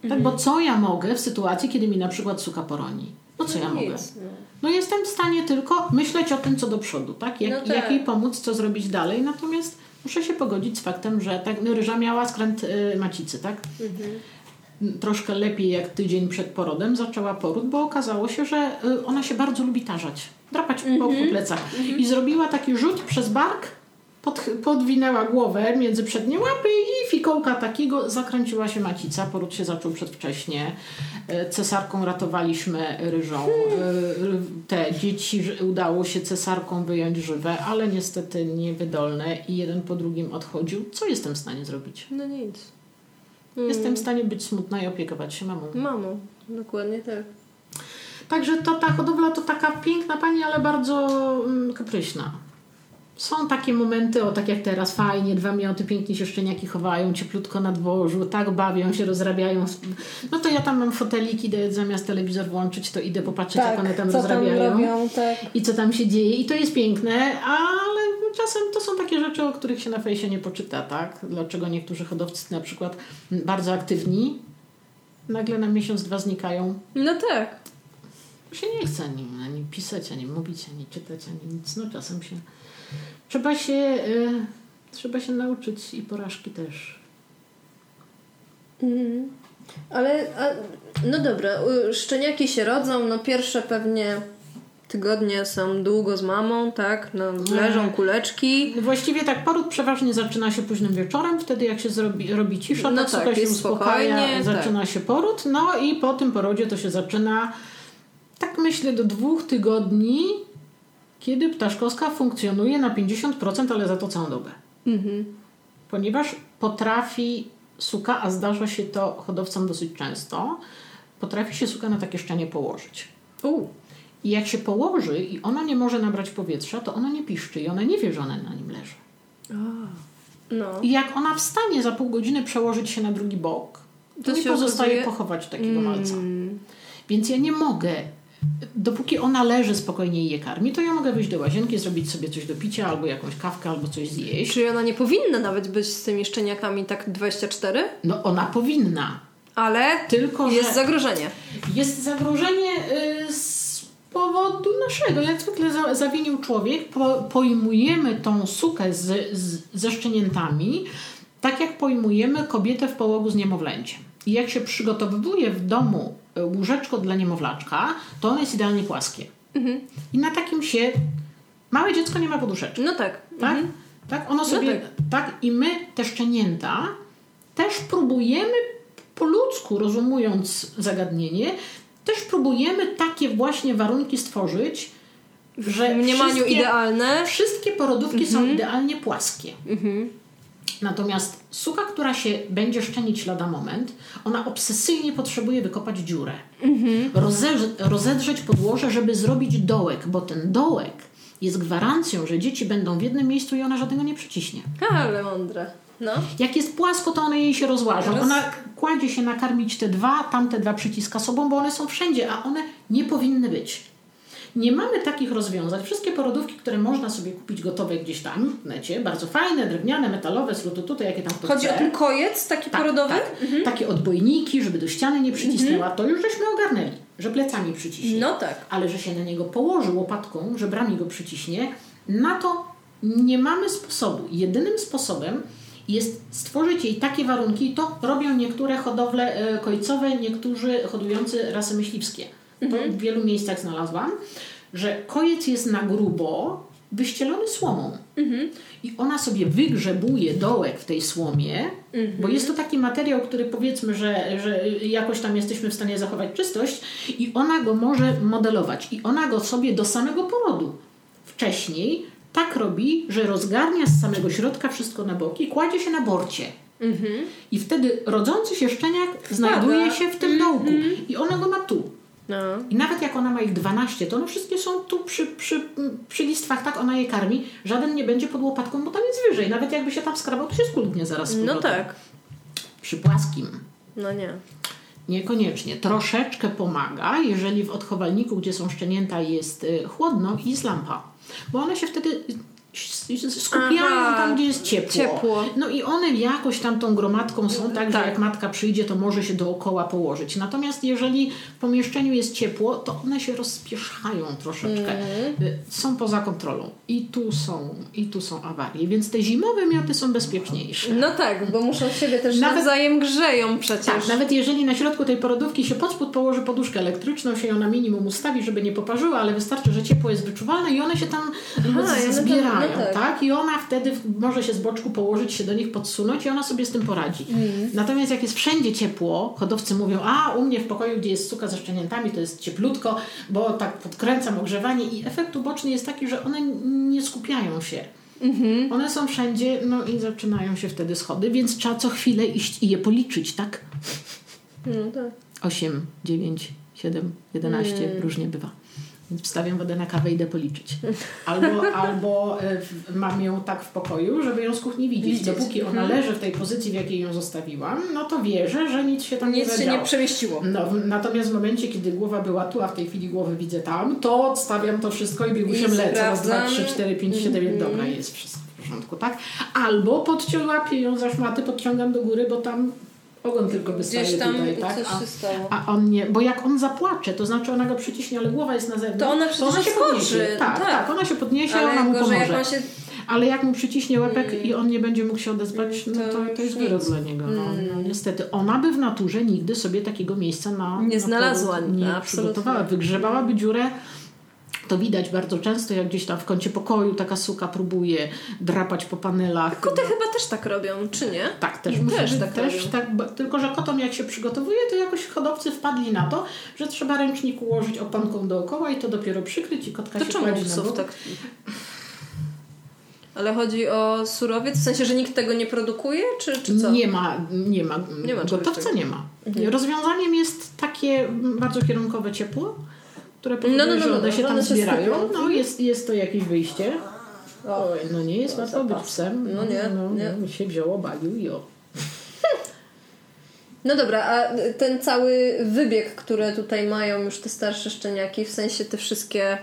Tak, bo co ja mogę w sytuacji, kiedy mi na przykład suka poroni? No co ja mogę? No. No jestem w stanie tylko myśleć o tym, co do przodu, tak? Jak, No tak. jak jej pomóc, co zrobić dalej, natomiast muszę się pogodzić z faktem, że tak, no, ryża miała skręt y, macicy, tak? Troszkę lepiej jak tydzień przed porodem zaczęła poród, bo okazało się, że y, ona się bardzo lubi tarzać, drapać po, po plecach. I zrobiła taki rzut przez bark pod, podwinęła głowę między przednie łapy i fikołka takiego zakręciła się macica. Poród się zaczął przedwcześnie. E, Cesarką ratowaliśmy ryżą. E, Te dzieci udało się cesarką wyjąć żywe, ale niestety niewydolne i jeden po drugim odchodził. Co jestem w stanie zrobić? No nic. Jestem w stanie być smutna i opiekować się mamą. Mamo, dokładnie tak. Także to ta hodowla to taka piękna pani, ale bardzo mm, kapryśna. Są takie momenty, o tak jak teraz, fajnie, dwa mioty, pięknie się szczeniaki chowają, cieplutko na dworzu, tak bawią się, rozrabiają. No to ja tam mam fotelik, idę zamiast telewizor włączyć, to idę popatrzeć, jak one tam Tak, co tam rozrabiają robią, tak. i co tam się dzieje. I to jest piękne, ale czasem to są takie rzeczy, o których się na fejsie nie poczyta, tak? Dlaczego niektórzy hodowcy na przykład bardzo aktywni nagle na miesiąc, dwa znikają. No tak. Się nie chce ani, ani pisać, ani mówić, ani czytać, ani nic. No czasem się... Trzeba się, y, trzeba się nauczyć i porażki też. Mhm. Ale, a, no dobra, szczeniaki się rodzą, no pierwsze pewnie tygodnie są długo z mamą, tak? No, leżą kuleczki. Właściwie tak poród przeważnie zaczyna się późnym wieczorem, wtedy jak się zrobi, robi cisza, No tak, tak, tak się uspokaja, spokojnie, zaczyna się poród, no i po tym porodzie to się zaczyna tak myślę do dwóch tygodni, kiedy ptaszkowska funkcjonuje na 50%, ale za to całą dobę. Mhm. Ponieważ potrafi suka, a zdarza się to hodowcom dosyć często, potrafi się suka na takie szczenie położyć. U. I jak się położy i ona nie może nabrać powietrza, to ona nie piszczy i ona nie wie, że ona na nim leży. No. I jak ona wstanie za pół godziny przełożyć się na drugi bok, to, To mi pozostaje okazuje- pochować takiego malca. Mm. Więc ja nie mogę, dopóki ona leży spokojnie i je karmi, to ja mogę wyjść do łazienki, zrobić sobie coś do picia, albo jakąś kawkę, albo coś zjeść. Czyli ona nie powinna nawet być z tymi szczeniakami tak 24, No ona powinna, ale tylko jest że zagrożenie. jest zagrożenie y, z powodu naszego. Jak zwykle za, zawinił człowiek, po, pojmujemy tą sukę z, z, ze szczeniętami, tak jak pojmujemy kobietę w połogu z niemowlęciem. I jak się przygotowuje w domu łóżeczko dla niemowlaczka, to ono jest idealnie płaskie. Mhm. I na takim się małe dziecko nie ma poduszeczki. No tak. Tak? tak? Ono sobie, tak. tak. I my, te szczenięta, też próbujemy po ludzku, rozumując zagadnienie, też próbujemy takie właśnie warunki stworzyć, że W mniemaniu wszystkie, idealne. wszystkie porodówki są idealnie płaskie. Mhm. Natomiast suka, która się będzie szczenić lada moment, ona obsesyjnie potrzebuje wykopać dziurę. Rozerz- rozedrzeć podłoże, żeby zrobić dołek, bo ten dołek jest gwarancją, że dzieci będą w jednym miejscu i ona żadnego nie przyciśnie. Ale mądre. No. Jak jest płasko, to one jej się rozłażą. Roz- Ona kładzie się nakarmić te dwa, tamte dwa przyciska sobą, bo one są wszędzie, a one nie powinny być. Nie mamy takich rozwiązań. Wszystkie porodówki, które można sobie kupić gotowe gdzieś tam w necie, bardzo fajne, drewniane, metalowe, tutaj, jakie tam kto Chodzi chce. o ten kojec taki porodowy? Tak. Takie odbojniki, żeby do ściany nie przycisnęła, to już żeśmy ogarnęli, że plecami przyciśnie. No tak. Ale że się na niego położy łopatką, żebrami go przyciśnie, na to nie mamy sposobu. Jedynym sposobem jest stworzyć jej takie warunki, to robią niektóre hodowle e, kojcowe, niektórzy hodujący rasy myśliwskie. To w wielu miejscach znalazłam, że kojec jest na grubo wyścielony słomą. I ona sobie wygrzebuje dołek w tej słomie, bo jest to taki materiał, który powiedzmy, że, że jakoś tam jesteśmy w stanie zachować czystość i ona go może modelować. I ona go sobie do samego porodu wcześniej tak robi, że rozgarnia z samego środka wszystko na boki, kładzie się na borcie. I wtedy rodzący się szczeniak znajduje się w tym dołku i ona go ma tu. No. I nawet jak ona ma ich 12, to one wszystkie są tu przy, przy, przy listwach, tak ona je karmi. Żaden nie będzie pod łopatką, bo tam jest wyżej. Nawet jakby się tam skrabał, to się skulgnie zaraz No powrotem. tak. Przy płaskim No nie. niekoniecznie. Troszeczkę pomaga, jeżeli w odchowalniku, gdzie są szczenięta, jest y, chłodno i jest lampa. Bo one się wtedy skupiają Aha, tam, gdzie jest ciepło. ciepło. No i one jakoś tam tą gromadką są tak, Tak. że jak matka przyjdzie, to może się dookoła położyć. Natomiast jeżeli w pomieszczeniu jest ciepło, to one się rozpieszają troszeczkę. Y, Są poza kontrolą. I tu są, i tu są awarie. Więc te zimowe mioty są bezpieczniejsze. No tak, bo muszą siebie też Nawet- nawzajem grzeją przecież. Tak, nawet jeżeli na środku tej porodówki się pod spód położy poduszkę elektryczną, się ją na minimum ustawi, żeby nie poparzyła, ale wystarczy, że ciepło jest wyczuwalne i one się tam Aha, zbierają. Tak. tak. I ona wtedy może się z boczku położyć, się do nich podsunąć i ona sobie z tym poradzi. Mhm. Natomiast jak jest wszędzie ciepło, hodowcy mówią, a u mnie w pokoju, gdzie jest suka ze szczeniętami, to jest cieplutko, bo tak podkręcam ogrzewanie i efekt uboczny jest taki, że one nie skupiają się. Mhm. One są wszędzie, no i zaczynają się wtedy schody, więc trzeba co chwilę iść i je policzyć, tak? No tak. 8, 9, 7, 11, Mm. różnie bywa. Więc wstawiam wodę na kawę i idę policzyć. Albo, albo e, mam ją tak w pokoju, żeby ją z kuchni widzieć. Widzieć. Dopóki ona Mhm. leży w tej pozycji, w jakiej ją zostawiłam, no to wierzę, że nic się tam nie Nic się zadziało. nie przemieściło. No, natomiast w momencie, kiedy głowa była tu, a w tej chwili głowę widzę tam, to odstawiam to wszystko i biegusiem I lecę. Raz, dwa, trzy, cztery, pięć, siedem, Mhm. dobra, jest wszystko w porządku, tak? Albo podciąg łapię ją za szmaty, podciągam do góry, bo tam ogon tylko wystaje Gdzieś tam tutaj, tak? coś A- się stało. a on nie, bo jak on zapłacze, to znaczy ona go przyciśnie, ale głowa jest na zewnątrz. To ona przecież się skoczy. podniesie. Tak, Tak. tak, ona się podniesie, Ale ona mu gorzej, pomoże. jak on się... Ale jak mu przyciśnie łepek i on nie będzie mógł się odezwać, no To to, to jest wyrok dla niego. No, Mm. no, niestety. Ona by w naturze nigdy sobie takiego miejsca na Nie na znalazła, nie absolutnie. przygotowała. Wygrzebałaby dziurę. To widać bardzo często, jak gdzieś tam w kącie pokoju taka suka próbuje drapać po panelach. Koty chyba też tak robią, czy nie? Tak, też, Też też, tak też robią. tak, tylko że kotom jak się przygotowuje, to jakoś hodowcy wpadli na to, że trzeba ręcznik ułożyć oponką dookoła i to dopiero przykryć i kotka To się czemu kładzie na bok. tak... Ale chodzi o surowiec, w sensie, że nikt tego nie produkuje, czy, czy co? Nie ma, nie ma, Nie ma gotowca nie ma. Mhm. Rozwiązaniem jest takie bardzo kierunkowe ciepło, które powoduje, no, no, że no, one się no, tam one się zbierają. No jest, jest to jakieś wyjście. O. Oj, no nie jest No, łatwo być psem. No nie, no, nie. No, się wzięło, balił i o. No dobra, a ten cały wybieg, który tutaj mają już te starsze szczeniaki, w sensie te wszystkie...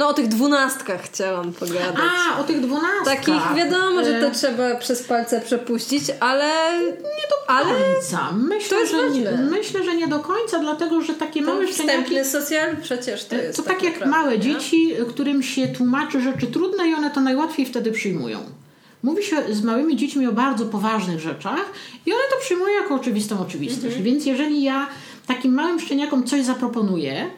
No o tych dwunastkach chciałam pogadać. A, o tych dwunastkach. Takich wiadomo, że to trzeba przez palce przepuścić, ale... Nie do Ale końca. Myślę, to jest że nie, myślę, że nie do końca, dlatego że takie małe ten szczeniaki socjal przecież to jest to tak jak naprawdę, małe nie? dzieci, którym się tłumaczy rzeczy trudne i one to najłatwiej wtedy przyjmują. Mówi się z małymi dziećmi o bardzo poważnych rzeczach i one to przyjmują jako oczywistą oczywistość. Mhm. Więc jeżeli ja takim małym szczeniakom coś zaproponuję,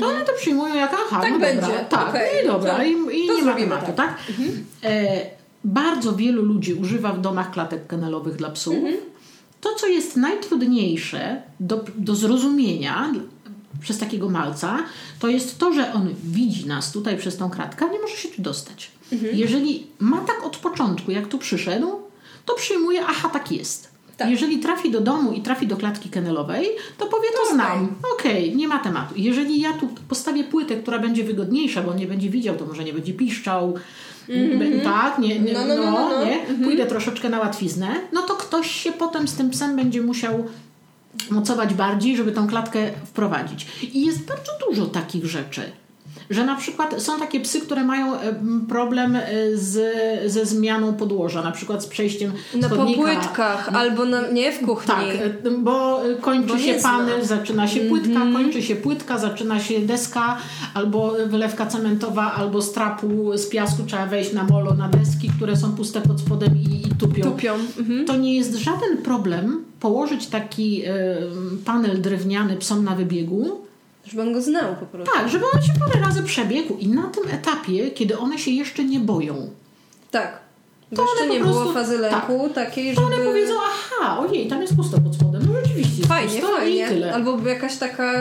to one to przyjmują jako aha, Tak no będzie, dobra, tak, no i no dobra, to- i, i to nie ma tematu, tak. tak? E, bardzo wielu ludzi używa w domach klatek kennelowych dla psów. Mhm. To, co jest najtrudniejsze do, do zrozumienia przez takiego malca, to jest to, że on widzi nas tutaj przez tą kratkę, nie może się tu dostać. Mhm. Jeżeli ma tak od początku, jak tu przyszedł, to przyjmuje, aha, tak jest. Tak. Jeżeli trafi do domu i trafi do klatki kennelowej, to powie, to znam. Okej, nie ma tematu. Jeżeli ja tu postawię płytę, która będzie wygodniejsza, bo on nie będzie widział, to może nie będzie piszczał, Be- tak, nie, nie, No, no, no, no, no, no. nie, pójdę troszeczkę na łatwiznę, no to ktoś się potem z tym psem będzie musiał mocować bardziej, żeby tą klatkę wprowadzić. I jest bardzo dużo takich rzeczy. Że na przykład są takie psy, które mają e, problem e, z, ze zmianą podłoża, na przykład z przejściem Na chodnika. popłytkach albo na, nie w kuchni. Tak, e, bo kończy Bo się panel, zaczyna się płytka, kończy się płytka, zaczyna się deska, albo wylewka cementowa, albo z trapu, z piasku trzeba wejść na molo, na deski, które są puste pod spodem i, i tupią. Tupią. Mhm. To nie jest żaden problem położyć taki e, panel drewniany psom na wybiegu, Żeby on go znał po prostu. tak, żeby on się parę razy przebiegł i na tym etapie, kiedy one się jeszcze nie boją, Tak. To one jeszcze nie prostu- było fazy lęku takiej, to żeby... one powiedzą, aha, ojej, tam jest pusto pod spodem, no rzeczywiście Fajnie, pusto i fajnie. tyle. Albo jakaś taka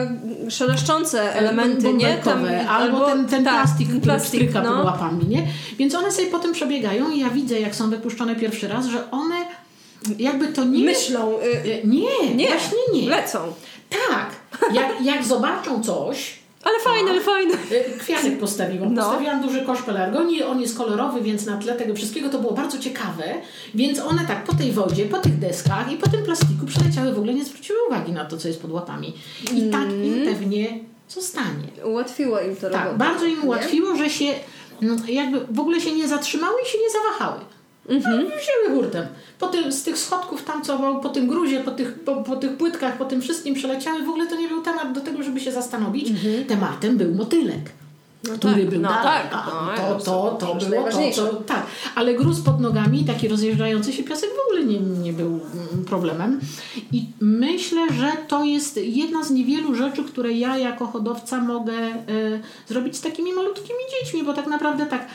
szeleszczące elementy, nie? Bąbelkowe, albo, ten, ten tak, plastik, ten który plastik, stryka no. pod łapami, nie? Więc one sobie potem przebiegają i ja widzę, jak są wypuszczone pierwszy raz, że one jakby to nie... Myślą, y, E, Nie, nie, właśnie nie. lecą. Tak, jak, jak zobaczą coś, Ale fajne, ale fajne. E, Kwiatek postawiłam. No. Postawiłam duży kosz pelargonii, on jest kolorowy, więc na tle tego wszystkiego to było bardzo ciekawe. Więc one tak po tej wodzie, po tych deskach i po tym plastiku przeleciały, w ogóle nie zwróciły uwagi na to, co jest pod łapami. I tak Mm. im pewnie zostanie. Ułatwiło im to Tak, robotę. bardzo im nie? ułatwiło, że się no, jakby w ogóle się nie zatrzymały i się nie zawahały. Mhm. No, wzięły hurtem. Po tym, z tych schodków tam, co po tym gruzie, po tych, po, po tych płytkach, po tym wszystkim przeleciały. W ogóle to nie był temat do tego, żeby się zastanowić. Mhm. Tematem był motylek. No który tak, był no dalej. Tak, no, to, to, to, to było to, to, tak. Ale gruz pod nogami, taki rozjeżdżający się piasek w ogóle nie, nie był mm, problemem. I myślę, że to jest jedna z niewielu rzeczy, które ja jako hodowca mogę y, zrobić z takimi malutkimi dziećmi, bo tak naprawdę tak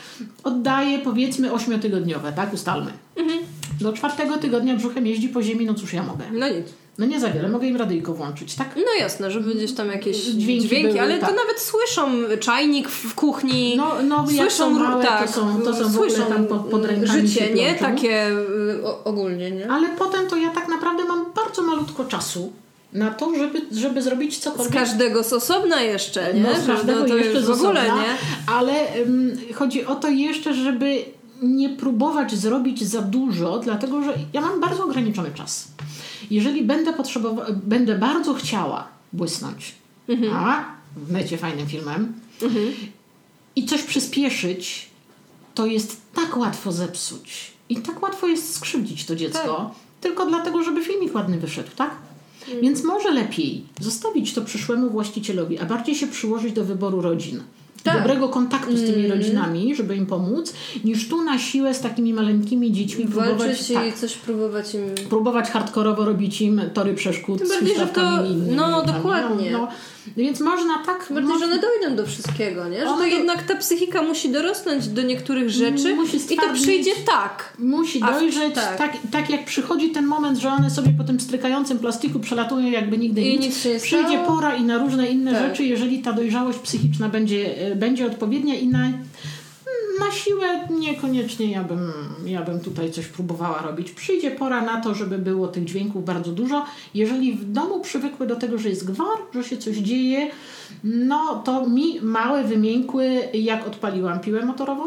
oddaję powiedzmy ośmiotygodniowe, tak ustalmy. Mhm. Do czwartego tygodnia brzuchem jeździ po ziemi, no cóż ja mogę. No nic. No nie za wiele, mogę im radyjko włączyć, tak? No jasne, żeby gdzieś tam jakieś dźwięki, dźwięki były, ale tak. to nawet słyszą czajnik w kuchni. No, no słyszą, małe, tak, to są, to są słyszą tam pod, pod życie, nie? Takie y, ogólnie, nie? Ale potem to ja tak naprawdę mam bardzo malutko czasu na to, żeby, żeby zrobić cokolwiek. Z każdego z osobna jeszcze, nie? No, z każdego to jeszcze w ogóle, nie? Ale um, chodzi o to jeszcze, żeby nie próbować zrobić za dużo, dlatego że ja mam bardzo ograniczony czas. Jeżeli będę potrzebowała, będę bardzo chciała błysnąć, mhm. a w mecie fajnym filmem mhm. i coś przyspieszyć, to jest tak łatwo zepsuć i tak łatwo jest skrzywdzić to dziecko, tak. tylko dlatego, żeby filmik ładny wyszedł, tak? Mhm. Więc może lepiej zostawić to przyszłemu właścicielowi, a bardziej się przyłożyć do wyboru rodzin tak. dobrego kontaktu z tymi mm. rodzinami, żeby im pomóc, niż tu na siłę z takimi maleńkimi dziećmi Walczyć próbować tak, i coś próbować im... Próbować hardkorowo robić im tory przeszkód Tym z bardziej, że to, innymi. No, dokładnie. No, no, więc można tak... Bardziej, można... że one dojdą do wszystkiego, nie? Że to, to jednak ta psychika musi dorosnąć do niektórych rzeczy i to przyjdzie tak. Musi dojrzeć tak. tak. Tak, jak przychodzi ten moment, że one sobie po tym strykającym plastiku przelatują jakby nigdy I nic. nic się przyjdzie stało. pora i na różne inne tak. rzeczy, jeżeli ta dojrzałość psychiczna będzie, e, będzie odpowiednia i na na siłę niekoniecznie ja bym, ja bym tutaj coś próbowała robić. Przyjdzie pora na to, żeby było tych dźwięków bardzo dużo. Jeżeli w domu przywykły do tego, że jest gwar, że się coś dzieje, no to mi małe wymiękły jak odpaliłam piłę motorową,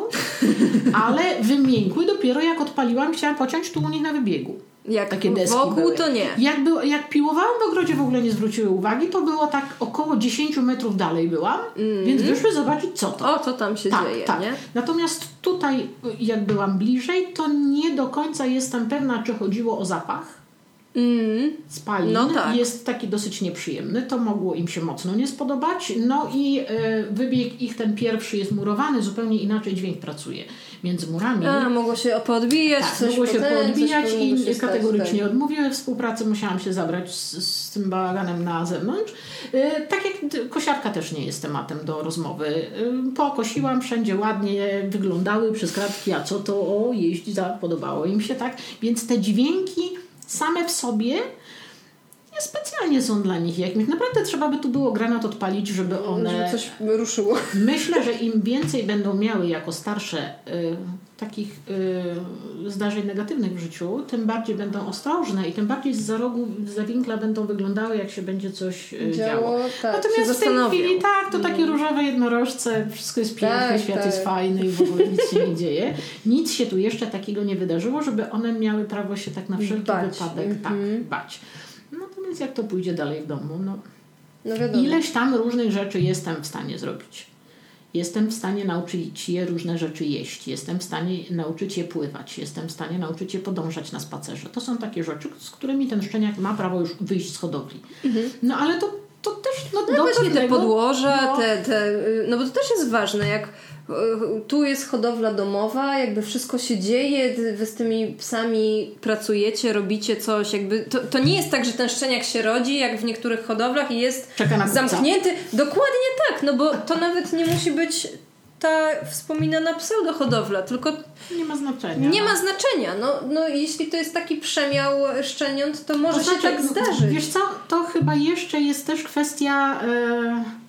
ale wymiękły dopiero jak odpaliłam, chciałam pociąć tu u nich na wybiegu. Jak takie deski wokół były. to nie. Jak, był, jak piłowałam w ogrodzie w ogóle nie zwróciły uwagi, to było tak około 10 metrów dalej byłam, mm. więc wyszły zobaczyć co to. O, co tam się tak, dzieje, tak. nie? Natomiast tutaj jak byłam bliżej, to nie do końca jestem pewna, czy chodziło o zapach mm. spalin no tak. jest taki dosyć nieprzyjemny. To mogło im się mocno nie spodobać. No i y, wybieg ich ten pierwszy jest murowany, zupełnie inaczej dźwięk pracuje między murami. A, mogło się poodbijać, tak, coś mogło się poodbijać i się kategorycznie stać, odmówiłem współpracy, musiałam się zabrać z, z tym bałaganem na zewnątrz. Y, tak jak kosiarka też nie jest tematem do rozmowy. Y, pokosiłam, wszędzie ładnie wyglądały przez kratki, a co to o, jeździ, podobało im się, tak? Więc te dźwięki same w sobie niespecjalnie są dla nich jakimś. Naprawdę trzeba by tu było granat odpalić, żeby one... Żeby coś ruszyło. Myślę, że im więcej będą miały jako starsze y, takich y, zdarzeń negatywnych w życiu, tym bardziej będą ostrożne i tym bardziej z za rogu, z za winkla będą wyglądały, jak się będzie coś y, działo. działo. Tak, Natomiast w tej chwili tak, to takie mm. różowe jednorożce, wszystko jest piękne, tak, świat tak. jest fajny i w ogóle nic się nie dzieje. Nic się tu jeszcze takiego nie wydarzyło, żeby one miały prawo się tak na wszelki bać. wypadek mm -hmm. tak mhm. bać. Natomiast jak to pójdzie dalej w domu, no, no ileś tam różnych rzeczy jestem w stanie zrobić. Jestem w stanie nauczyć je różne rzeczy jeść, jestem w stanie nauczyć je pływać, jestem w stanie nauczyć je podążać na spacerze. To są takie rzeczy, z którymi ten szczeniak ma prawo już wyjść z hodowli. Mhm. No ale to, to też no, no właśnie te podłoże, no. Te, te, no bo to też jest ważne, jak tu jest hodowla domowa, jakby wszystko się dzieje, wy z tymi psami pracujecie, robicie coś, jakby to, to nie jest tak, że ten szczeniak się rodzi, jak w niektórych hodowlach i jest zamknięty. Dokładnie tak, no bo to nawet nie musi być ta wspominana pseudohodowla, tylko nie ma znaczenia. Nie no. ma znaczenia. No, no, jeśli to jest taki przemiał szczeniąt, to może to znaczy, się tak zdarzyć. Wiesz co, to chyba jeszcze jest też kwestia... Yy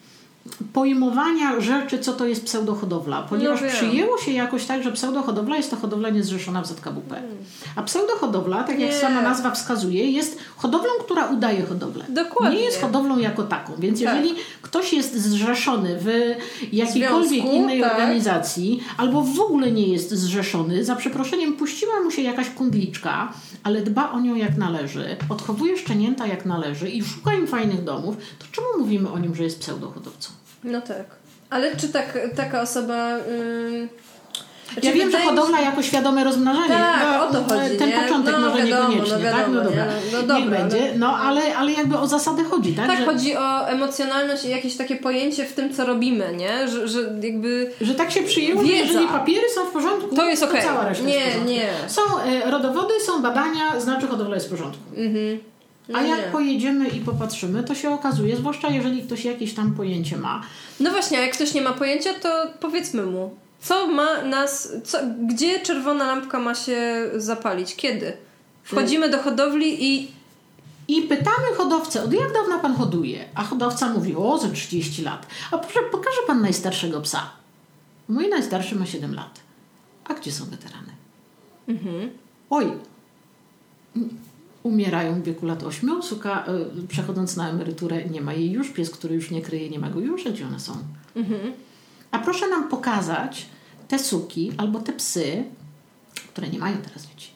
pojmowania rzeczy, co to jest pseudohodowla, ponieważ no przyjęło się jakoś tak, że pseudohodowla jest to hodowla niezrzeszona w ZKWP. A pseudohodowla, tak jak sama nazwa wskazuje, jest hodowlą, która udaje hodowlę. Dokładnie. Nie jest hodowlą jako taką, więc tak. jeżeli ktoś jest zrzeszony w jakiejkolwiek Związku, innej tak. organizacji, albo w ogóle nie jest zrzeszony, za przeproszeniem puściła mu się jakaś kundliczka, ale dba o nią jak należy, odchowuje szczenięta jak należy i szuka im fajnych domów, to czemu mówimy o nim, że jest pseudohodowcą? No tak. Ale czy tak, taka osoba... Znaczy, ja wiem, że hodowla jako świadome rozmnażanie. Tak, no, o to chodzi. Ten nie? początek no, może wiadomo, niekoniecznie. no tak? wiadomo, No dobra. nie? No Niech dobra, będzie, ale- no ale, ale jakby o zasadę chodzi, tak? Tak, że, chodzi o emocjonalność i jakieś takie pojęcie w tym, co robimy, nie? Że, że jakby... że tak się przyjęło, że jeżeli papiery są w porządku, To jest okej. cała reszta Nie, nie. Są e, rodowody, są badania, znaczy hodowla jest w porządku. A No jak nie. pojedziemy i popatrzymy, to się okazuje, zwłaszcza jeżeli ktoś jakieś tam pojęcie ma, No właśnie, a jak ktoś nie ma pojęcia, to powiedzmy mu. Co ma nas... Co, gdzie czerwona lampka ma się zapalić? Kiedy? Wchodzimy do hodowli i... I pytamy hodowcę, od jak dawna pan hoduje? A hodowca mówi, o, ze 30 lat. A proszę, pokaże pan najstarszego psa. Mój najstarszy ma 7 lat. A gdzie są weterany? Oj, m, umierają w wieku lat 8. Suka, y, przechodząc na emeryturę, nie ma jej już. Pies, który już nie kryje, nie ma go już. Gdzie one są? A proszę nam pokazać te suki albo te psy, które nie mają teraz dzieci.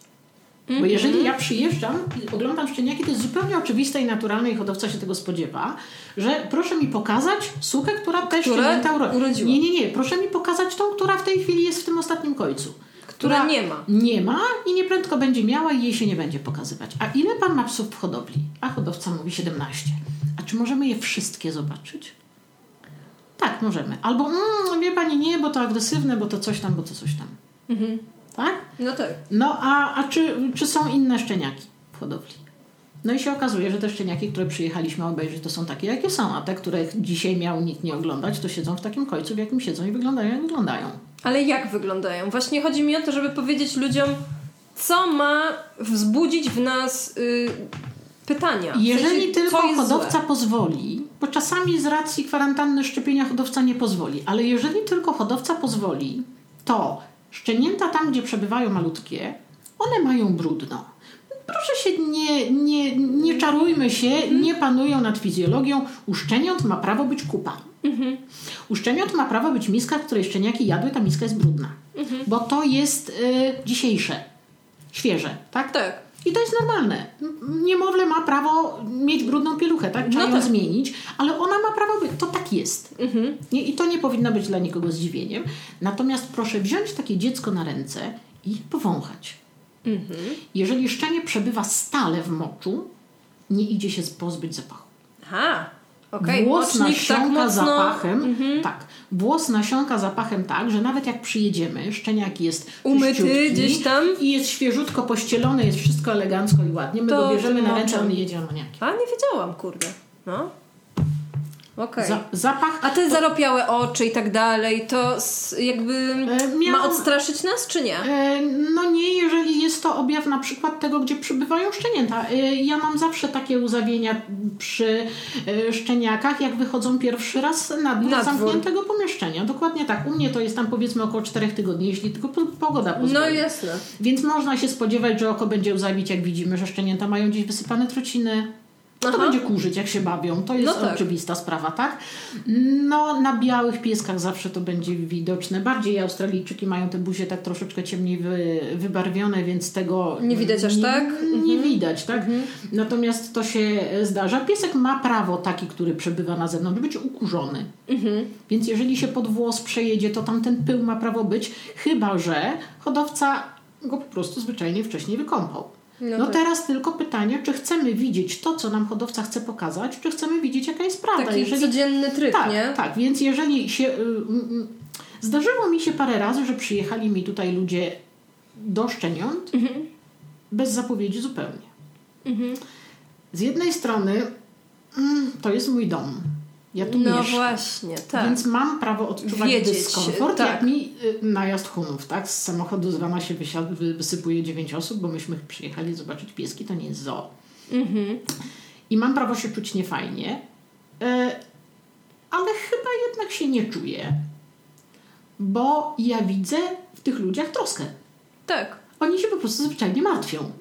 Bo jeżeli ja przyjeżdżam i oglądam szczeniaki, to jest zupełnie oczywiste i naturalne i hodowca się tego spodziewa, że proszę mi pokazać sukę, która te Która szczenięta uro- urodziła. Nie, nie, nie. Proszę mi pokazać tą, która w tej chwili jest w tym ostatnim końcu. Która nie ma. Nie ma i nieprędko będzie miała i jej się nie będzie pokazywać. A ile pan ma psów w hodowli? A hodowca mówi 17. A czy możemy je wszystkie zobaczyć? Tak, możemy. Albo mm, wie pani nie, bo to agresywne, bo to coś tam, bo to coś tam. Tak? No tak. No a, a czy, czy są inne szczeniaki w hodowli? No i się okazuje, że te szczeniaki, które przyjechaliśmy obejrzeć, to są takie, jakie są, a te, które dzisiaj miał nikt nie oglądać, to siedzą w takim końcu, w jakim siedzą i wyglądają, jak wyglądają. Ale jak wyglądają? Właśnie chodzi mi o to, żeby powiedzieć ludziom, co ma wzbudzić w nas y, pytania. Jeżeli tylko hodowca złe. pozwoli, bo czasami z racji kwarantanny szczepienia hodowca nie pozwoli, ale jeżeli tylko hodowca pozwoli, to szczenięta tam, gdzie przebywają malutkie, one mają brudno. Proszę się, nie, nie, nie czarujmy się, nie panują nad fizjologią. U szczeniąt ma prawo być kupa. U szczeniąt ma prawo być miska, w której szczeniaki jadły, ta miska jest brudna. Bo to jest y, dzisiejsze, świeże, tak? Tak. I to jest normalne. Niemowlę ma prawo mieć brudną pieluchę, tak? Trzeba No ją tak. zmienić, ale ona ma prawo być. To tak jest. Nie, I to nie powinno być dla nikogo zdziwieniem. Natomiast proszę wziąć takie dziecko na ręce i powąchać. Jeżeli szczenie przebywa stale w moczu, nie idzie się pozbyć zapachu. Aha. Okej, Włos mocznik nasiąka tak mocno... zapachem. Tak. Włos nasiąka zapachem tak, że nawet jak przyjedziemy, szczeniak jest Umyty gdzieś tam. i jest świeżutko pościelony, jest wszystko elegancko i ładnie. My To go bierzemy na ręce, on jedzie amoniakiem. A, nie wiedziałam, kurde. No. Okej. Za, zapach A te zaropiałe oczy i tak dalej, to jakby E, ma odstraszyć nas, czy nie? E, No nie, jeżeli jest to objaw na przykład tego, gdzie przybywają szczenięta. E, Ja mam zawsze takie uzawienia przy e, szczeniakach, jak wychodzą pierwszy raz na dwór Na dwór. zamkniętego pomieszczenia. Dokładnie tak. U mnie to jest tam powiedzmy około 4 tygodni, jeśli tylko po- pogoda pozwoli. No jasne. Więc można się spodziewać, że oko będzie łzawić, jak widzimy, że szczenięta mają gdzieś wysypane truciny. To Aha. będzie kurzyć, jak się bawią. To jest No tak. oczywista sprawa, tak? No, na białych pieskach zawsze to będzie widoczne. Bardziej Australijczyki mają te buzie tak troszeczkę ciemniej wy, wybarwione, więc tego Nie widać aż nie, tak? Nie widać, tak? Natomiast to się zdarza. Piesek ma prawo, taki, który przebywa na zewnątrz, być ukurzony. Więc jeżeli się pod włos przejedzie, to tam ten pył ma prawo być, chyba że hodowca go po prostu zwyczajnie wcześniej wykąpał. No No, tak. teraz tylko pytanie, czy chcemy widzieć to, co nam hodowca chce pokazać, czy chcemy widzieć, jaka jest prawda. Taki codzienny tryb, tak, nie? tak, więc jeżeli się... y, Zdarzyło mi się parę razy, że przyjechali mi tutaj ludzie do szczeniąt Mhm. bez zapowiedzi zupełnie. Z jednej strony mm, to jest mój dom. Ja tu No mieszkam. właśnie, tak. Więc mam prawo odczuwać Wiedzieć, dyskomfort, tak. jak mi y, najazd Hunów, tak? Z samochodu z wana się wysypuje dziewięć osób, bo myśmy przyjechali zobaczyć pieski, to nie jest zoo. Mhm. I mam prawo się czuć niefajnie, y, ale chyba jednak się nie czuję, bo ja widzę w tych ludziach troskę. Tak. Oni się po prostu zwyczajnie martwią.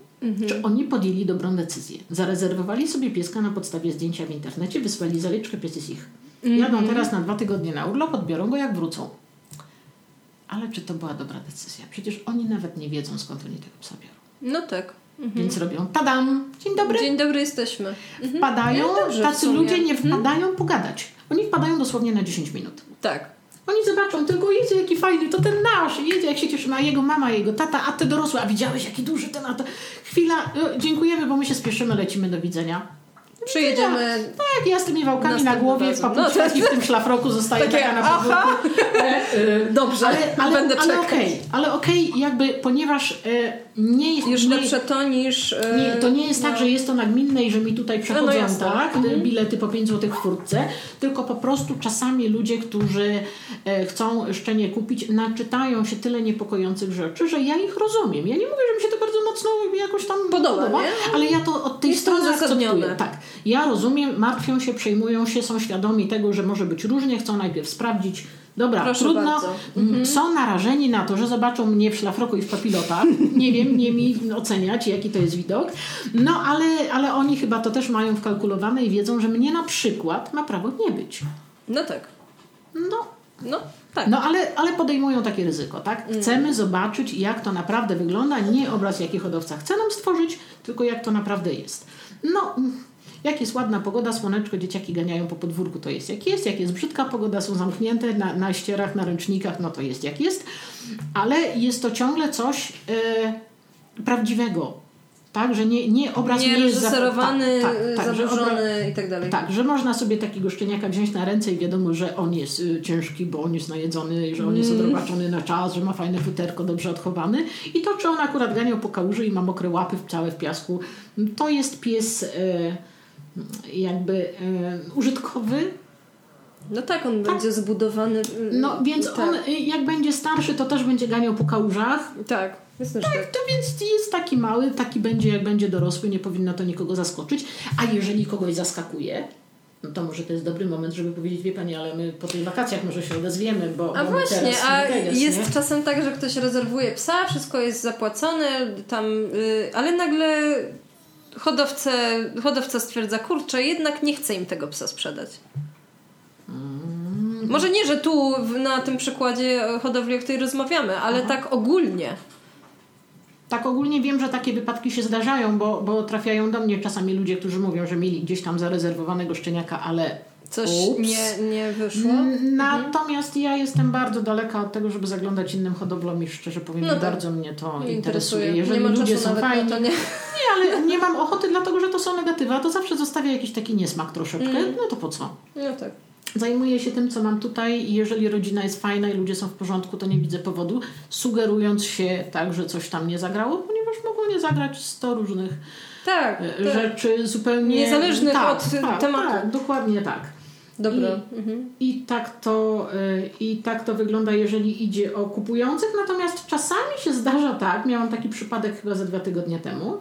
Czy oni podjęli dobrą decyzję? Zarezerwowali sobie pieska na podstawie zdjęcia w internecie, wysłali zaliczkę, pies jest ich. Jadą teraz na dwa tygodnie na urlop, odbiorą go jak wrócą. Ale czy to była dobra decyzja? Przecież oni nawet nie wiedzą, skąd oni tego psa biorą. No tak. Więc robią tadam, dzień dobry. Dzień dobry, jesteśmy. Wpadają, No dobrze tacy ludzie nie wpadają pogadać. Oni wpadają dosłownie na 10 minut. Tak. Oni zobaczą tylko, jedzie jaki fajny, to ten nasz, jedzie jak się cieszymy, a jego mama, jego tata, a ty dorosły, a widziałeś jaki duży ten, a to... Chwila, e, dziękujemy, bo my się spieszymy, lecimy, do widzenia. Przyjedziemy. Tak, ja z tymi wałkami na głowie, w papuczkach No, i w tym szlafroku zostaje Takie, taka na aha. E, e, Dobrze, ale, ale, będę ale czekać. okej, ale okej, jakby ponieważ e, nie jest... Już nie, lepsze to niż... e, nie, to nie jest no. tak, że jest to nagminne i że mi tutaj przechodzą no jasne. tak, bilety po 5 zł w furtce, tylko po prostu czasami ludzie, którzy e, chcą szczenie kupić, naczytają się tyle niepokojących rzeczy, że ja ich rozumiem. Ja nie mówię, że mi się to bardzo mocno jakoś tam Podoba, nie? ale ja to od tej Jest strony akceptuję. Tak. Ja rozumiem, martwią się, przejmują się, są świadomi tego, że może być różnie, chcą najpierw sprawdzić, Dobra, Proszę trudno. Mm, Są narażeni na to, że zobaczą mnie w szlafroku i w papilotach. Nie wiem, nie mi oceniać, jaki to jest widok. No, ale, ale oni chyba to też mają wkalkulowane i wiedzą, że mnie na przykład ma prawo nie być. No tak. No, No tak. no ale, ale podejmują takie ryzyko, tak? Chcemy zobaczyć, jak to naprawdę wygląda. Nie obraz, jaki hodowca chce nam stworzyć, tylko jak to naprawdę jest. No, jak jest ładna pogoda, słoneczko, dzieciaki ganiają po podwórku, to jest jak jest. Jak jest brzydka pogoda, są zamknięte na, na ścierach, na ręcznikach, no to jest jak jest. Ale jest to ciągle coś e, prawdziwego. Tak, że nie, nie obraz nie, nie jest reżyserowany, tak, tak, tak, zaburzony i tak dalej. tak, że można sobie takiego szczeniaka wziąć na ręce i wiadomo, że on jest y, ciężki, bo on jest najedzony, że on jest Mm. odrobaczony na czas, że ma fajne futerko, dobrze odchowany. I to, czy on akurat ganiał po kałuży i ma mokre łapy w- całe w piasku, to jest pies y, jakby użytkowy. No tak, on będzie zbudowany. mm, No więc tak. on y, jak będzie starszy, to też będzie ganiał po kałużach. Tak, że tak. To więc jest taki mały, taki będzie jak będzie dorosły, nie powinno to nikogo zaskoczyć. A jeżeli kogoś zaskakuje, no to może to jest dobry moment, żeby powiedzieć, wie Pani, ale my po tych wakacjach może się odezwiemy, bo A właśnie, teraz a teraz, jest nie? czasem tak, że ktoś rezerwuje psa, wszystko jest zapłacone, tam, y, ale nagle hodowca, hodowca stwierdza, kurczę, jednak nie chce im tego psa sprzedać. Mm. Może nie, że tu na tym przykładzie hodowli, o której rozmawiamy, ale tak ogólnie. Tak ogólnie wiem, że takie wypadki się zdarzają, bo, bo trafiają do mnie czasami ludzie, którzy mówią, że mieli gdzieś tam zarezerwowanego szczeniaka, ale Coś ups. nie, nie wyszło. Mm, Natomiast ja jestem bardzo daleka od tego, żeby zaglądać innym hodowlom i szczerze powiem, No tak. bardzo mnie to Nie interesuje. Jeżeli nie ludzie są fajni, nie? Nie, ale nie mam ochoty, dlatego że to są negatywa, to zawsze zostawia jakiś taki niesmak troszeczkę. Mm. No to po co? No tak. Zajmuję się tym, co mam tutaj i jeżeli rodzina jest fajna i ludzie są w porządku, to nie widzę powodu, sugerując się tak, że coś tam nie zagrało, ponieważ mogło nie zagrać 100 różnych Tak, e, tak. rzeczy zupełnie... Niezależnych tak, od tak, tematu. Tak, dokładnie tak. Dobra. I- Mhm. I tak, to, y, I tak to wygląda, jeżeli idzie o kupujących. Natomiast czasami się zdarza tak, miałam taki przypadek chyba ze dwa tygodnie temu,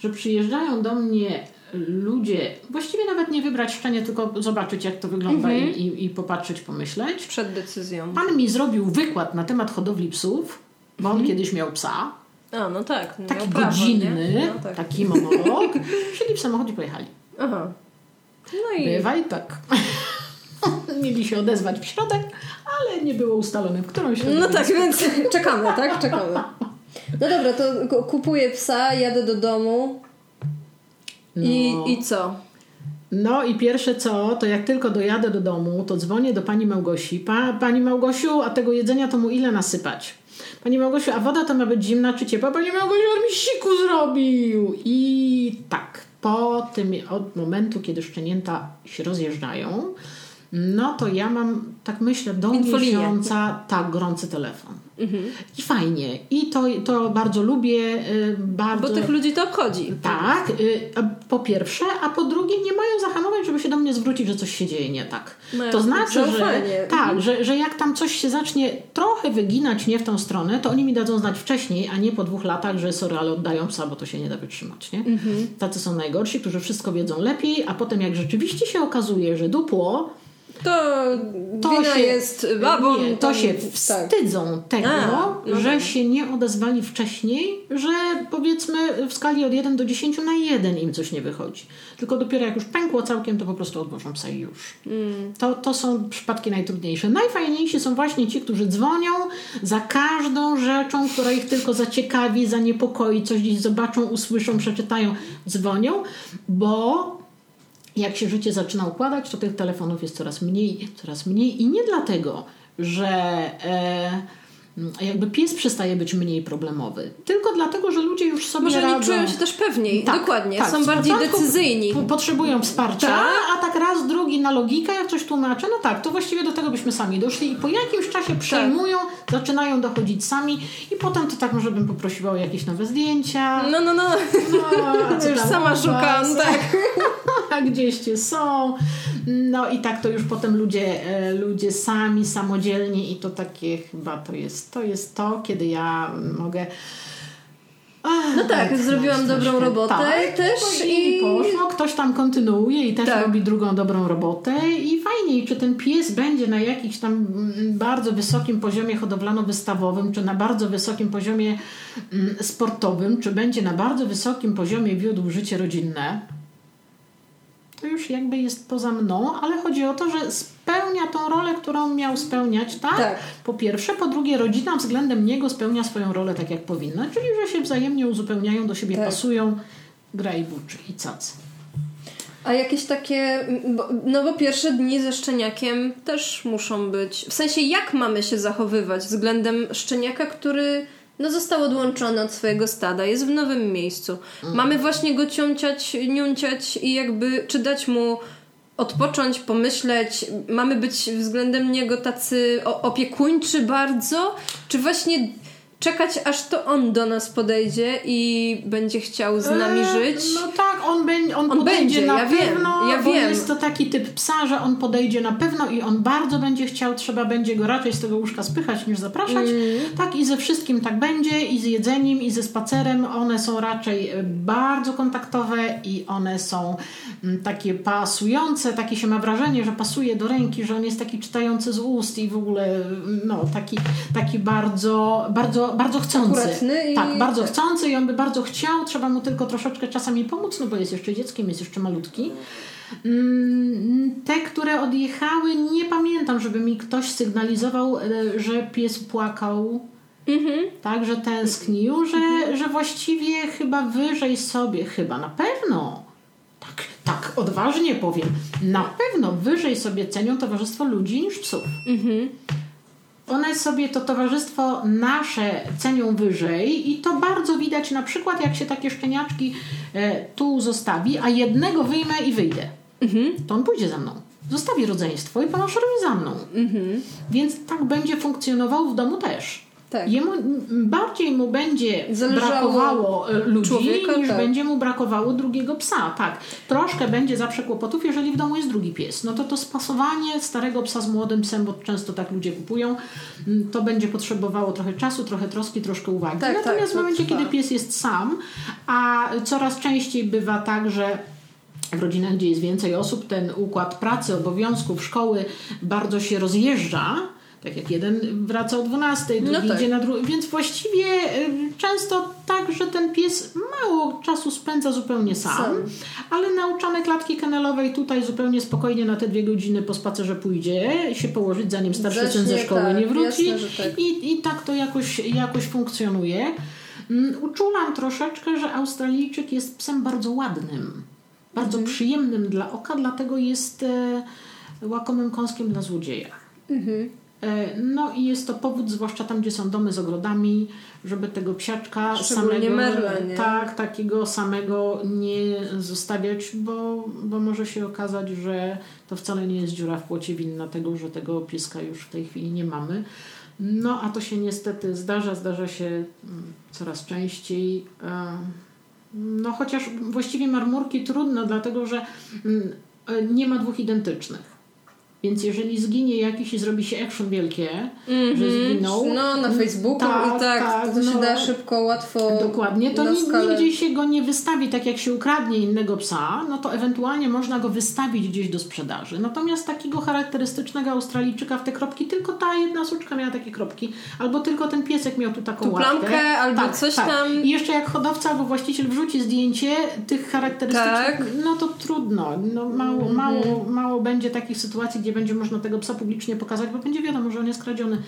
że przyjeżdżają do mnie ludzie, właściwie nawet nie wybrać szczenie, tylko zobaczyć jak to wygląda Mhm. i, i, i popatrzeć, pomyśleć. Przed decyzją. Pan mi zrobił wykład na temat hodowli psów, bo on kiedyś miał psa, A, no tak. taki prawo, godzinny? No tak. taki monolog, wsiedli w samochód i pojechali. Aha. No i Bywa i tak. Mieli się odezwać w środek, ale nie było ustalone, w którą środę. No tak, więc czekamy, tak? Czekamy. No dobra, to ku- kupuję psa, jadę do domu i, No. i co? No i pierwsze co, to jak tylko dojadę do domu, to dzwonię do pani Małgosi. Pa, pani Małgosiu, a tego jedzenia to mu ile nasypać? Pani Małgosiu, a woda to ma być zimna czy ciepła? Pani Małgosiu, on mi siku zrobił! I tak, po tym, od momentu, kiedy szczenięta się rozjeżdżają, no to ja mam, tak myślę, do Infolinię. miesiąca tak, gorący telefon. I fajnie. I to, to bardzo lubię, y, bardzo... Bo tych ludzi to obchodzi. Tak, y, po pierwsze, a po drugie nie mają zahamować, żeby się do mnie zwrócić, że coś się dzieje nie tak. Mają to znaczy, że, tak, że, że jak tam coś się zacznie trochę wyginać nie w tą stronę, to oni mi dadzą znać wcześniej, a nie po dwóch latach, że sorry, ale oddają psa, bo to się nie da wytrzymać. Nie? Mhm. Tacy są najgorsi, którzy wszystko wiedzą lepiej, a potem jak rzeczywiście się okazuje, że dupło, To, to się, jest babą. nie, to się tak. wstydzą tego, A, no że tak. się nie odezwali wcześniej, że powiedzmy w skali od 1 do 10 na 1 im coś nie wychodzi. Tylko dopiero jak już pękło całkiem, to po prostu odłożą psa i już. Mm. To, to są przypadki najtrudniejsze. Najfajniejsi są właśnie ci, którzy dzwonią za każdą rzeczą, która ich tylko zaciekawi, zaniepokoi, coś gdzieś zobaczą, usłyszą, przeczytają, dzwonią, bo jak się życie zaczyna układać, to tych telefonów jest coraz mniej, coraz mniej i nie dlatego, że e, jakby pies przestaje być mniej problemowy. Tylko dlatego, że ludzie już sobie Może radzą. oni czują się też pewniej, Tak, dokładnie, tak. są bardziej decyzyjni. po- Potrzebują wsparcia, Tak. a tak raz, drugi na logikę, jak coś tłumaczę, no tak, to właściwie do tego byśmy sami doszli i po jakimś czasie przejmują, zaczynają dochodzić sami i potem to tak może bym poprosiła o jakieś nowe zdjęcia. No, no, no. No, Już sama szukam, tak. A gdzieście są. No i tak to już potem ludzie, e, ludzie sami, samodzielnie i to takie chyba to jest to, jest to kiedy ja mogę Ach, No tak, zrobiłam dobrą robotę tak, też i, i- poszło, ktoś tam kontynuuje i też Tak. robi drugą dobrą robotę i fajnie, czy ten pies będzie na jakimś tam mm, bardzo wysokim poziomie hodowlano-wystawowym, czy na bardzo wysokim poziomie mm, sportowym, czy będzie na bardzo wysokim poziomie wiódł życie rodzinne, już jakby jest poza mną, ale chodzi o to, że spełnia tą rolę, którą miał spełniać, tak? Tak. Po pierwsze, po drugie, rodzina względem niego spełnia swoją rolę tak, jak powinna, czyli że się wzajemnie uzupełniają, do siebie Tak. pasują, gra i buczy i cacy. A jakieś takie, no bo pierwsze dni ze szczeniakiem też muszą być. W sensie, jak mamy się zachowywać względem szczeniaka, który no, został odłączony od swojego stada, jest w nowym miejscu. Mamy właśnie go ciąciać, niunciać i jakby, czy dać mu odpocząć, pomyśleć, mamy być względem niego tacy opiekuńczy bardzo, czy właśnie czekać, aż to on do nas podejdzie i będzie chciał z nami E, żyć? No tak, on, będzie, on, On podejdzie będzie, na ja wiem, pewno, ja bo wiem. jest to taki typ psa, że on podejdzie na pewno i on bardzo będzie chciał, trzeba będzie go raczej z tego łóżka spychać niż zapraszać. Mm. Tak i ze wszystkim tak będzie i z jedzeniem i ze spacerem. One są raczej e, bardzo kontaktowe i one są mm, takie pasujące, takie się ma wrażenie, że pasuje do ręki, że on jest taki czytający z ust i w ogóle mm, no, taki, taki bardzo, bardzo, bardzo chcący. I- tak, bardzo tak. chcący i on by bardzo chciał, trzeba mu tylko troszeczkę czasami pomóc, no bo jest jeszcze dzieckiem, jest jeszcze malutki. Mm, Te, które odjechały, nie pamiętam, żeby mi ktoś sygnalizował, e, że pies płakał, Mhm. tak, że tęsknił, że, że właściwie chyba wyżej sobie, chyba na pewno, tak, tak odważnie powiem, na pewno wyżej sobie cenią towarzystwo ludzi niż psów. One sobie to towarzystwo nasze cenią wyżej i to bardzo widać na przykład jak się takie szczeniaczki e, tu zostawi, a jednego wyjmę i wyjdę. To on pójdzie za mną. Zostawi rodzeństwo i pomaszeruje za mną. Więc tak będzie funkcjonował w domu też. Tak. Jemu bardziej mu będzie Zależało brakowało e, ludzi niż tak. będzie mu brakowało drugiego psa. Tak. Troszkę będzie zawsze kłopotów, jeżeli w domu jest drugi pies. No to to spasowanie starego psa z młodym psem, bo często tak ludzie kupują, m, to będzie potrzebowało trochę czasu, trochę troski, troszkę uwagi. Tak, tak, Natomiast to w momencie, kiedy pies jest sam, a coraz częściej bywa tak, że w rodzinach, gdzie jest więcej osób, ten układ pracy, obowiązków, szkoły bardzo się rozjeżdża. Tak jak jeden wraca o 12, drugi No tak. idzie na drugi. Więc właściwie y, często tak, że ten pies mało czasu spędza zupełnie sam, Sam. ale nauczane klatki kenelowej tutaj zupełnie spokojnie na te dwie godziny po spacerze pójdzie, się położyć, zanim starszy syn ze szkoły tak, nie wróci. jasne, tak. I, I tak to jakoś, jakoś funkcjonuje. Mm, Uczulam troszeczkę, że Australijczyk jest psem bardzo ładnym, bardzo Mhm. przyjemnym dla oka, dlatego jest e, łakomym kąskiem dla złodzieja. Mhm. E, No i jest to powód, zwłaszcza tam, gdzie są domy z ogrodami, żeby tego psiaczka samego, Merla, nie? tak, takiego samego nie zostawiać, bo, bo może się okazać, że to wcale nie jest dziura w płocie winna tego, że tego pieska już w tej chwili nie mamy. No a to się niestety zdarza, zdarza się mm, coraz częściej. E, No chociaż właściwie marmurki trudno, dlatego że mm, e, nie ma dwóch identycznych. Więc jeżeli zginie jakiś i zrobi się action wielkie, że zginął. No, na Facebooku tak, i tak, tak, to, to się no. da szybko, łatwo. Dokładnie, to nigdzie się go nie wystawi, tak jak się ukradnie innego psa, no to ewentualnie można go wystawić gdzieś do sprzedaży. Natomiast takiego charakterystycznego Australijczyka w te kropki, tylko ta jedna suczka miała takie kropki, albo tylko ten piesek miał tu taką Tu łapkę. plamkę, albo coś tam. I jeszcze jak hodowca albo właściciel wrzuci zdjęcie tych charakterystycznych, Tak. no to trudno. No, mało, mało, mało będzie takich sytuacji, gdzie będzie można tego psa publicznie pokazać, bo będzie wiadomo, że on jest kradziony.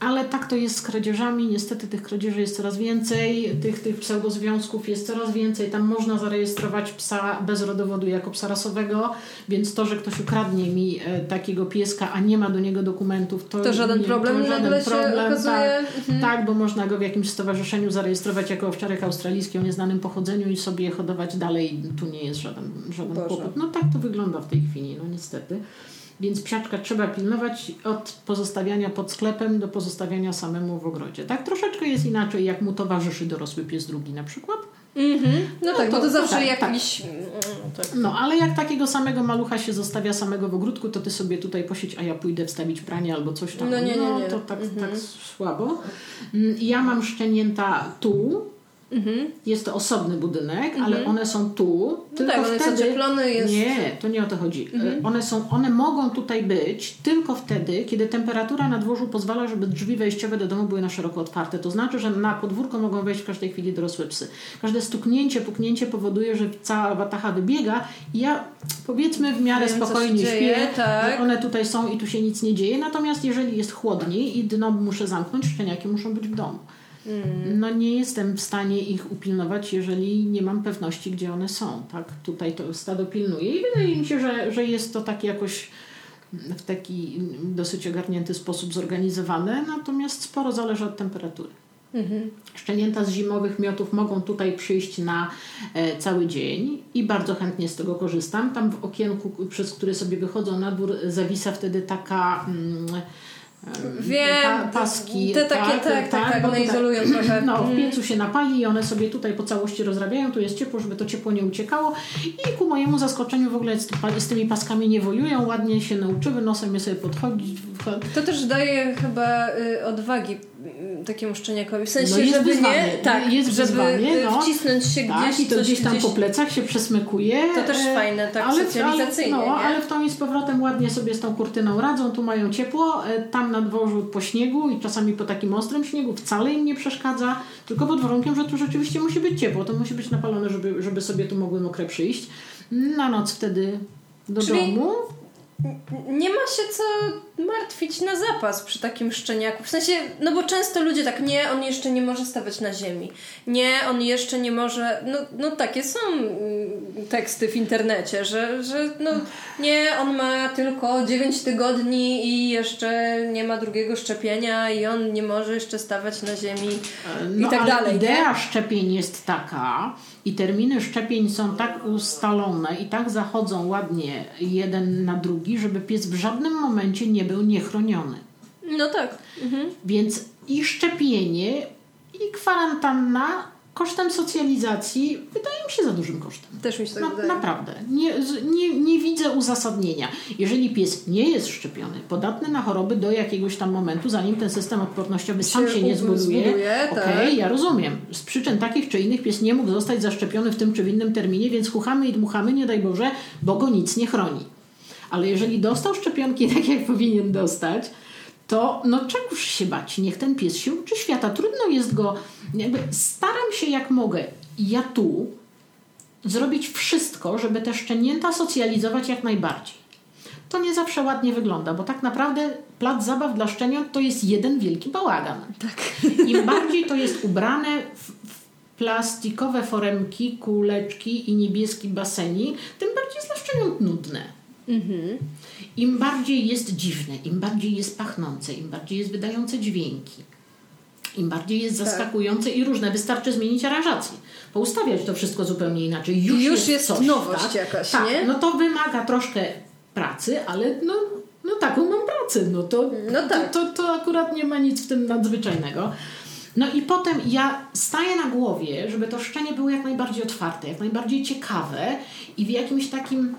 ale tak to jest z kradzieżami. Niestety tych kradzieży jest coraz więcej, tych, tych pseudozwiązków jest coraz więcej. Tam można zarejestrować psa bez rodowodu jako psa rasowego, więc to, że ktoś ukradnie mi e, takiego pieska, a nie ma do niego dokumentów, to, To żaden nie, problem to żaden nagle się problem. okazuje. Tak, Mhm. tak, bo można go w jakimś stowarzyszeniu zarejestrować jako owczarek australijski o nieznanym pochodzeniu i sobie hodować dalej. Tu nie jest żaden, żaden Boże. kłopot. No tak to wygląda w tej chwili, no niestety. Więc psiaczka trzeba pilnować od pozostawiania pod sklepem do pozostawiania samemu w ogrodzie. Tak troszeczkę jest inaczej, jak mu towarzyszy dorosły pies drugi na przykład. Mhm. No, No tak, to- bo to to zawsze tak, jakiś... mm, Tak. No, ale jak takiego samego malucha się zostawia samego w ogródku, to ty sobie tutaj posiedź, a ja pójdę wstawić pranie albo coś tam. No nie, nie, nie. to tak, Mhm. tak słabo. Mm, Ja mam szczenięta tu. Mhm. Jest to osobny budynek, ale one są tu. No tylko tak, on jest wtedy... ocieplony, jest... Nie, to nie o to chodzi. Mhm. E, One, są, one mogą tutaj być tylko wtedy, kiedy temperatura na dworzu pozwala, żeby drzwi wejściowe do domu były na szeroko otwarte. To znaczy, że na podwórko mogą wejść w każdej chwili dorosłe psy. Każde stuknięcie, puknięcie powoduje, że cała watacha wybiega i ja powiedzmy w miarę Wiem, spokojnie dzieje, śpię, tak. że one tutaj są i tu się nic nie dzieje. Natomiast jeżeli jest chłodniej i dno muszę zamknąć, szczeniaki muszą być w domu. Mm. No nie jestem w stanie ich upilnować, jeżeli nie mam pewności, gdzie one są. Tak? Tutaj to stado pilnuje i wydaje mi się, że, że jest to tak jakoś w taki dosyć ogarnięty sposób zorganizowane, natomiast sporo zależy od temperatury. Mhm. Szczenięta z zimowych miotów mogą tutaj przyjść na e, cały dzień i bardzo chętnie z tego korzystam. Tam w okienku, przez które sobie wychodzą na dwór, zawisa wtedy taka. Mm, Wiem, pa, paski. te takie, tak, tak, tak, bo one tutaj- izolują trochę. No, w Mhm. piecu się napali i one sobie tutaj po całości rozrabiają, tu jest ciepło, żeby to ciepło nie uciekało i ku mojemu zaskoczeniu w ogóle z, tymi paskami nie wojują, ładnie się nauczyły, nosem je sobie podchodzić. To też daje chyba y, odwagi takiemu szczeniakowi. W sensie, No jest żeby wyzwanie. nie, tak, Jest żeby wyzwanie, no. wcisnąć się Tak, gdzieś, i to gdzieś tam gdzieś... po plecach się przesmykuje. To też e, fajne, tak ale, socjalizacyjnie, ale, no, nie? ale w tą i z powrotem ładnie sobie z tą kurtyną radzą, tu mają ciepło, e, tam na dworzu po śniegu i czasami po takim ostrym śniegu wcale im nie przeszkadza, tylko pod warunkiem, że tu rzeczywiście musi być ciepło, to musi być napalone, żeby, żeby sobie tu mogły mokre przyjść. Na noc wtedy do Czyli- domu. Nie ma się co martwić na zapas przy takim szczeniaku. W sensie, no bo często ludzie tak, nie, on jeszcze nie może stawać na ziemi. Nie, on jeszcze nie może. No, no takie są mm, teksty w internecie, że, że no nie, on ma tylko 9 tygodni i jeszcze nie ma drugiego szczepienia i on nie może jeszcze stawać na ziemi No, i tak ale dalej. Idea Nie? szczepień jest taka i terminy szczepień są tak ustalone i tak zachodzą ładnie jeden na drugi, żeby pies w żadnym momencie nie był niechroniony. No tak. Mhm. Więc i szczepienie, i kwarantanna kosztem socjalizacji wydaje mi się za dużym kosztem. Też mi się tak Na, wydaje. naprawdę. Nie, nie, nie widzę uzasadnienia. Jeżeli pies nie jest szczepiony, podatny na choroby do jakiegoś tam momentu, zanim ten system odpornościowy sam Się się nie zbuduje, zbuduje, okej, tak. ja rozumiem. Z przyczyn takich czy innych pies nie mógł zostać zaszczepiony w tym czy w innym terminie, więc chuchamy i dmuchamy, nie daj Boże, bo go nic nie chroni. Ale jeżeli dostał szczepionki tak, jak powinien dostać, to no czegoż się bać? Niech ten pies się uczy świata. Trudno jest go, jakby staram się jak mogę. Ja tu zrobić wszystko, żeby te szczenięta socjalizować jak najbardziej. To nie zawsze ładnie wygląda, bo tak naprawdę plac zabaw dla szczeniąt to jest jeden wielki bałagan. Tak. Im bardziej to jest ubrane w, w plastikowe foremki, kuleczki i niebieski baseni, tym bardziej jest dla szczeniąt nudne. Mhm. Im bardziej jest dziwne, im bardziej jest pachnące, im bardziej jest wydające dźwięki, im bardziej jest Tak. zaskakujące i różne, wystarczy zmienić aranżację. Poustawiać to wszystko zupełnie inaczej. Już, Już jest, jest coś, nowość tak? jakaś, tak, nie? No to wymaga troszkę pracy, ale no, no taką mam pracę. No to, No tak. to, to, to akurat nie ma nic w tym nadzwyczajnego. No i potem ja staję na głowie, żeby to szczenie było jak najbardziej otwarte, jak najbardziej ciekawe i w jakimś takim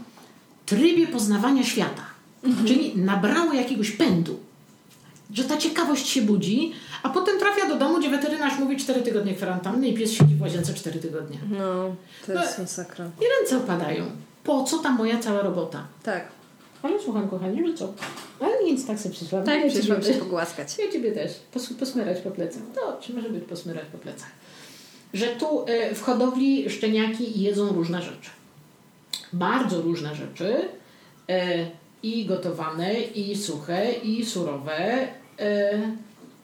trybie poznawania świata. Mhm. Czyli nabrało jakiegoś pędu. Że ta ciekawość się budzi, a potem trafia do domu, gdzie weterynarz mówi 4 tygodnie kwarantanny i pies siedzi w łazience 4 tygodnie. No, to jest No. masakra. I ręce opadają. Po co ta moja cała robota? Tak. Ale słucham, kochani, że co? Ale nic, tak sobie przyszłam. Tak, ja przyszłam się pogłaskać. ja ciebie też. Pos, posmyrać po plecach. To, czy może być posmyrać po plecach? Że tu y, w hodowli szczeniaki jedzą różne rzeczy. Bardzo różne rzeczy. Y, I gotowane, i suche, i surowe. Y,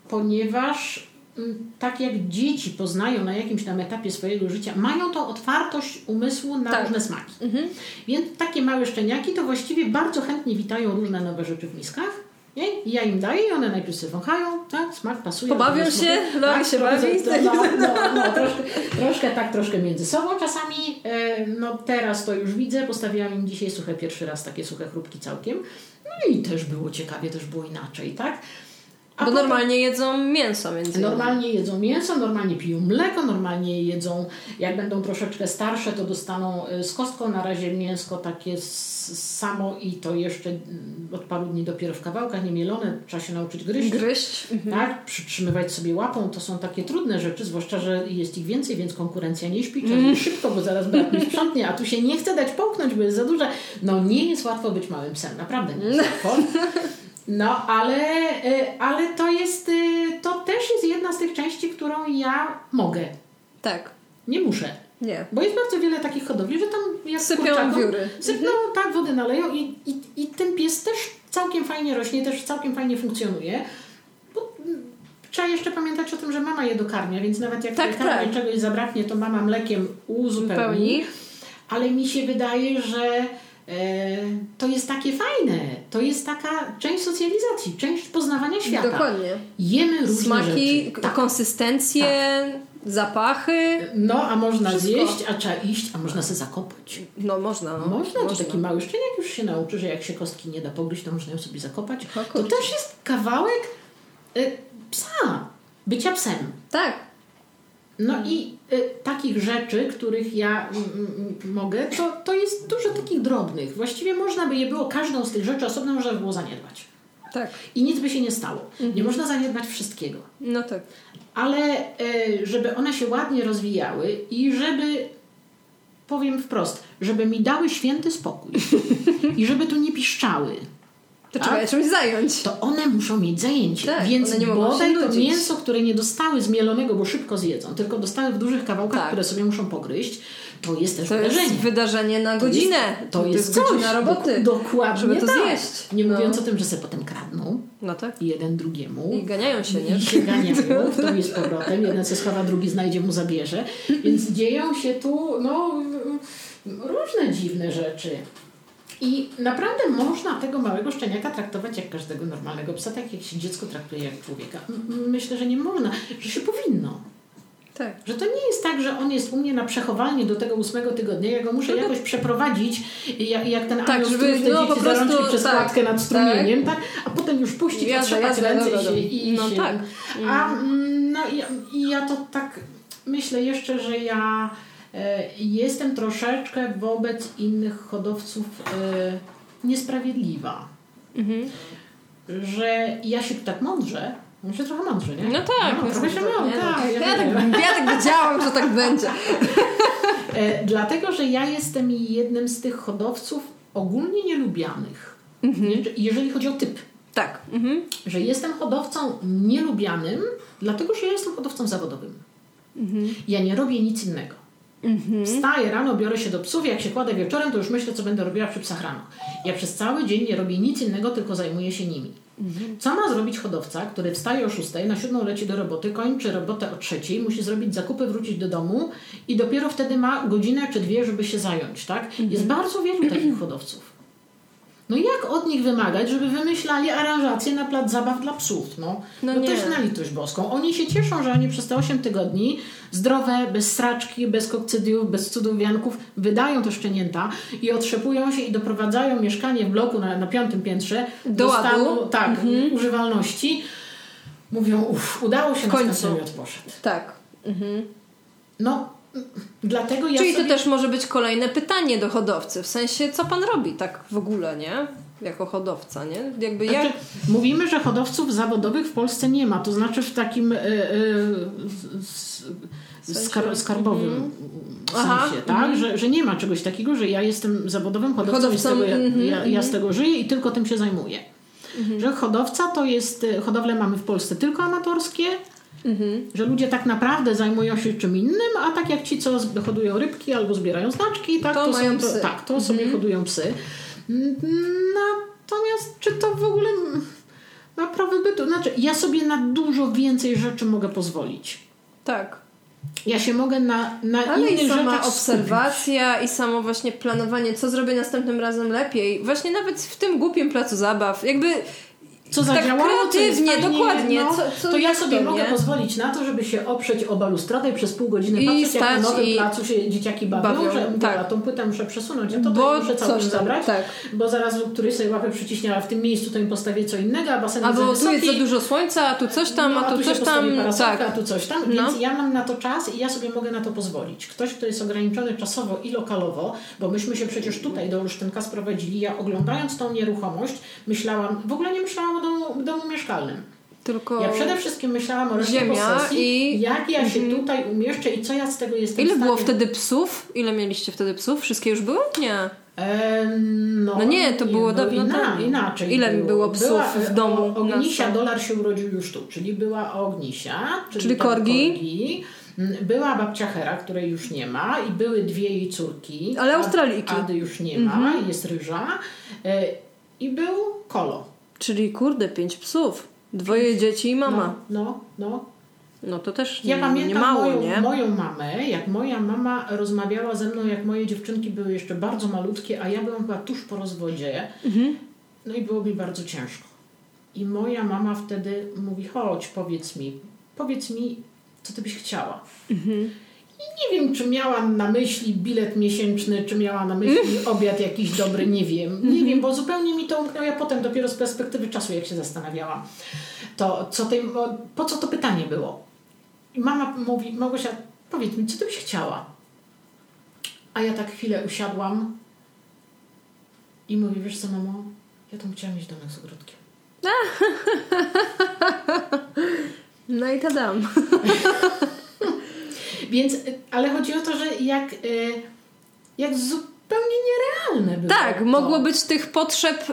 ponieważ mm, tak jak dzieci poznają na jakimś tam etapie swojego życia, mają tą otwartość umysłu na Tak. różne smaki. Więc takie małe szczeniaki to właściwie bardzo chętnie witają różne nowe rzeczy w miskach. Nie? I Ja im daję i one najpierw sobie wąchają, tak, smak pasuje. Pobawią się, smaku. Lori się trochę bawi. za- No, no, no, troszkę, troszkę tak, troszkę między sobą czasami. E, no teraz to już widzę, postawiłam im dzisiaj suche pierwszy raz, takie suche chrupki całkiem. No i też było ciekawie, też było inaczej, tak? A Bo potem- normalnie jedzą mięso między innymi. Normalnie jedzą mięso, normalnie piją mleko, normalnie jedzą, jak będą troszeczkę starsze, to dostaną y, z kostką. Na razie mięsko takie samo i to jeszcze mm, od paru dni dopiero w kawałkach, niemielone, trzeba się nauczyć gryźć. Gryźć. Mhm. Tak, przytrzymywać sobie łapą to są takie trudne rzeczy, zwłaszcza, że jest ich więcej, więc konkurencja nie śpi, trzeba mm. szybko, bo zaraz brat mi sprzątnie, a tu się nie chce dać połknąć, bo jest za duże. No nie jest łatwo być małym psem, naprawdę nie jest łatwo. No, ale, y, ale to jest, y, to też jest jedna z tych części, którą ja mogę. Tak. Nie muszę. Nie. Bo jest bardzo wiele takich hodowli, że tam jak Sypią kurczakom wióry. Sypną, tak, wody naleją i, i, i ten pies też całkiem fajnie rośnie, też całkiem fajnie funkcjonuje. Bo mm, trzeba jeszcze pamiętać o tym, że mama je dokarmia, więc nawet jak Tak, tak. czegoś zabraknie, to mama mlekiem uzupełni. Pełni. Ale mi się wydaje, że to jest takie fajne. To jest taka część socjalizacji, część poznawania świata. Dokładnie. Jemy różne Smaki, rzeczy. Tak. konsystencje, zapachy. No, a można Wszystko. zjeść, a trzeba iść, a można se zakopać. No można. No. Można, to taki mały szczeniak już się nauczy, że jak się kostki nie da pogryźć, to można ją sobie zakopać. O To też jest kawałek y, psa, bycia psem. Tak. No i y, takich rzeczy, których ja mm, mm, mogę, to, to jest dużo takich drobnych. Właściwie można by je było, każdą z tych rzeczy osobno można by było zaniedbać. Tak. I nic by się nie stało. Nie można zaniedbać wszystkiego. No tak. Ale y, żeby one się ładnie rozwijały i żeby, powiem wprost, żeby mi dały święty spokój i żeby tu nie piszczały, To A? trzeba czymś zająć. to one muszą mieć zajęcie. Tak, Więc nie bodaj to nudzić. mięso, które nie dostały zmielonego, bo szybko zjedzą, tylko dostały w dużych kawałkach, Tak. które sobie muszą pogryźć, to jest też To jest wydarzenie. wydarzenie na godzinę. To jest, godzina coś. roboty. Dok- dokładnie żeby to tak. zjeść. Nie No. mówiąc o tym, że sobie potem kradną No tak. jeden drugiemu. I ganiają się, nie? I się ganiają to z powrotem. Jeden se schowa, drugi znajdzie, mu zabierze. Więc dzieją się tu no, różne dziwne rzeczy. I naprawdę można tego małego szczeniaka traktować jak każdego normalnego psa, tak jak się dziecko traktuje jak człowieka. Myślę, że nie można, że się powinno. Tak. Że to nie jest tak, że on jest u mnie na przechowalnie do tego ósmego tygodnia, ja go muszę jakoś przeprowadzić, jak, jak ten Tak, anioł żeby, te no, dzieci za prostu, przez tak, kładkę nad strumieniem, tak. tak. a potem już puścić, Jazda, otrzepać jazda, ręce do i. I, No się tak. A mm, no, i, i ja to tak myślę jeszcze, że ja jestem troszeczkę wobec innych hodowców e, niesprawiedliwa. Mhm. Że ja się tak mądrze, myślę trochę mądrze, nie? No tak. No, trochę się nie, mądrze, no, tak. ja, ja tak, ja tak wiedziałam, że tak będzie. E, dlatego, że ja jestem jednym z tych hodowców ogólnie nielubianych. Mhm. Jeżeli chodzi o typ. Tak. Mhm. Że jestem hodowcą nielubianym, dlatego, że ja jestem hodowcą zawodowym. Mhm. Ja nie robię nic innego. Wstaję rano, biorę się do psów, jak się kładę wieczorem, to już myślę, co będę robiła przy psach rano. Ja przez cały dzień nie robię nic innego, tylko zajmuję się nimi. Co ma zrobić hodowca, który wstaje o 6, na 7 leci do roboty, kończy robotę o 3, musi zrobić zakupy, wrócić do domu i dopiero wtedy ma godzinę czy dwie, żeby się zająć, tak? Jest bardzo wielu takich hodowców. No jak od nich wymagać, żeby wymyślali aranżację na plac zabaw dla psów? No, No no, nie. też na litość boską. Oni się cieszą, że oni przez te 8 tygodni zdrowe, bez straczki, bez kokcydiów, bez cudów wianków wydają te szczenięta i otrzepują się i doprowadzają mieszkanie w bloku na, na piątym piętrze Do. Mhm. stanu tak, używalności. Mówią, uff, udało się, W końcu. następny miot poszedł. Tak. No, mm, dlatego ja Czyli sobie... to też może być kolejne pytanie do hodowcy. W sensie, co pan robi tak w ogóle, nie? Jako hodowca, nie? Jakby jak... Znaczy, mówimy, że hodowców zawodowych w Polsce nie ma, to znaczy w takim s- s- skar, skarbowym Aha, sensie, tak? Że, że nie ma czegoś takiego, że ja jestem zawodowym hodowcą, Hodowcą, i z tego ja, mhm, ja, ja z tego żyję i tylko tym się zajmuję. Że hodowca to jest, hodowle mamy w Polsce tylko amatorskie, że ludzie tak naprawdę zajmują się czym innym, a tak jak ci, co hodują rybki albo zbierają znaczki, tak, To to, mają są, psy. to, tak, to sobie hodują psy. Natomiast czy to w ogóle Ma prawo bytu. Znaczy, ja sobie na dużo więcej rzeczy mogę pozwolić. Tak. Ja się mogę na, na Ale innych i sama obserwacja i samo właśnie planowanie, co zrobię następnym razem lepiej. Właśnie nawet w tym głupim placu zabaw. Jakby co tak zadziałało, kreatywnie, co dokładnie. No, Co, co to ja sobie mogę pozwolić na to, żeby się oprzeć o balustradę i przez pół godziny I patrzeć, jak na stać nowym i placu się dzieciaki bawią, bawią, że tak. a tą płytę muszę przesunąć, a to, Bo muszę całość zabrać, tak. bo zaraz któryś sobie łapę przyciśnie, a w tym miejscu to im postawię co innego, a basen Albo tu jest za dużo słońca, a tu coś tam, no, a tu się coś postawi tam. Tak. a tu coś tam, No. więc ja mam na to czas i ja sobie mogę na to pozwolić. Ktoś, kto jest ograniczony czasowo i lokalowo, bo myśmy się przecież tutaj do Olsztynka sprowadzili, ja oglądając tą nieruchomość myślałam, w ogóle nie myślałam o domu, domu mieszkalnym. Tylko Ja przede wszystkim myślałam o reszcie Ziemia posesji, i- jak ja się tutaj umieszczę i co ja z tego jestem ile w było stanie... wtedy psów? Ile mieliście wtedy psów? Wszystkie już były? Nie. No, No nie, to było dawno ina, temu. inaczej. Ile było psów była, w domu O, Ognisia dolar się urodził już tu, czyli była Ognisia, czyli, Czyli korgi. korgi. Mm, Była babcia Hera, której już nie ma i były dwie jej córki. Ale Ad- Australiki. Ady już nie ma, jest ryża. E, I był Kolo. Czyli kurde, pięć psów. Dwoje dzieci i mama. No, no, no. No to też Ja nie, pamiętam nie mało, moją, nie? moją mamę, jak moja mama rozmawiała ze mną, jak moje dziewczynki były jeszcze bardzo malutkie, a ja byłam chyba tuż po rozwodzie. Mhm. No i było mi bardzo ciężko. I moja mama wtedy mówi, chodź, powiedz mi, powiedz mi, co ty byś chciała. Mhm. I nie wiem, czy miała na myśli bilet miesięczny, czy miała na myśli obiad jakiś dobry, nie wiem. Nie wiem, bo zupełnie mi to umknęło. Ja potem dopiero z perspektywy czasu, jak się zastanawiałam, to co tej, po co to pytanie było. I mama mówi, Małgosia, powiedz mi, co ty byś chciała? A ja tak chwilę usiadłam i mówię, wiesz co, mamo, ja tam chciałam mieć domek z ogródkiem. No i tadam. Więc, y, ale chodzi o to, że jak, y, jak zupełnie nierealne było Tak, to. mogło być tych potrzeb.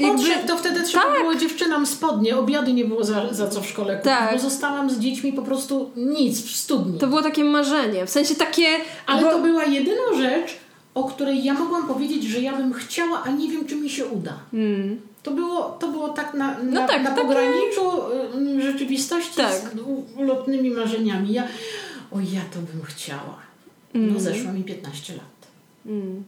Potrzeb, to wtedy trzeba Tak. było dziewczynam spodnie, obiady nie było za, za co w szkole kupić, Tak. bo zostałam z dziećmi po prostu nic w studni. To było takie marzenie. W sensie takie... Ale bo- to była jedyna rzecz, o której ja mogłam powiedzieć, że ja bym chciała, a nie wiem, czy mi się uda. Mm. To było, to było tak na, na, No tak, na takie- pograniczu y, rzeczywistości Tak. z ulotnymi marzeniami. Ja, o ja to bym chciała. No zeszło mi 15 lat. Mm.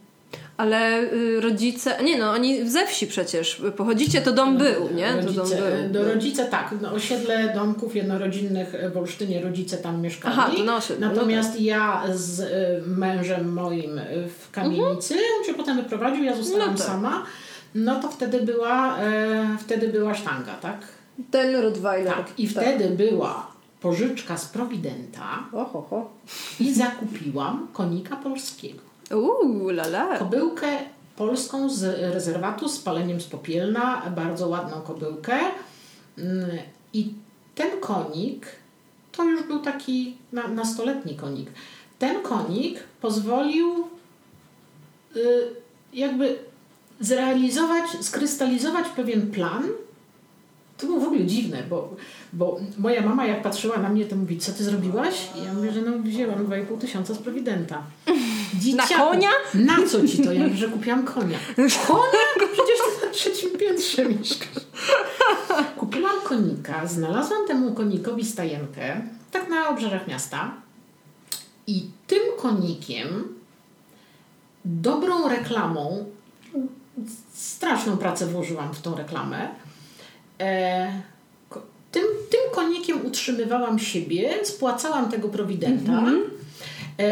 Ale y, rodzice... Nie no, oni ze wsi przecież. Pochodzicie, to dom był, nie? To dom Rodzice, był. do rodzice tak, no, osiedle domków jednorodzinnych w Olsztynie rodzice tam mieszkali. Aha, to na osiedlu, no Natomiast ja z y, mężem moim y, w kamienicy, on się potem wyprowadził, ja zostałam No tak. sama. No to wtedy była, e, wtedy była sztanga, tak? Ten Rottweiler. Tak. I wtedy była pożyczka z Prowidenta Oho, ho. i zakupiłam konika polskiego. Uuu, la la. Kobyłkę polską z rezerwatu z paleniem z Popielna, bardzo ładną kobyłkę. Mm, I ten konik to już był taki na, nastoletni konik. Ten konik pozwolił y, jakby zrealizować, skrystalizować pewien plan. To było w ogóle dziwne, bo, bo moja mama jak patrzyła na mnie, to mówi, co ty zrobiłaś? I ja mówię, że no wzięłam 2,5 tysiąca z Prowidenta. Dzieciaku, konia? Na co ci to? Ja mówię, że kupiłam konia. Konia? Przecież ty na trzecim piętrze mieszkasz. Kupiłam konika, znalazłam temu konikowi stajenkę, tak na obrzeżach miasta. I tym konikiem, dobrą reklamą, straszną pracę włożyłam w tą reklamę, e, tym, tym konikiem utrzymywałam siebie, spłacałam tego prowidenta. E,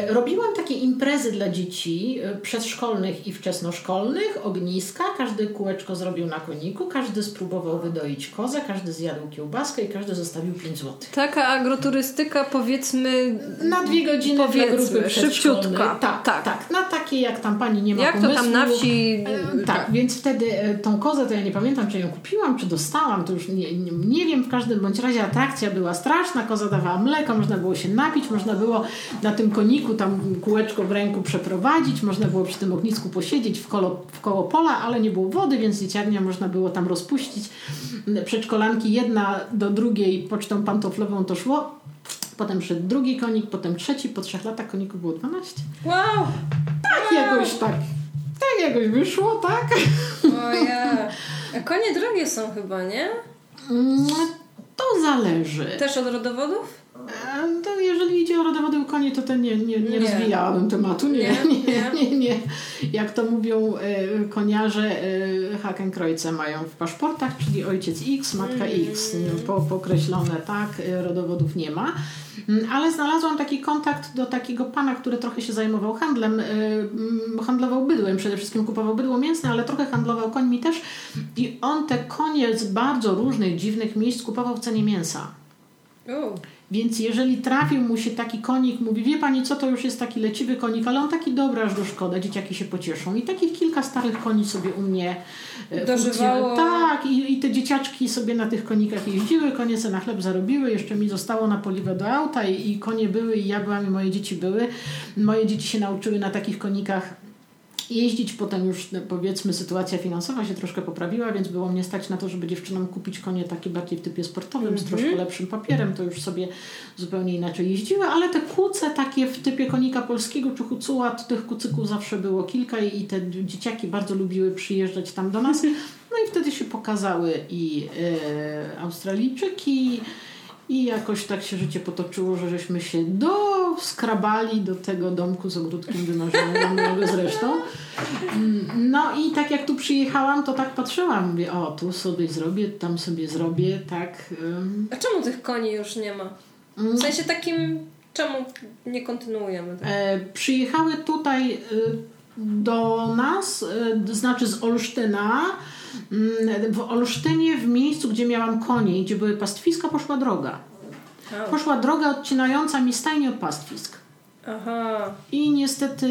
Robiłam takie imprezy dla dzieci e, przedszkolnych i wczesnoszkolnych, ogniska. Każdy kółeczko zrobił na koniku, każdy spróbował wydoić kozę, każdy zjadł kiełbaskę i każdy zostawił 5 zł. Taka agroturystyka powiedzmy Na dwie godziny dla Powiedzmy, grupy przedszkolnej. szybciutka. Tak, tak, Tak. tak. Na takie jak tam pani nie ma jak to pomysłu. tam na wsi... E, Tak, więc wtedy e, tą kozę to ja nie pamiętam, czy ją kupiłam, czy dostałam, to już nie, nie, nie wiem, w każdym bądź razie atrakcja była straszna, koza dawała mleko, można było się napić, można było na tym koniku tam kółeczko w ręku przeprowadzić, można było przy tym ognisku posiedzieć w, kolo, w koło pola, ale nie było wody, więc dzieciarnia można było tam rozpuścić. Przedszkolanki jedna do drugiej pocztą pantoflową to szło, potem szedł drugi konik, potem trzeci, po trzech latach koników było 12. Wow! Tak jakoś tak, tak jakoś wyszło, tak? O ja. A konie drogie są chyba, nie? Mm, to zależy. Też od rodowodów? E, to jeżeli idzie o rodowody u koni, to, to nie, nie, nie, nie. rozwijałabym tematu. Nie, nie, nie. nie. Jak to mówią e, koniarze, e, Hakenkreuze mają w paszportach, czyli ojciec X, matka mm. X. Po, pokreślone, tak, e, rodowodów nie ma. Mm, ale znalazłam taki kontakt do takiego pana, który trochę się zajmował handlem. E, handlował bydłem, przede wszystkim kupował bydło mięsne, ale trochę handlował końmi też. I on te konie z bardzo różnych, dziwnych miejsc kupował w cenie mięsa. Więc jeżeli trafił mu się taki konik, mówi, wie pani co, to już jest taki leciwy konik, ale on taki dobry, aż do szkoda, dzieciaki się pocieszą. I takich kilka starych koni sobie u mnie e, Dożywało. Tak, i, i te dzieciaczki sobie na tych konikach jeździły, konie sobie na chleb zarobiły, jeszcze mi zostało na poliwę do auta i, i konie były i ja byłam i moje dzieci były. Moje dzieci się nauczyły na takich konikach jeździć. Potem już no, powiedzmy sytuacja finansowa się troszkę poprawiła, więc było mnie stać na to, żeby dziewczynom kupić konie takie bardziej w typie sportowym, mm -hmm. z troszkę mhm. lepszym papierem. To już sobie zupełnie inaczej jeździły, ale te kuce takie w typie konika polskiego czy hucuła, to tych kucyków zawsze było kilka i te dzieciaki bardzo lubiły przyjeżdżać tam do nas. No i wtedy się pokazały i e, Australijczyki, i jakoś tak się życie potoczyło, że żeśmy się doskrabali do tego domku z ogródkiem wymarzonego zresztą. No i tak jak tu przyjechałam, to tak patrzyłam. Mówię, o tu sobie zrobię, tam sobie zrobię, tak. A czemu tych koni już nie ma? W sensie takim, czemu nie kontynuujemy? Tak? E, przyjechały tutaj e, do nas, e, znaczy z Olsztyna, w Olsztynie, w miejscu, gdzie miałam konie, gdzie były pastwiska, poszła droga. Poszła droga odcinająca mi stajnie od pastwisk. Aha. I niestety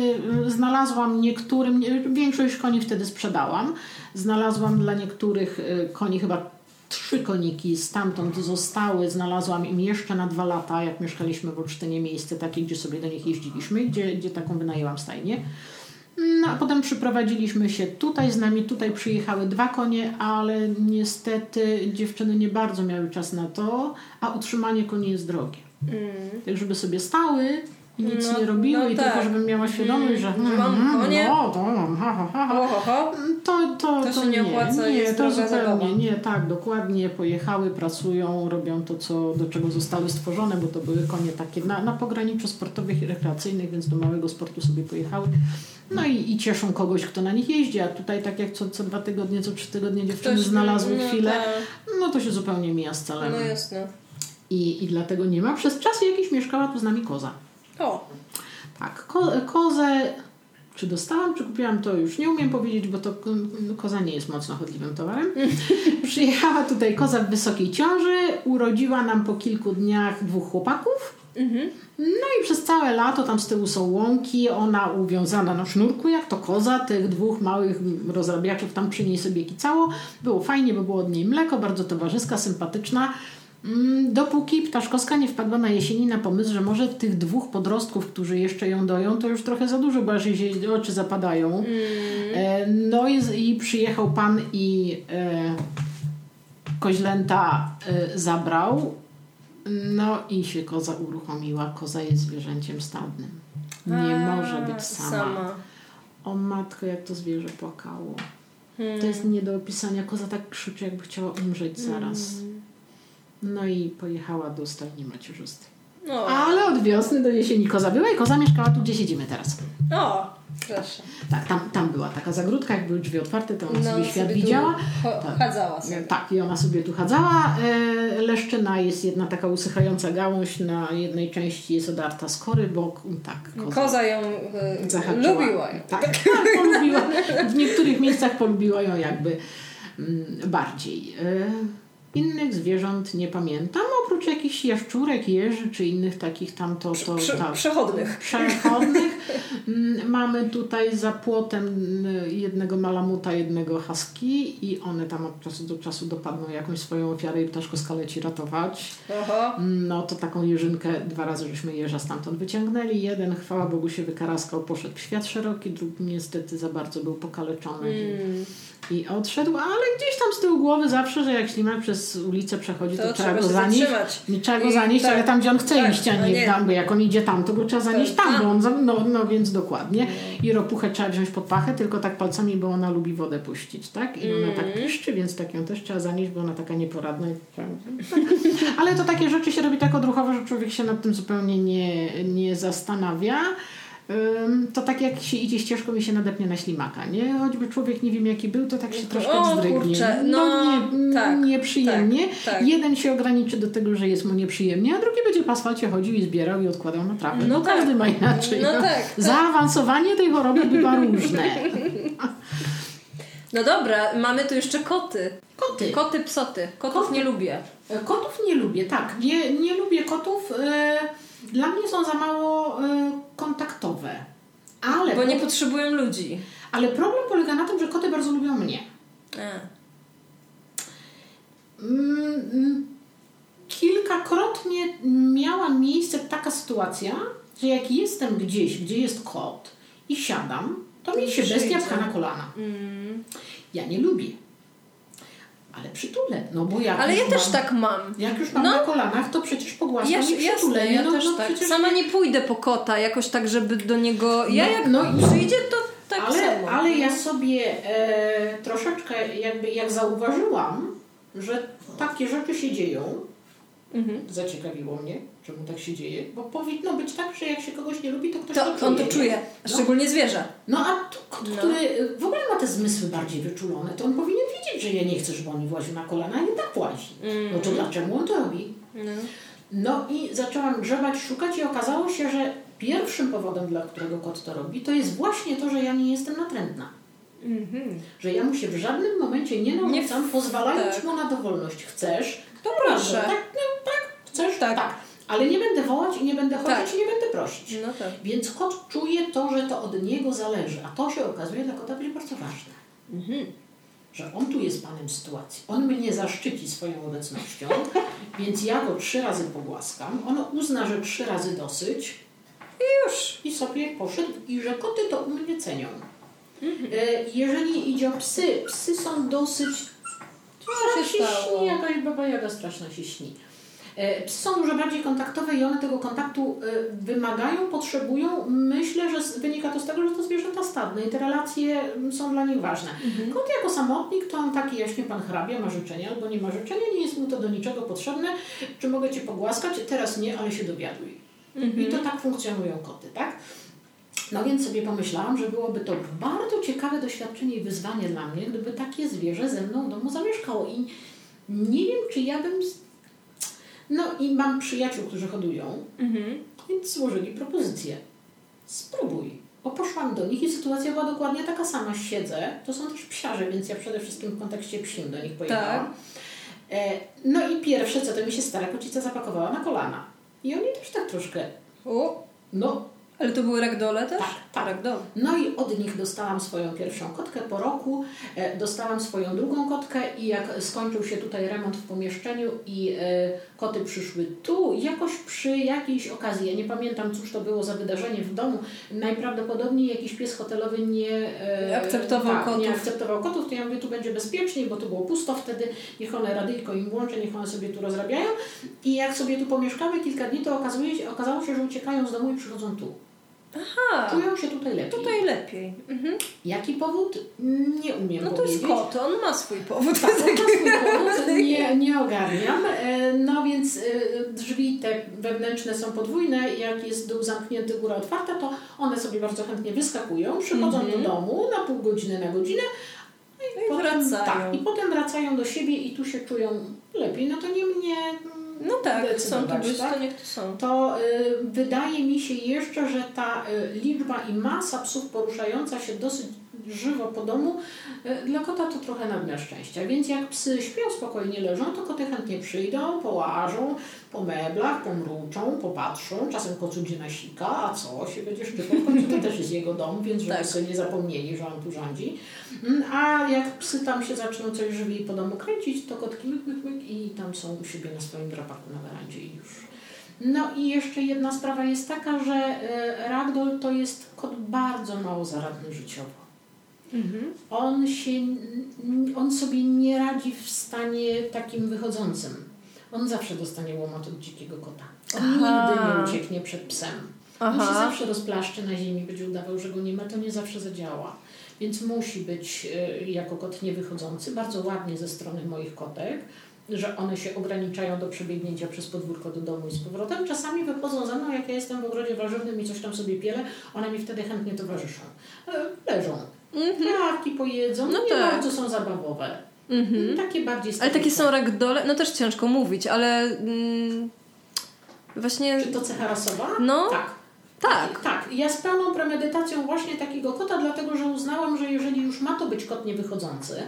y, znalazłam niektórym, większość koni wtedy sprzedałam. Znalazłam dla niektórych y, koni chyba trzy koniki stamtąd zostały. Znalazłam im jeszcze na dwa lata, jak mieszkaliśmy w Olsztynie, miejsce takie, gdzie sobie do nich jeździliśmy, gdzie, gdzie taką wynajęłam stajnię. No a potem przyprowadziliśmy się tutaj, z nami tutaj przyjechały dwa konie, ale niestety dziewczyny nie bardzo miały czas na to, a utrzymanie koni jest drogie. Mm. Tak, żeby sobie stały, nic no, nie robiły no i tak. tylko żebym miała świadomość, że mm, mam mm, konie, no, to, ha, ha, ha, ho. To, to, to, to, się nie, opłaca, nie, to zupełnie zabawa. nie, tak, dokładnie pojechały, pracują, robią to, co, do czego zostały stworzone, bo to były konie takie na, na pograniczu sportowych i rekreacyjnych, więc do małego sportu sobie pojechały. No i, i cieszą kogoś, kto na nich jeździ, a tutaj tak jak co, co dwa tygodnie, co trzy tygodnie dziewczyny Ktoś, znalazły no, chwilę, tak. no to się zupełnie mija z celem. No jasne. I, I dlatego nie ma. Przez czas jakiś mieszkała tu z nami koza. O. Tak, ko kozę czy dostałam, czy kupiłam, to już nie umiem powiedzieć, bo to koza nie jest mocno chodliwym towarem. Przyjechała tutaj koza w wysokiej ciąży, urodziła nam po kilku dniach dwóch chłopaków. Mhm. No i przez całe lato tam z tyłu są łąki, ona uwiązana na sznurku, jak to koza, tych dwóch małych rozrabiaczów tam przy niej sobie kicało. Było fajnie, bo było od niej mleko, bardzo towarzyska, sympatyczna. Mm, dopóki Ptaszkowska nie wpadła na jesieni na pomysł, że może tych dwóch podrostków, którzy jeszcze ją doją, to już trochę za dużo, bo aż jej oczy zapadają. Mm. E, no i, i przyjechał pan i e, koźlęta e, zabrał. No i się koza uruchomiła. Koza jest zwierzęciem stadnym. Nie A, może być sama. sama. O matko, jak to zwierzę płakało. Hmm. To jest nie do opisania. Koza tak krzyczy, jakby chciała umrzeć zaraz. Hmm. No i pojechała do stajni macierzystej. No. Ale od wiosny do jesieni koza była i koza mieszkała tu, gdzie siedzimy teraz. O, proszę. Tak, tam, tam była taka zagródka, jak były drzwi otwarte, to ona no, sobie świat sobie widziała. tak. Chadzała sobie. Tak, i ona sobie tu chadzała. E, leszczyna jest jedna taka usychająca gałąź, na jednej części jest odarta z kory, bo tak. Koza, koza ją e, lubiła. Ją. Tak, tak, polubiła. W niektórych miejscach polubiła ją jakby mm, bardziej. Innych zwierząt nie pamiętam, oprócz jakichś jaszczurek, jeży czy innych takich tam to... to Prze tak, przechodnych. Przechodnych. Mm, mamy tutaj za płotem mm, jednego malamuta, jednego husky i one tam od czasu do czasu dopadną jakąś swoją ofiarę i ptaszko skaleci ratować. Aha. No to taką jeżynkę, dwa razy żeśmy jeża stamtąd wyciągnęli. Jeden, chwała Bogu, się wykaraskał, poszedł w świat szeroki, drugi niestety za bardzo był pokaleczony. Mm i odszedł, ale gdzieś tam z tyłu głowy zawsze, że jak ślimak przez ulicę przechodzi, to, to trzeba, go zanieść. Nie trzeba go zanieść, tak, ale tam, gdzie on chce tak, iść, a nie, nie. tam, bo jak on idzie tam, to go trzeba zanieść tak, tam, bo on, no, no więc dokładnie. i ropuchę trzeba wziąć pod pachę, tylko tak palcami, bo ona lubi wodę puścić, tak? I ona tak piszczy, więc tak ją też trzeba zanieść, bo ona taka nieporadna. Ale to takie rzeczy się robi tak odruchowo, że człowiek się nad tym zupełnie nie, nie zastanawia to tak jak się idzie ścieżką i się nadepnie na ślimaka, nie? Choćby człowiek nie wiem jaki był, to tak się troszkę wzdrygnie. No, no nie, tak, nieprzyjemnie. Tak, tak. Jeden się ograniczy do tego, że jest mu nieprzyjemnie, a drugi będzie po asfalcie chodził i zbierał i odkładał na trawę. No, no tak. każdy ma inaczej. No, no. Tak, tak, Zaawansowanie tej choroby bywa różne. No dobra, mamy tu jeszcze koty. Koty. Koty, psoty. Kotów Koty. nie lubię. E, kotów nie lubię, tak. Nie, nie lubię kotów. E, dla mnie są za mało e, kontaktowe. Ale Bo nie potrzebują ludzi. Ale problem polega na tym, że koty bardzo lubią mnie. Mm, kilkakrotnie miała miejsce taka sytuacja, że jak jestem gdzieś, gdzie jest kot i siadam, to mi się bestia pcha na kolana. Mm. Ja nie lubię ale przytulę. No bo jak ale ja mam, też tak mam. Jak już mam no, na kolanach, to przecież pogłaskam ja, i przytulę. Jasne, ja no, też no, tak. Sama nie pójdę po kota jakoś tak, żeby do niego... Ja no, jak no, przyjdzie, to tak ale, samo. Ale ja sobie e, troszeczkę jakby jak zauważyłam, że takie rzeczy się dzieją, mhm. zaciekawiło mnie, czemu tak się dzieje, bo powinno być tak, że jak się kogoś nie lubi, to ktoś to, to czuje. On to czuje, no. szczególnie zwierzę. No a kot, no. który w ogóle ma te zmysły bardziej wyczulone, to on powinien wiedzieć, że ja nie chcę, żeby on mi właził na kolana, a nie tak włazi. Mm. No to dlaczego on to robi? No. no i zaczęłam grzebać, szukać i okazało się, że pierwszym powodem, dla którego kot to robi, to jest właśnie to, że ja nie jestem natrętna. Mm-hmm. Że ja mu się w żadnym momencie nie narzucam, pozwalając tak. mu na dowolność. Chcesz? To proszę. Tak, no, tak, chcesz? Tak. tak. Ale nie będę wołać i nie będę chodzić tak. i nie będę prosić. No tak. Więc kot czuje to, że to od niego zależy. A to się okazuje dla kota być bardzo ważne. Mhm. Że on tu jest panem sytuacji. On mnie zaszczyci swoją obecnością, więc ja go trzy razy pogłaskam. On uzna, że trzy razy dosyć. I już. I sobie poszedł. I że koty to u mnie cenią. Mhm. E, jeżeli idzie o psy, psy są dosyć... Co się śni, jakaś baba jaga straszna się śni. E, psy są dużo bardziej kontaktowe i one tego kontaktu e, wymagają, potrzebują. Myślę, że wynika to z tego, że to zwierzęta stadne i te relacje są dla nich ważne. Mhm. Kot jako samotnik to on taki jaśnie pan hrabia, ma życzenia albo nie ma życzenia, nie jest mu to do niczego potrzebne. Czy mogę Cię pogłaskać? Teraz nie, ale się dowiaduj. Mhm. I to tak funkcjonują koty, tak? No więc sobie pomyślałam, że byłoby to bardzo ciekawe doświadczenie i wyzwanie dla mnie, gdyby takie zwierzę ze mną w domu zamieszkało. I nie wiem, czy ja bym no i mam przyjaciół, którzy hodują, mhm. więc złożyli propozycję. Spróbuj. Bo poszłam do nich i sytuacja była dokładnie taka sama. Siedzę, to są też psiarze, więc ja przede wszystkim w kontekście psim do nich pojechałam. Tak. E, no i pierwsze co, to mi się stara kocica zapakowała na kolana. I oni też tak troszkę... O. No, ale to były ragdole też? Tak, tak. Ragdoll. No i od nich dostałam swoją pierwszą kotkę po roku, e, dostałam swoją drugą kotkę i jak skończył się tutaj remont w pomieszczeniu i e, koty przyszły tu, jakoś przy jakiejś okazji, ja nie pamiętam cóż to było za wydarzenie w domu, najprawdopodobniej jakiś pies hotelowy nie e, akceptował tak, kotów. Nie akceptował kotów, to ja mówię, tu będzie bezpieczniej, bo tu było pusto wtedy, niech one radyjko im włączę, niech one sobie tu rozrabiają i jak sobie tu pomieszkały kilka dni, to okazuje się, okazało się, że uciekają z domu i przychodzą tu. Aha. Czują się tutaj lepiej. Tutaj lepiej. Mhm. Jaki powód? Nie umiem No to jest kot, on ma swój powód. Tak, on ma swój powód, nie, nie ogarniam. E, no więc e, drzwi te wewnętrzne są podwójne. Jak jest dół zamknięty, góra otwarta, to one sobie bardzo chętnie wyskakują, przychodzą mhm. do domu na pół godziny, na godzinę, no i, I potem, wracają. Tak, i potem wracają do siebie i tu się czują lepiej. No to nie mnie no tak, są tu być, tak? to niech to są. To y, wydaje mi się jeszcze, że ta y, liczba i masa psów poruszająca się dosyć żywo po domu, y, dla kota to trochę nadmiar szczęścia. Więc jak psy śpią spokojnie, leżą, to koty chętnie przyjdą, połażą po meblach, pomruczą, popatrzą. Czasem kot gdzie nasika, a co się będzie szczypał, to też jest jego dom, więc żeby tak. sobie nie zapomnieli, że on tu rządzi. Mm, a jak psy tam się zaczną coś żywiej po domu kręcić, to kotki myk, myk, myk i tam są u siebie na swoim drapaku na werandzie i już. No i jeszcze jedna sprawa jest taka, że e, ragdoll to jest kot bardzo mało zaradny życiowo. Mhm. On, się, on sobie nie radzi w stanie takim wychodzącym. On zawsze dostanie łomot od dzikiego kota. On Aha. nigdy nie ucieknie przed psem. On się zawsze rozplaszczy na ziemi, będzie udawał, że go nie ma, to nie zawsze zadziała. Więc musi być y, jako kot niewychodzący, bardzo ładnie ze strony moich kotek, że one się ograniczają do przebiegnięcia przez podwórko do domu i z powrotem. Czasami wychodzą ze mną, jak ja jestem w ogrodzie warzywnym i coś tam sobie pielę, one mi wtedy chętnie towarzyszą. E, Leżą. Trawki pojedzą, No nie tak. bardzo są zabawowe. Mhm. Takie bardziej Ale takie są ragdole, no też ciężko mówić, ale mm, właśnie, Czy to cecha rasowa? No. Tak. tak. Tak, ja z pełną premedytacją właśnie takiego kota, dlatego że uznałam, że jeżeli już ma to być kot niewychodzący,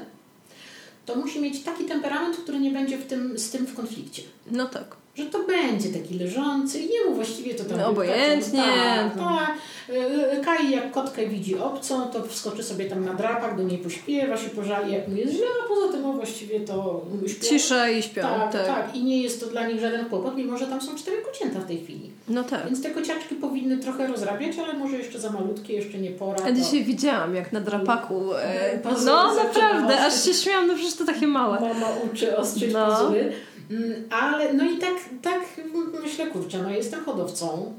to musi mieć taki temperament, który nie będzie w tym, z tym w konflikcie. No tak. Że to będzie taki leżący i jemu właściwie to tam... No, obojętnie. Tak, tak. Kai jak kotkę widzi obcą, to wskoczy sobie tam na drapach, do niej pośpiewa, się pożali jak mu jest źle, a poza tym on właściwie to śpiewa. Cisza i śpią. Tak, tak. tak, I nie jest to dla nich żaden kłopot, mimo że tam są cztery kocięta w tej chwili. No tak. Więc te kociaczki powinny trochę rozrabiać, ale może jeszcze za malutkie, jeszcze nie pora. Ja to- dzisiaj widziałam, jak na drapaku. E, no zaczyna naprawdę, aż się śmiałam, no przecież to takie małe. Mama uczy ostrzyć No. pazury. Mm, Ale no i tak, tak myślę, kurczę, no jestem hodowcą.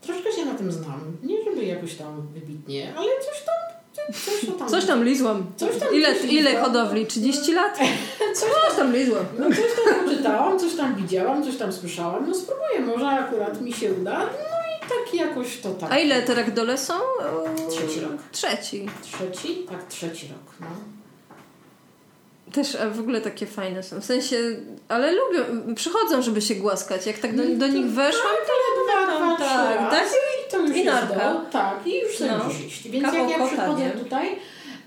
Troszkę się na tym znam. Nie żeby jakoś tam wybitnie, ale coś tam, coś tam. Coś tam lizłam. Coś tam ile, ile hodowli? 30 lat? Coś Coś tam lizłam. No coś tam czytałam, coś tam widziałam, coś tam słyszałam. No spróbuję, może akurat mi się uda. No i tak jakoś to tak. A ile te ragdole są? Trzeci rok. Trzeci. Trzeci? Tak, trzeci rok. No. Też e, w ogóle takie fajne są. W sensie, ale lubią, przychodzą, żeby się głaskać. Jak tak do, do nich weszłam, to Dwa, dwa, tak, trzy tak. razy i to już I narka. do, Tak, i już sobie No. iść. Więc Kawał jak ja przychodzę tutaj,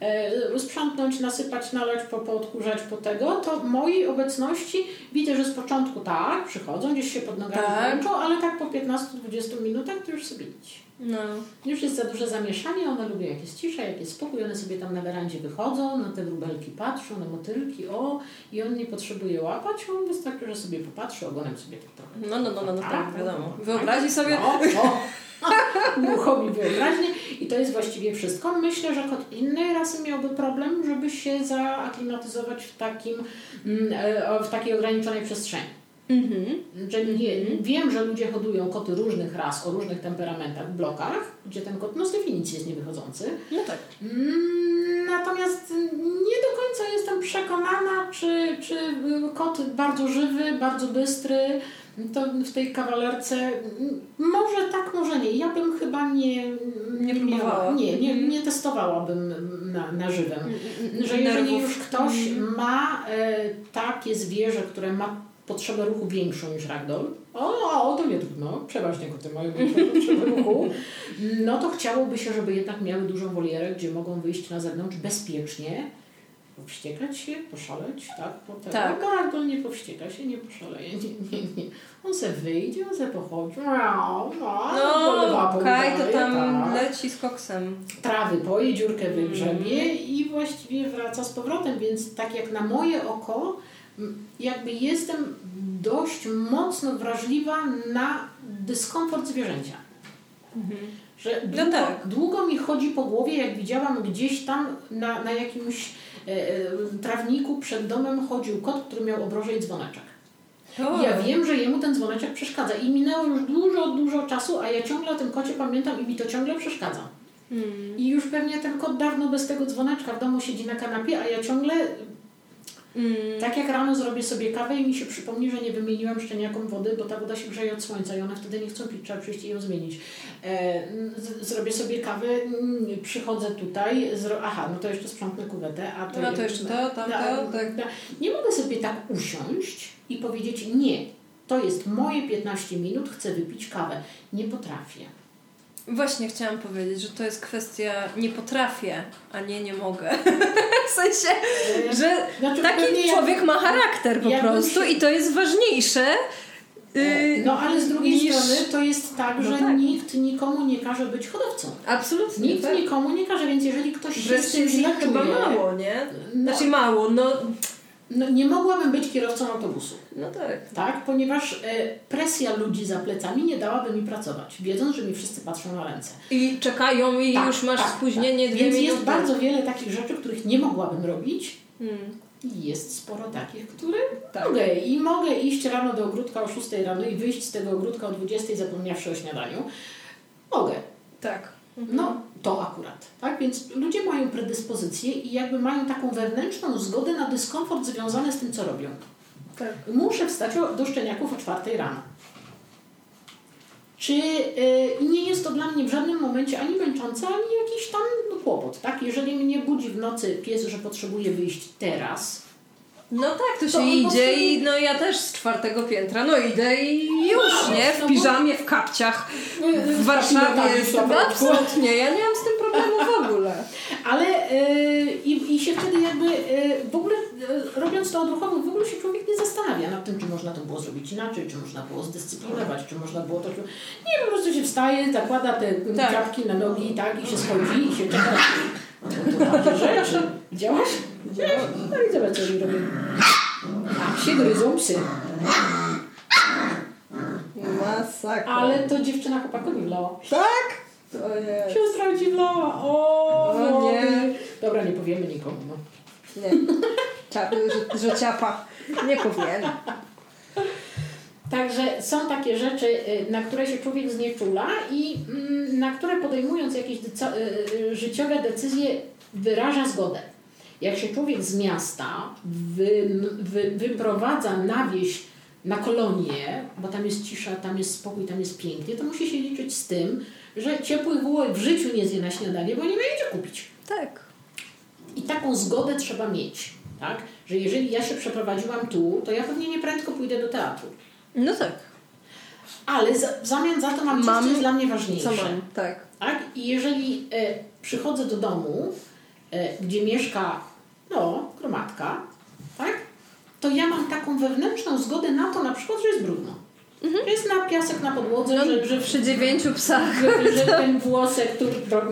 e, sprzątnąć, nasypać, nalać, po, poodkurzać po tego, to mojej obecności widzę, że z początku tak, przychodzą, gdzieś się pod nogami Tak. ale tak po 15-20 minutach to już sobie idź. No. Już jest za duże zamieszanie, one lubią jak jest cisza, jak jest spokój, one sobie tam na werandzie wychodzą, na te wróbelki patrzą, na motylki, o, i on nie potrzebuje łapać, on wystarczy, że sobie popatrzy, ogonem sobie tak trochę. No, no, no, no, no tak, wiadomo. no, Wyobrazi sobie. No, no. Uruchomi wyobraźnię i to jest właściwie wszystko. Myślę, że kot innej rasy miałby problem, żeby się zaaklimatyzować w, takim, mm, e, w takiej ograniczonej przestrzeni. Mhm. Że nie, wiem, że ludzie hodują koty różnych ras o różnych temperamentach w blokach, gdzie ten kot no, z definicji jest niewychodzący. No tak. Mm, Natomiast nie do końca jestem przekonana, czy, czy kot bardzo żywy, bardzo bystry, to w tej kawalerce mm, może tak, może nie. Ja bym chyba nie, Nie próbowała. miała, nie, nie, Mhm. nie testowałabym na, na żywym. Mm, Że jeżeli już ktoś Mhm. ma e, takie zwierzę, które ma potrzebę ruchu większą niż ragdoll, o, o to nie trudno, przeważnie koty mają większą potrzebę ruchu, no to chciałoby się, żeby jednak miały dużą wolierę, gdzie mogą wyjść na zewnątrz bezpiecznie, powściekać się, poszaleć, tak? Potem, Tak. No, ragdoll nie powścieka się, nie poszaleje, nie, nie, nie. On se wyjdzie, on se pochodzi, miau, miau, polewa, No, Kaj to tam tak leci z koksem. trawy poje, dziurkę wygrzebie Mhm. i właściwie wraca z powrotem, więc tak jak na moje oko, jakby jestem dość mocno wrażliwa na dyskomfort zwierzęcia. Że No długo, tak. długo mi chodzi po głowie, jak widziałam gdzieś tam na, na jakimś e, e, trawniku przed domem chodził kot, który miał obroże i dzwoneczek. O. Ja wiem, że jemu ten dzwoneczek przeszkadza i minęło już dużo, dużo czasu, a ja ciągle o tym kocie pamiętam i mi to ciągle przeszkadza. Hmm. I już pewnie ten kot dawno bez tego dzwoneczka w domu siedzi na kanapie, a ja ciągle, Mm. tak jak rano zrobię sobie kawę i mi się przypomni, że nie wymieniłam szczeniakom wody, bo ta woda się grzeje od słońca i one wtedy nie chcą pić, trzeba przyjść i ją zmienić. E, z, zrobię sobie kawę, mm, przychodzę tutaj, aha, no to jeszcze sprzątnę kuwetę, a to... No to jeszcze to, tamto, No, tak. Nie mogę sobie tak usiąść i powiedzieć, nie, to jest moje 15 minut, chcę wypić kawę. Nie potrafię. Właśnie chciałam powiedzieć, że to jest kwestia nie potrafię, a nie nie mogę. w sensie, że Znaczy, taki człowiek jak- ma charakter po jakbym prostu się- i to jest ważniejsze. yy, No ale z drugiej niż- strony to jest tak, No że tak. nikt nikomu nie każe być hodowcą. Absolutnie. Nikt tak. nikomu nie każe, więc jeżeli ktoś się z Wreszcie tym źle chyba mało, nie? No, Znaczy mało, no, no nie mogłabym być kierowcą autobusu, no tak. tak? Ponieważ e, presja ludzi za plecami nie dałaby mi pracować, wiedząc, że mi wszyscy patrzą na ręce. I czekają i Tak, już masz tak, spóźnienie tak. dwie Więc minuty. jest bardzo wiele takich rzeczy, których nie mogłabym robić, Hmm. jest sporo takich, które tak. mogę i mogę iść rano do ogródka o 6 rano i wyjść z tego ogródka o 20 zapomniawszy o śniadaniu. Mogę. Tak. No, to akurat. Tak? Więc ludzie mają predyspozycje i jakby mają taką wewnętrzną zgodę na dyskomfort związany z tym, co robią. Tak. Muszę wstać do szczeniaków o 4 rano. Czy yy, nie jest to dla mnie w żadnym momencie ani męczące, ani jakiś tam kłopot, tak? Jeżeli mnie budzi w nocy pies, że potrzebuje wyjść teraz, no tak, to się to idzie i no ja też z czwartego piętra, no idę i już, nie? W no piżamie, w kapciach, w Warszawie jestem, absolutnie, ja nie mam z tym problemu w ogóle. Ale yy, i, i się wtedy jakby yy, w ogóle yy, robiąc to odruchowo, w ogóle się człowiek nie zastanawia nad tym, czy można to było zrobić inaczej, czy można było zdyscyplinować, czy można było to... Nie, po prostu się wstaje, zakłada te tak. czapki na nogi, tak, i się schodzi i się czeka. To, to takie rzeczy. Widziałaś? No i zobacz, co oni robią. A, się gryzą psy. Masakra. Ale to dziewczyna chłopakowi wlała. Tak? To nie. Siostra ci wlała. O, o nie. Dobra, nie powiemy nikomu. No. Nie. Czap, że, że ciapa. Nie powiemy. Także są takie rzeczy, y, na które się człowiek znieczula i mm, na które podejmując jakieś y, y, życiowe decyzje wyraża zgodę. Jak się człowiek z miasta wy, wy, wyprowadza na wieś, na kolonię, bo tam jest cisza, tam jest spokój, tam jest pięknie, to musi się liczyć z tym, że ciepłych bułek w życiu nie zje na śniadanie, bo nie będzie kupić. Tak. I taką zgodę trzeba mieć, tak? Że jeżeli ja się przeprowadziłam tu, to ja pewnie nie prędko pójdę do teatru. No tak. Ale za, w zamian za to mam, mam coś, co jest dla mnie ważniejsze. Co mam, tak. tak? I jeżeli e, przychodzę do domu, gdzie mieszka no, gromadka, tak? To ja mam taką wewnętrzną zgodę na to na przykład, że jest brudno. Mhm. Jest na piasek na podłodze, no, że, że przy dziewięciu psach. Że, że ten włosek, który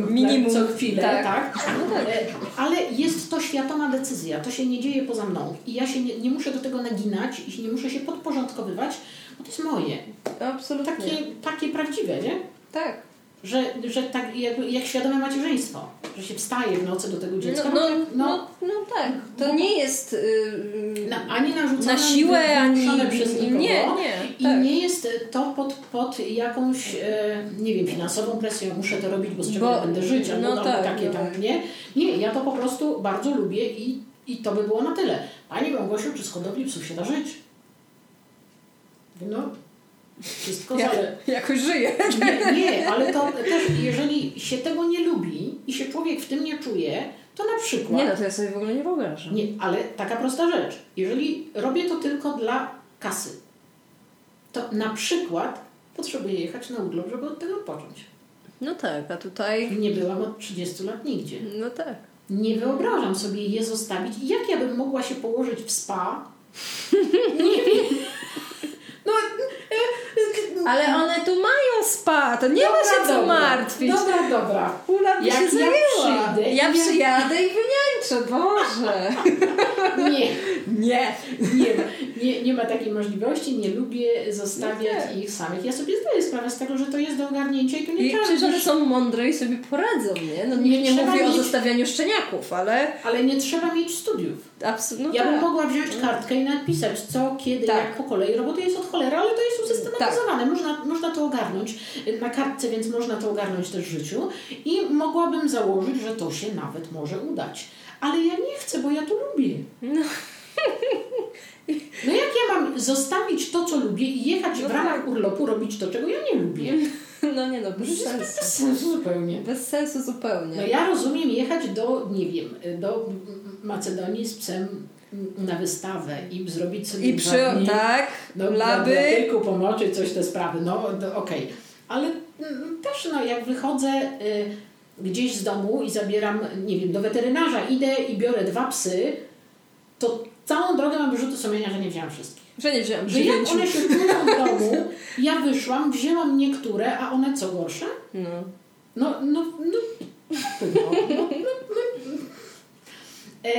minimum co chwilę, tak? tak? No tak. E, ale jest to świadoma decyzja, to się nie dzieje poza mną. I ja się nie, nie muszę do tego naginać i nie muszę się podporządkowywać, bo to jest moje. Absolutnie. Takie, takie prawdziwe, nie? Tak że, że tak jak, jak świadome macierzyństwo, że się wstaje w nocy do tego dziecka. No, no, no, no, no tak, to nie jest yy, na, ani narzucone, na siłę, ani przez nikogo. Nie, nie. I tak. nie jest to pod, pod jakąś, e, nie wiem, finansową presją, muszę to robić, bo z czego bo, ja będę żyć, albo, no, tak, takie no. tam, nie? Nie, ja to po prostu bardzo lubię i, i to by było na tyle. Pani Małgosiu, czy z hodowli psów się da żyć? No, wszystko zale... Jakoś żyje. Nie, nie, ale to też, jeżeli się tego nie lubi i się człowiek w tym nie czuje, to na przykład... Nie, no to ja sobie w ogóle nie wyobrażam. Nie, ale taka prosta rzecz. Jeżeli robię to tylko dla kasy, to na przykład potrzebuję jechać na urlop, żeby od tego odpocząć. No tak, a tutaj... Nie byłam od 30 lat nigdzie. No tak. Nie wyobrażam sobie je zostawić. Jak ja bym mogła się położyć w spa? Nie wiem. No, ale one tu mają spa, to nie dobra, ma się co martwić. Dobra, dobra. Ula by Jak się zajęła. Ja, przyjdę, ja przyjadę i wyniańczę, Boże. nie, nie, nie nie, nie ma takiej możliwości, nie lubię zostawiać ich samych. Ja sobie zdaję sprawę z tego, że to jest do ogarnięcia i to nie trzeba... Przecież one są mądre i sobie poradzą, nie? No nie, nie mówię mieć, o zostawianiu szczeniaków, ale... Ale nie trzeba mieć studiów. Absolutnie. No ja bym tak. mogła wziąć kartkę i napisać co, kiedy, tak. jak po kolei. Roboty jest od cholery, ale to jest usystematyzowane. Tak. Można, można to ogarnąć na kartce, więc można to ogarnąć też w życiu. I mogłabym założyć, że to się nawet może udać. Ale ja nie chcę, bo ja to lubię. No. No jak ja mam zostawić to, co lubię i jechać no w ramach tak. urlopu robić to, czego ja nie lubię? No nie no, bez sensu. Bez sensu zupełnie. Bez sensu zupełnie. No ja rozumiem jechać do, nie wiem, do Macedonii z psem na wystawę i zrobić sobie I przy, dni, tak, no, laby. tylko pomocy, coś te sprawy, no okej. Okay. Ale mm, też no, jak wychodzę y, gdzieś z domu i zabieram, nie wiem, do weterynarza, idę i biorę dwa psy, to całą drogę mam wyrzuty sumienia, że nie wzięłam wszystkich. Że nie wzięłam Że jak one się czują w domu, ja wyszłam, wzięłam niektóre, a one co gorsze? No. No, no, no, no, no, no, no. E,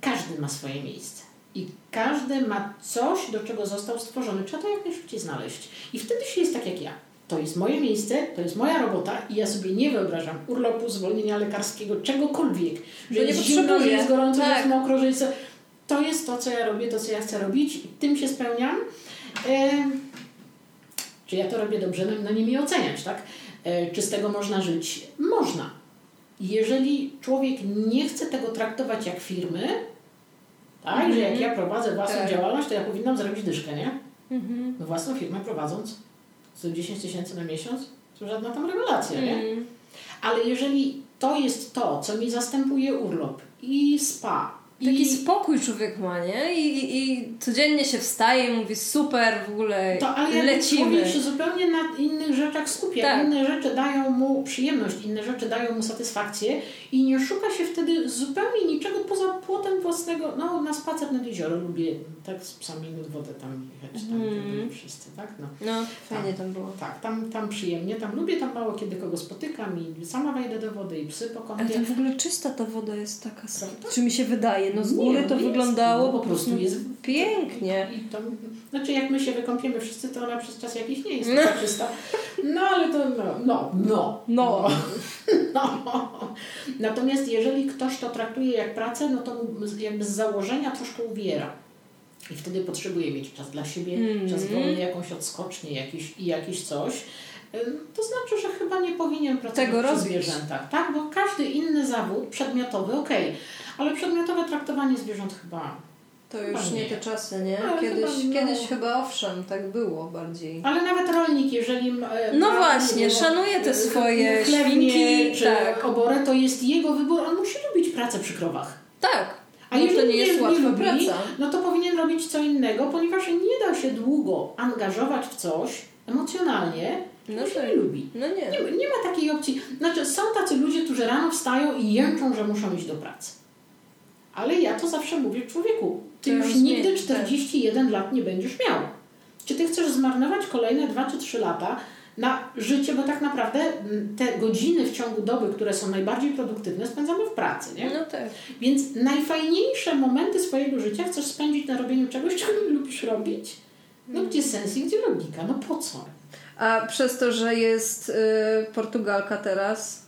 każdy ma swoje miejsce. I każdy ma coś, do czego został stworzony. Trzeba to jak najszybciej znaleźć. I wtedy się jest tak jak ja. To jest moje miejsce, to jest moja robota i ja sobie nie wyobrażam urlopu, zwolnienia lekarskiego, czegokolwiek. Że nie jest zimno, że jest gorąco, tak. że jest mokro, że jest... to jest to, co ja robię, to, co ja chcę robić, tym się spełniam. E, czy ja to robię dobrze? No, no nie mi oceniać, tak? E, czy z tego można żyć? Można. Jeżeli człowiek nie chce tego traktować jak firmy, tak, mm -hmm. że jak ja prowadzę własną tak. działalność, to ja powinnam zrobić dyszkę, nie? Mm -hmm. No własną firmę prowadząc 110 tysięcy na miesiąc, to żadna tam rewelacja, mm. nie? Mhm. Ale jeżeli to jest to, co mi zastępuje urlop i spa, Taki I... spokój człowiek ma, nie? I, i, codziennie się wstaje i mówi super, w ogóle to, ale lecimy. człowiek się zupełnie na innych rzeczach skupia. Tak. Inne rzeczy dają mu przyjemność, inne rzeczy dają mu satysfakcję i nie szuka się wtedy zupełnie niczego poza płotem własnego. No, na spacer nad jezioro lubię tak z psami nad wodę tam jechać, tam mm. wszyscy, tak? No, no fajnie tam, tam było. Tak, tam, tam przyjemnie, tam lubię, tam mało kiedy kogo spotykam i sama wejdę do wody i psy po kąpie. Ale tam w ogóle czysta ta woda jest taka, Prawda? czy mi się wydaje, no z góry nie, to jest, wyglądało no, po prostu jest pięknie. I to, znaczy jak my się wykąpiemy wszyscy, to ona przez czas jakiś nie jest no. czysta. No ale to no, no, no. No. no. Natomiast jeżeli ktoś to traktuje jak pracę, no to jakby z założenia troszkę uwiera. I wtedy potrzebuje mieć czas dla siebie, mm. czas wolny, jakąś odskocznię jakiś, i jakiś coś. To znaczy, że chyba nie powinien pracować Tego przy zwierzętach, tak? Bo każdy inny zawód przedmiotowy, okej, okay. Ale przedmiotowe traktowanie zwierząt chyba to już nie. nie. te czasy, nie? kiedyś, chyba, no. kiedyś chyba owszem, tak było bardziej. Ale nawet rolnik, jeżeli. E, no właśnie, szanuje te swoje świnki czy tak. oborę, to jest jego wybór. On musi lubić pracę przy krowach. Tak. A jeżeli to nie jest łatwa lubi, praca. No to powinien robić co innego, ponieważ nie da się długo angażować w coś emocjonalnie, no się nie lubi. No nie. nie. Nie ma takiej opcji. Znaczy, są tacy ludzie, którzy rano wstają i jęczą, że muszą iść do pracy. Ale ja to zawsze mówię człowieku, ty to już nigdy 41 tak. lat nie będziesz miał. Czy ty chcesz zmarnować kolejne 2 czy 3 lata na życie, bo tak naprawdę mm, te godziny w ciągu doby, które są najbardziej produktywne, spędzamy w pracy, nie? No tak. Więc najfajniejsze momenty swojego życia chcesz spędzić na robieniu czegoś, czego nie lubisz robić. No gdzie sens i gdzie logika? No po co? A przez to, że jest y, Portugalka teraz,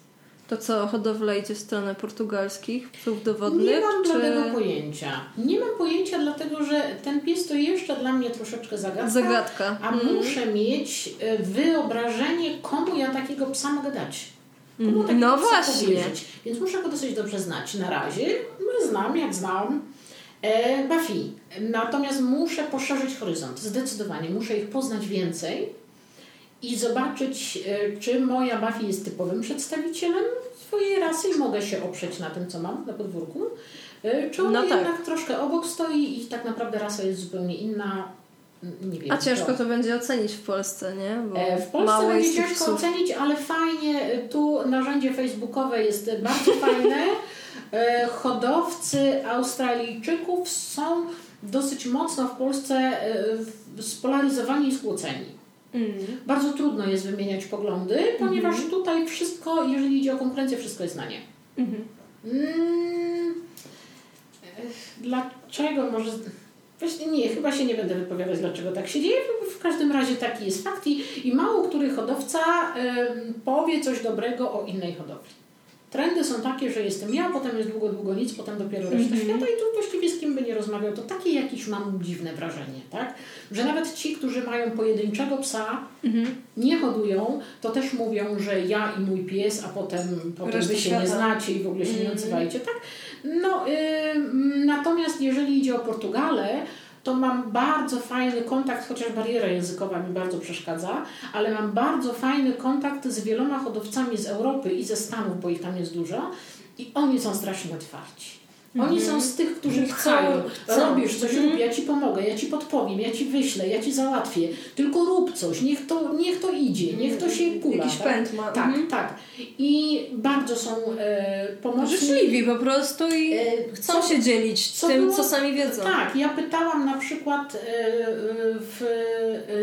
to co, hodowla idzie w stronę portugalskich psów dowodnych? Nie mam czy... tego pojęcia. Nie mam pojęcia, dlatego że ten pies to jeszcze dla mnie troszeczkę zagadka. Zagadka. A mm. muszę mieć y, wyobrażenie, komu ja takiego psa mogę dać. Komu mm. no właśnie. Powierzyć. Więc muszę go dosyć dobrze znać. Na razie no, znam, jak znam. E, Buffy. Natomiast muszę poszerzyć horyzont. Zdecydowanie. Muszę ich poznać więcej i zobaczyć, e, czy moja Buffy jest typowym przedstawicielem swojej rasy i mogę się oprzeć na tym, co mam na podwórku. E, czy ona no tak. jednak troszkę obok stoi i tak naprawdę rasa jest zupełnie inna. Nie wiem, A ciężko to. to będzie ocenić w Polsce, nie? Bo e, w Polsce będzie ciężko psów. ocenić, ale fajnie, tu narzędzie facebookowe jest bardzo fajne. Hodowcy Australijczyków są dosyć mocno w Polsce spolaryzowani i skłóceni. Mm. Bardzo trudno jest wymieniać poglądy, ponieważ mm. tutaj wszystko, jeżeli idzie o konkurencję, wszystko jest na nie. Mhm. Mm. Dlaczego może. Właśnie nie, chyba się nie będę wypowiadać, dlaczego tak się dzieje. W każdym razie taki jest fakt i, i mało który hodowca y, powie coś dobrego o innej hodowli. Trendy są takie, że jestem ja, potem jest długo, długo nic, potem dopiero reszta mm -hmm. świata i tu właściwie z kim by nie rozmawiał, to takie jakieś mam dziwne wrażenie, tak? Że nawet ci, którzy mają pojedynczego psa, mm -hmm. nie hodują, to też mówią, że ja i mój pies, a potem, potem wy się świata. nie znacie i w ogóle się mm -hmm. nie mhm. odzywajcie, tak? No, y, natomiast jeżeli idzie o Portugalę, to mam bardzo fajny kontakt, chociaż bariera językowa mi bardzo przeszkadza, ale mam bardzo fajny kontakt z wieloma hodowcami z Europy i ze Stanów, bo ich tam jest dużo i oni są strasznie otwarci. Oni są z tych, którzy chcą, robisz coś mm. rób, ja ci pomogę, ja ci podpowiem, ja ci wyślę, ja ci załatwię. Tylko rób coś, niech to, niech to idzie, niech to się kula. Jakiś tak? pęd ma. Tak, mm. tak. I bardzo są e, pomocni. Życzliwi po prostu i e, chcą co, się dzielić co tym, było, co sami wiedzą. Tak, ja pytałam na przykład e, w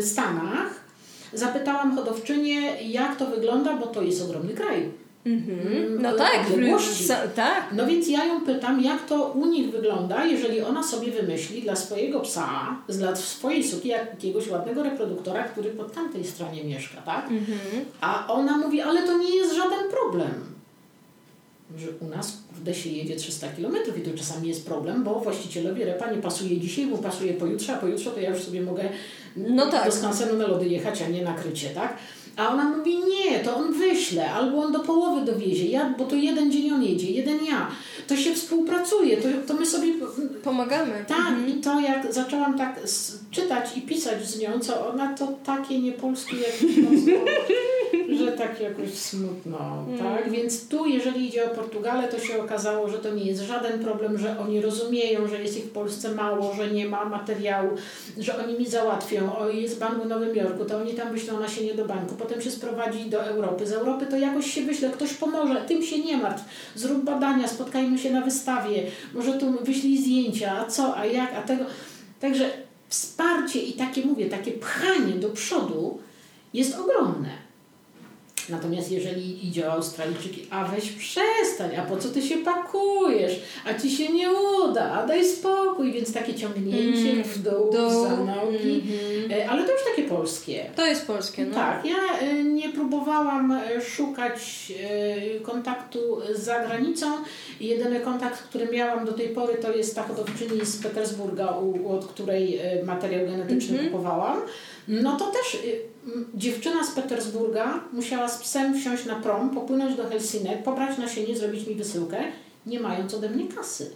Stanach, zapytałam hodowczynię, jak to wygląda, bo to jest ogromny kraj Mm-hmm. No tak, w, tak. No więc ja ją pytam, jak to u nich wygląda, jeżeli ona sobie wymyśli dla swojego psa, dla swojej suki jakiegoś ładnego reproduktora, który po tamtej stronie mieszka, tak? Mm-hmm. A ona mówi, ale to nie jest żaden problem. że u nas kurde się jedzie 300 km i to czasami jest problem, bo właścicielowi repa nie pasuje dzisiaj, bo pasuje pojutrze, a pojutrze to ja już sobie mogę no tak. do skansenu na lody jechać, a nie na krycie, tak? A ona mówi, nie, to on wyśle, albo on do połowy dowiezie, ja, bo to jeden dzień on jedzie, jeden ja. To się współpracuje, to, to my sobie... Pomagamy. Tak, mhm. i to jak zaczęłam tak czytać i pisać z nią, co ona to takie niepolskie mocno, że tak jakoś smutno, mm. tak? Więc tu, jeżeli idzie o Portugalę, to się okazało, że to nie jest żaden problem, że oni rozumieją, że jest ich w Polsce mało, że nie ma materiału, że oni mi załatwią, o jest bank w Nowym Jorku, to oni tam wyślą nasienie do banku, potem się sprowadzi do Europy, z Europy to jakoś się wyśle, ktoś pomoże, tym się nie martw, zrób badania, spotkajmy się na wystawie, może tu wyślij zdjęcia, a co, a jak, a tego. Także wsparcie i takie, mówię, takie pchanie do przodu jest ogromne. Natomiast jeżeli idzie o Australijczyki, a weź przestań, a po co ty się pakujesz, a ci się nie uda, a daj spokój, więc takie ciągnięcie mm, w dół, dół za nogi, mm-hmm. ale to już takie polskie. To jest polskie, no. Tak, ja e, nie próbowałam e, szukać kontaktu za granicą. Jedyny kontakt, który miałam do tej pory to jest ta hodowczyni z Petersburga, od której materiał genetyczny mm-hmm. kupowałam. No to też dziewczyna z Petersburga musiała z psem wsiąść na prom, popłynąć do Helsinek, pobrać nasienie, zrobić mi wysyłkę, nie mając ode mnie kasy.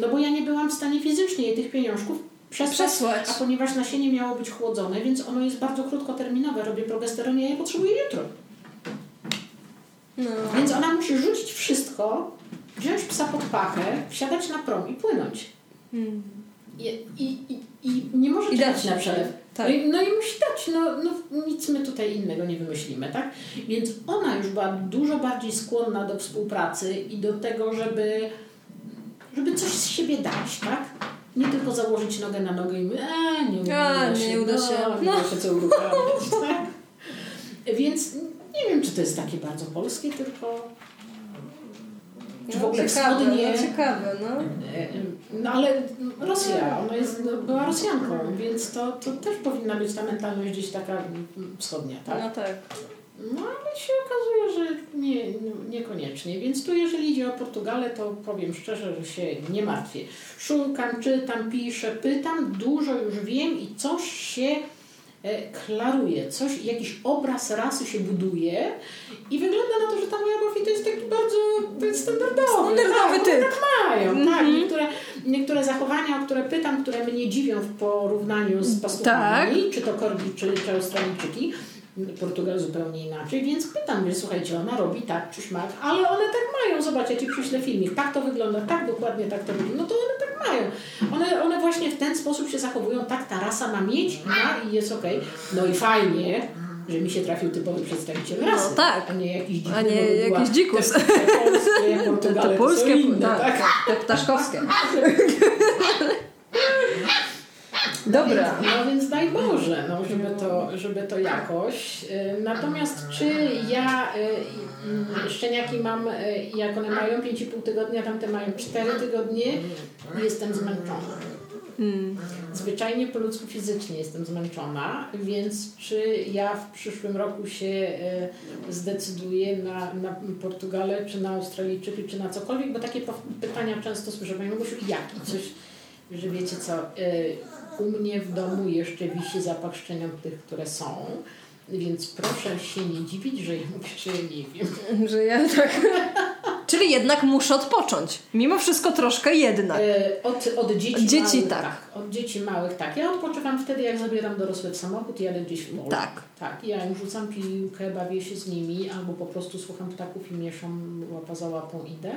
No bo ja nie byłam w stanie fizycznie jej tych pieniążków przesłać, przesłać. a ponieważ nasienie miało być chłodzone, więc ono jest bardzo krótkoterminowe, robię progesteron, ja je potrzebuję jutro. No. Więc ona musi rzucić wszystko, wziąć psa pod pachę, wsiadać na prom i płynąć. Hmm. I, i, i, I nie może I czekać na przelew. Tak. No, i, no i musi dać, no, no nic my tutaj innego nie wymyślimy, tak? Więc ona już była dużo bardziej skłonna do współpracy i do tego, żeby, żeby coś z siebie dać, tak? Nie tylko założyć nogę na nogę i mówić, eee, nie uda A, się, nie uda się, no, nie uda się co uruchamiać, tak? Więc nie wiem, czy to jest takie bardzo polskie, tylko czy w ogóle ciekawe, wschodnie. No, ciekawe, no. no ale Rosja, ona jest, no, była Rosjanką, więc to, to też powinna być ta mentalność gdzieś taka wschodnia, tak? No tak. No ale się okazuje, że nie, niekoniecznie. Więc tu jeżeli idzie o Portugalę, to powiem szczerze, że się nie martwię. Szukam, czytam, piszę, pytam, dużo już wiem i coś się klaruje, coś, jakiś obraz rasy się buduje i wygląda na to, że ta moja Buffy to jest taki bardzo to jest standardowy. Standardowy tak, typ. Tak mają, mm -hmm. tak. Mhm. Niektóre, niektóre zachowania, o które pytam, które mnie dziwią w porównaniu z pastuchami, tak. czy to Korgi, czy, czy Australijczyki, Portugal zupełnie inaczej, więc pytam, że słuchajcie, ona robi tak czy śmak, ale one tak mają, zobacz, ja Ci przyślę filmik, tak to wygląda, tak dokładnie tak to wygląda, no to one tak mają. One, one właśnie w ten sposób się zachowują, tak ta rasa ma mieć, ma i jest okej. Okay. No i fajnie, że mi się trafił typowy przedstawiciel no rasy, no, tak. a nie jakiś dzikus. A nie jakiś dzikus. Te, te polskie, te, te polskie, inne, tak, tak, te ptaszkowskie. Dobra. No więc daj Boże, no, żeby, to, żeby to jakoś. Y, natomiast czy ja y, szczeniaki mam, y, jak one mają 5,5 tygodnia, tamte mają 4 tygodnie, jestem zmęczona. Hmm. Zwyczajnie po ludzku fizycznie jestem zmęczona, więc czy ja w przyszłym roku się zdecyduję na, na Portugalę, czy na Australijczyki, czy na cokolwiek, bo takie pytania często słyszę, Pani Magusiu, jaki? Coś, że wiecie co, u mnie w domu jeszcze wisi zapach szczeniąt tych, które są. Więc proszę się nie dziwić, że ja mówię, że ja nie wiem. Że ja tak. Czyli jednak muszę odpocząć. Mimo wszystko troszkę jednak. E, od, od dzieci, dzieci małych, tak. tak. Od dzieci małych tak. Ja odpoczywam wtedy, jak zabieram dorosłe w samochód i jadę gdzieś w pole. Tak. Tak. Ja im rzucam piłkę, bawię się z nimi, albo po prostu słucham ptaków i mieszam łapa za łapą idę.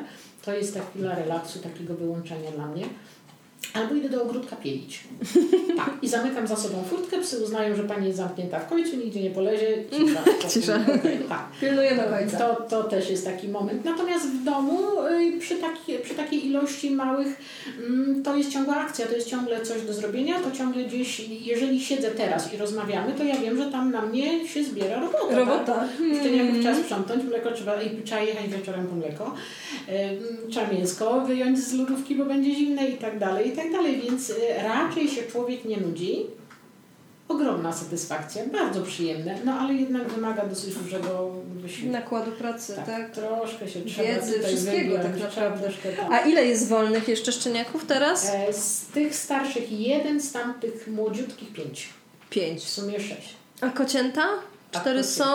To jest ta chwila relaksu, takiego wyłączenia dla mnie. Albo idę do ogródka pielić. Tak. I zamykam za sobą furtkę, psy uznają, że pani jest zamknięta w końcu, nigdzie nie polezie. Cisza. Cisza. Okay, tak. Pilnuję do końca. To, to też jest taki moment. Natomiast w domu y, przy, taki, przy takiej ilości małych mm, to jest ciągła akcja, to jest ciągle coś do zrobienia, to ciągle gdzieś, jeżeli siedzę teraz i rozmawiamy, to ja wiem, że tam na mnie się zbiera robota. Robota. Tak? Hmm. trzeba sprzątnąć, mleko trzeba, i trzeba jechać wieczorem po mleko, trzeba mięsko wyjąć z lodówki, bo będzie zimne i tak dalej, i tak dalej, więc y, raczej się człowiek nie nudzi. ogromna satysfakcja, bardzo przyjemne, no ale jednak wymaga dosyć dużego wysiłku. Nakładu pracy, tak? tak? Troszkę się trzeba Wiedzy, wszystkiego tak naprawdę. troszkę, tak. A ile jest wolnych jeszcze szczeniaków teraz? E, Z tych starszych jeden, z tamtych młodziutkich pięć. Pięć. W sumie sześć. A kocięta? Cztery są?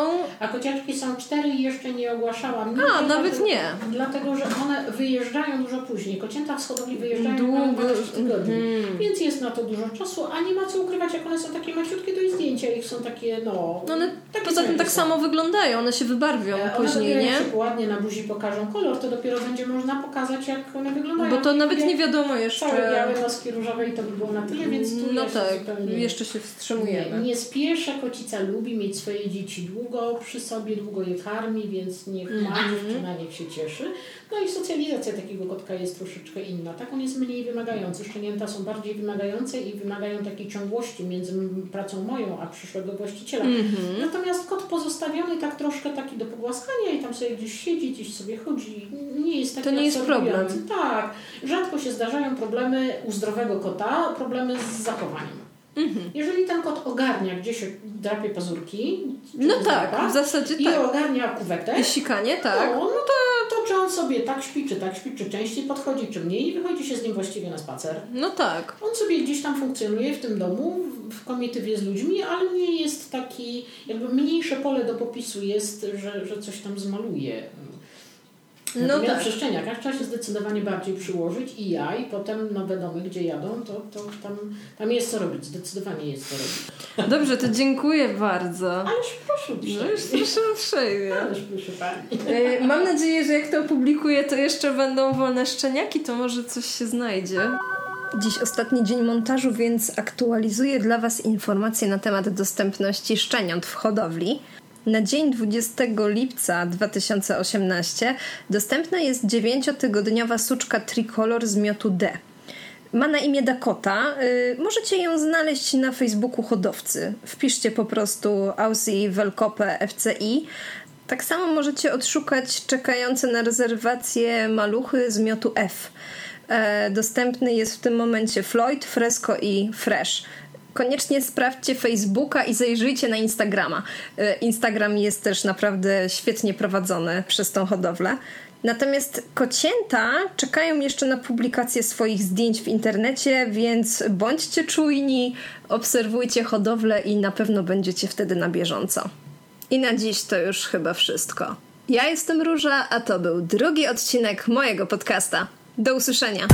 A kociaczki są cztery i jeszcze nie ogłaszałam. Nie A, nawet dlatego- nie. Dlatego, że one wyjeżdżają dużo później. Kocięta w hodowli wyjeżdżają Długo. na 12 tygodni. Mhm. Więc jest na to dużo czasu, a nie ma co ukrywać, jak one są takie maciutkie, to i zdjęcia ich są takie, no... No one takie poza tym tak samo wyglądają, one się wybarwią E, później, dopiero nie? jak się ładnie na buzi pokażą kolor, to dopiero będzie można pokazać, jak one wyglądają. Bo to nawet nie wiadomo Całe jeszcze. białe noski różowe i to by było na tyle, więc tu No się tak, jeszcze się Nie, wstrzymujemy. nie spieszę, kocica lubi mieć swoje dzieci długo przy sobie, długo je karmi, więc niech ma Mhm. dziewczyna, niech się cieszy. No i socjalizacja takiego kotka jest troszeczkę inna. Tak, on jest mniej wymagający. Szczenięta są bardziej wymagające i wymagają takiej ciągłości między pracą moją a przyszłego właściciela. Mhm. Natomiast kot pozostawiony tak troszkę taki do pogłaskania i tam sobie gdzieś siedzi, gdzieś sobie chodzi, nie jest taki To nie jest problem. Tak. Rzadko się zdarzają problemy u zdrowego kota, problemy z zachowaniem. Mhm. Jeżeli ten kot ogarnia, gdzie się drapie pazurki, No tak, zdrapa, w zasadzie i tak. ogarnia kuwetę, I sikanie, tak. no, no to, to czy on sobie tak śpi, czy tak śpi, czy częściej podchodzi, czy mniej i wychodzi się z nim właściwie na spacer. No tak. On sobie gdzieś tam funkcjonuje w tym domu, w komitywie z ludźmi, ale nie jest taki, jakby mniejsze pole do popisu jest, że, że coś tam zmaluje. No tak. przy szczeniakach trzeba się zdecydowanie bardziej przyłożyć i ja, i potem nowe domy, gdzie jadą, to, to tam, tam jest co robić, zdecydowanie jest co robić. Dobrze, to dziękuję bardzo. Ależ proszę No już proszę uprzejmie. Ależ proszę Pani. E, Mam nadzieję, że jak to opublikuję, to jeszcze będą wolne szczeniaki, to może coś się znajdzie. Dziś ostatni dzień montażu, więc aktualizuję dla Was informacje na temat dostępności szczeniąt w hodowli. Na dzień 20 lipca 2018 dostępna jest 9-tygodniowa suczka tricolor z miotu D. Ma na imię Dakota. Y, możecie ją znaleźć na Facebooku hodowcy. Wpiszcie po prostu Aussie Welkope FCI. Tak samo możecie odszukać czekające na rezerwację maluchy z miotu F. E, dostępny jest w tym momencie Floyd, Fresco i Fresh. Koniecznie sprawdźcie Facebooka i zajrzyjcie na Instagrama. E, Instagram jest też naprawdę świetnie prowadzony przez tą hodowlę. Natomiast kocięta czekają jeszcze na publikację swoich zdjęć w internecie, więc bądźcie czujni, obserwujcie hodowlę i na pewno będziecie wtedy na bieżąco. I na dziś to już chyba wszystko. Ja jestem Róża, a to był drugi odcinek mojego podcasta. Do usłyszenia.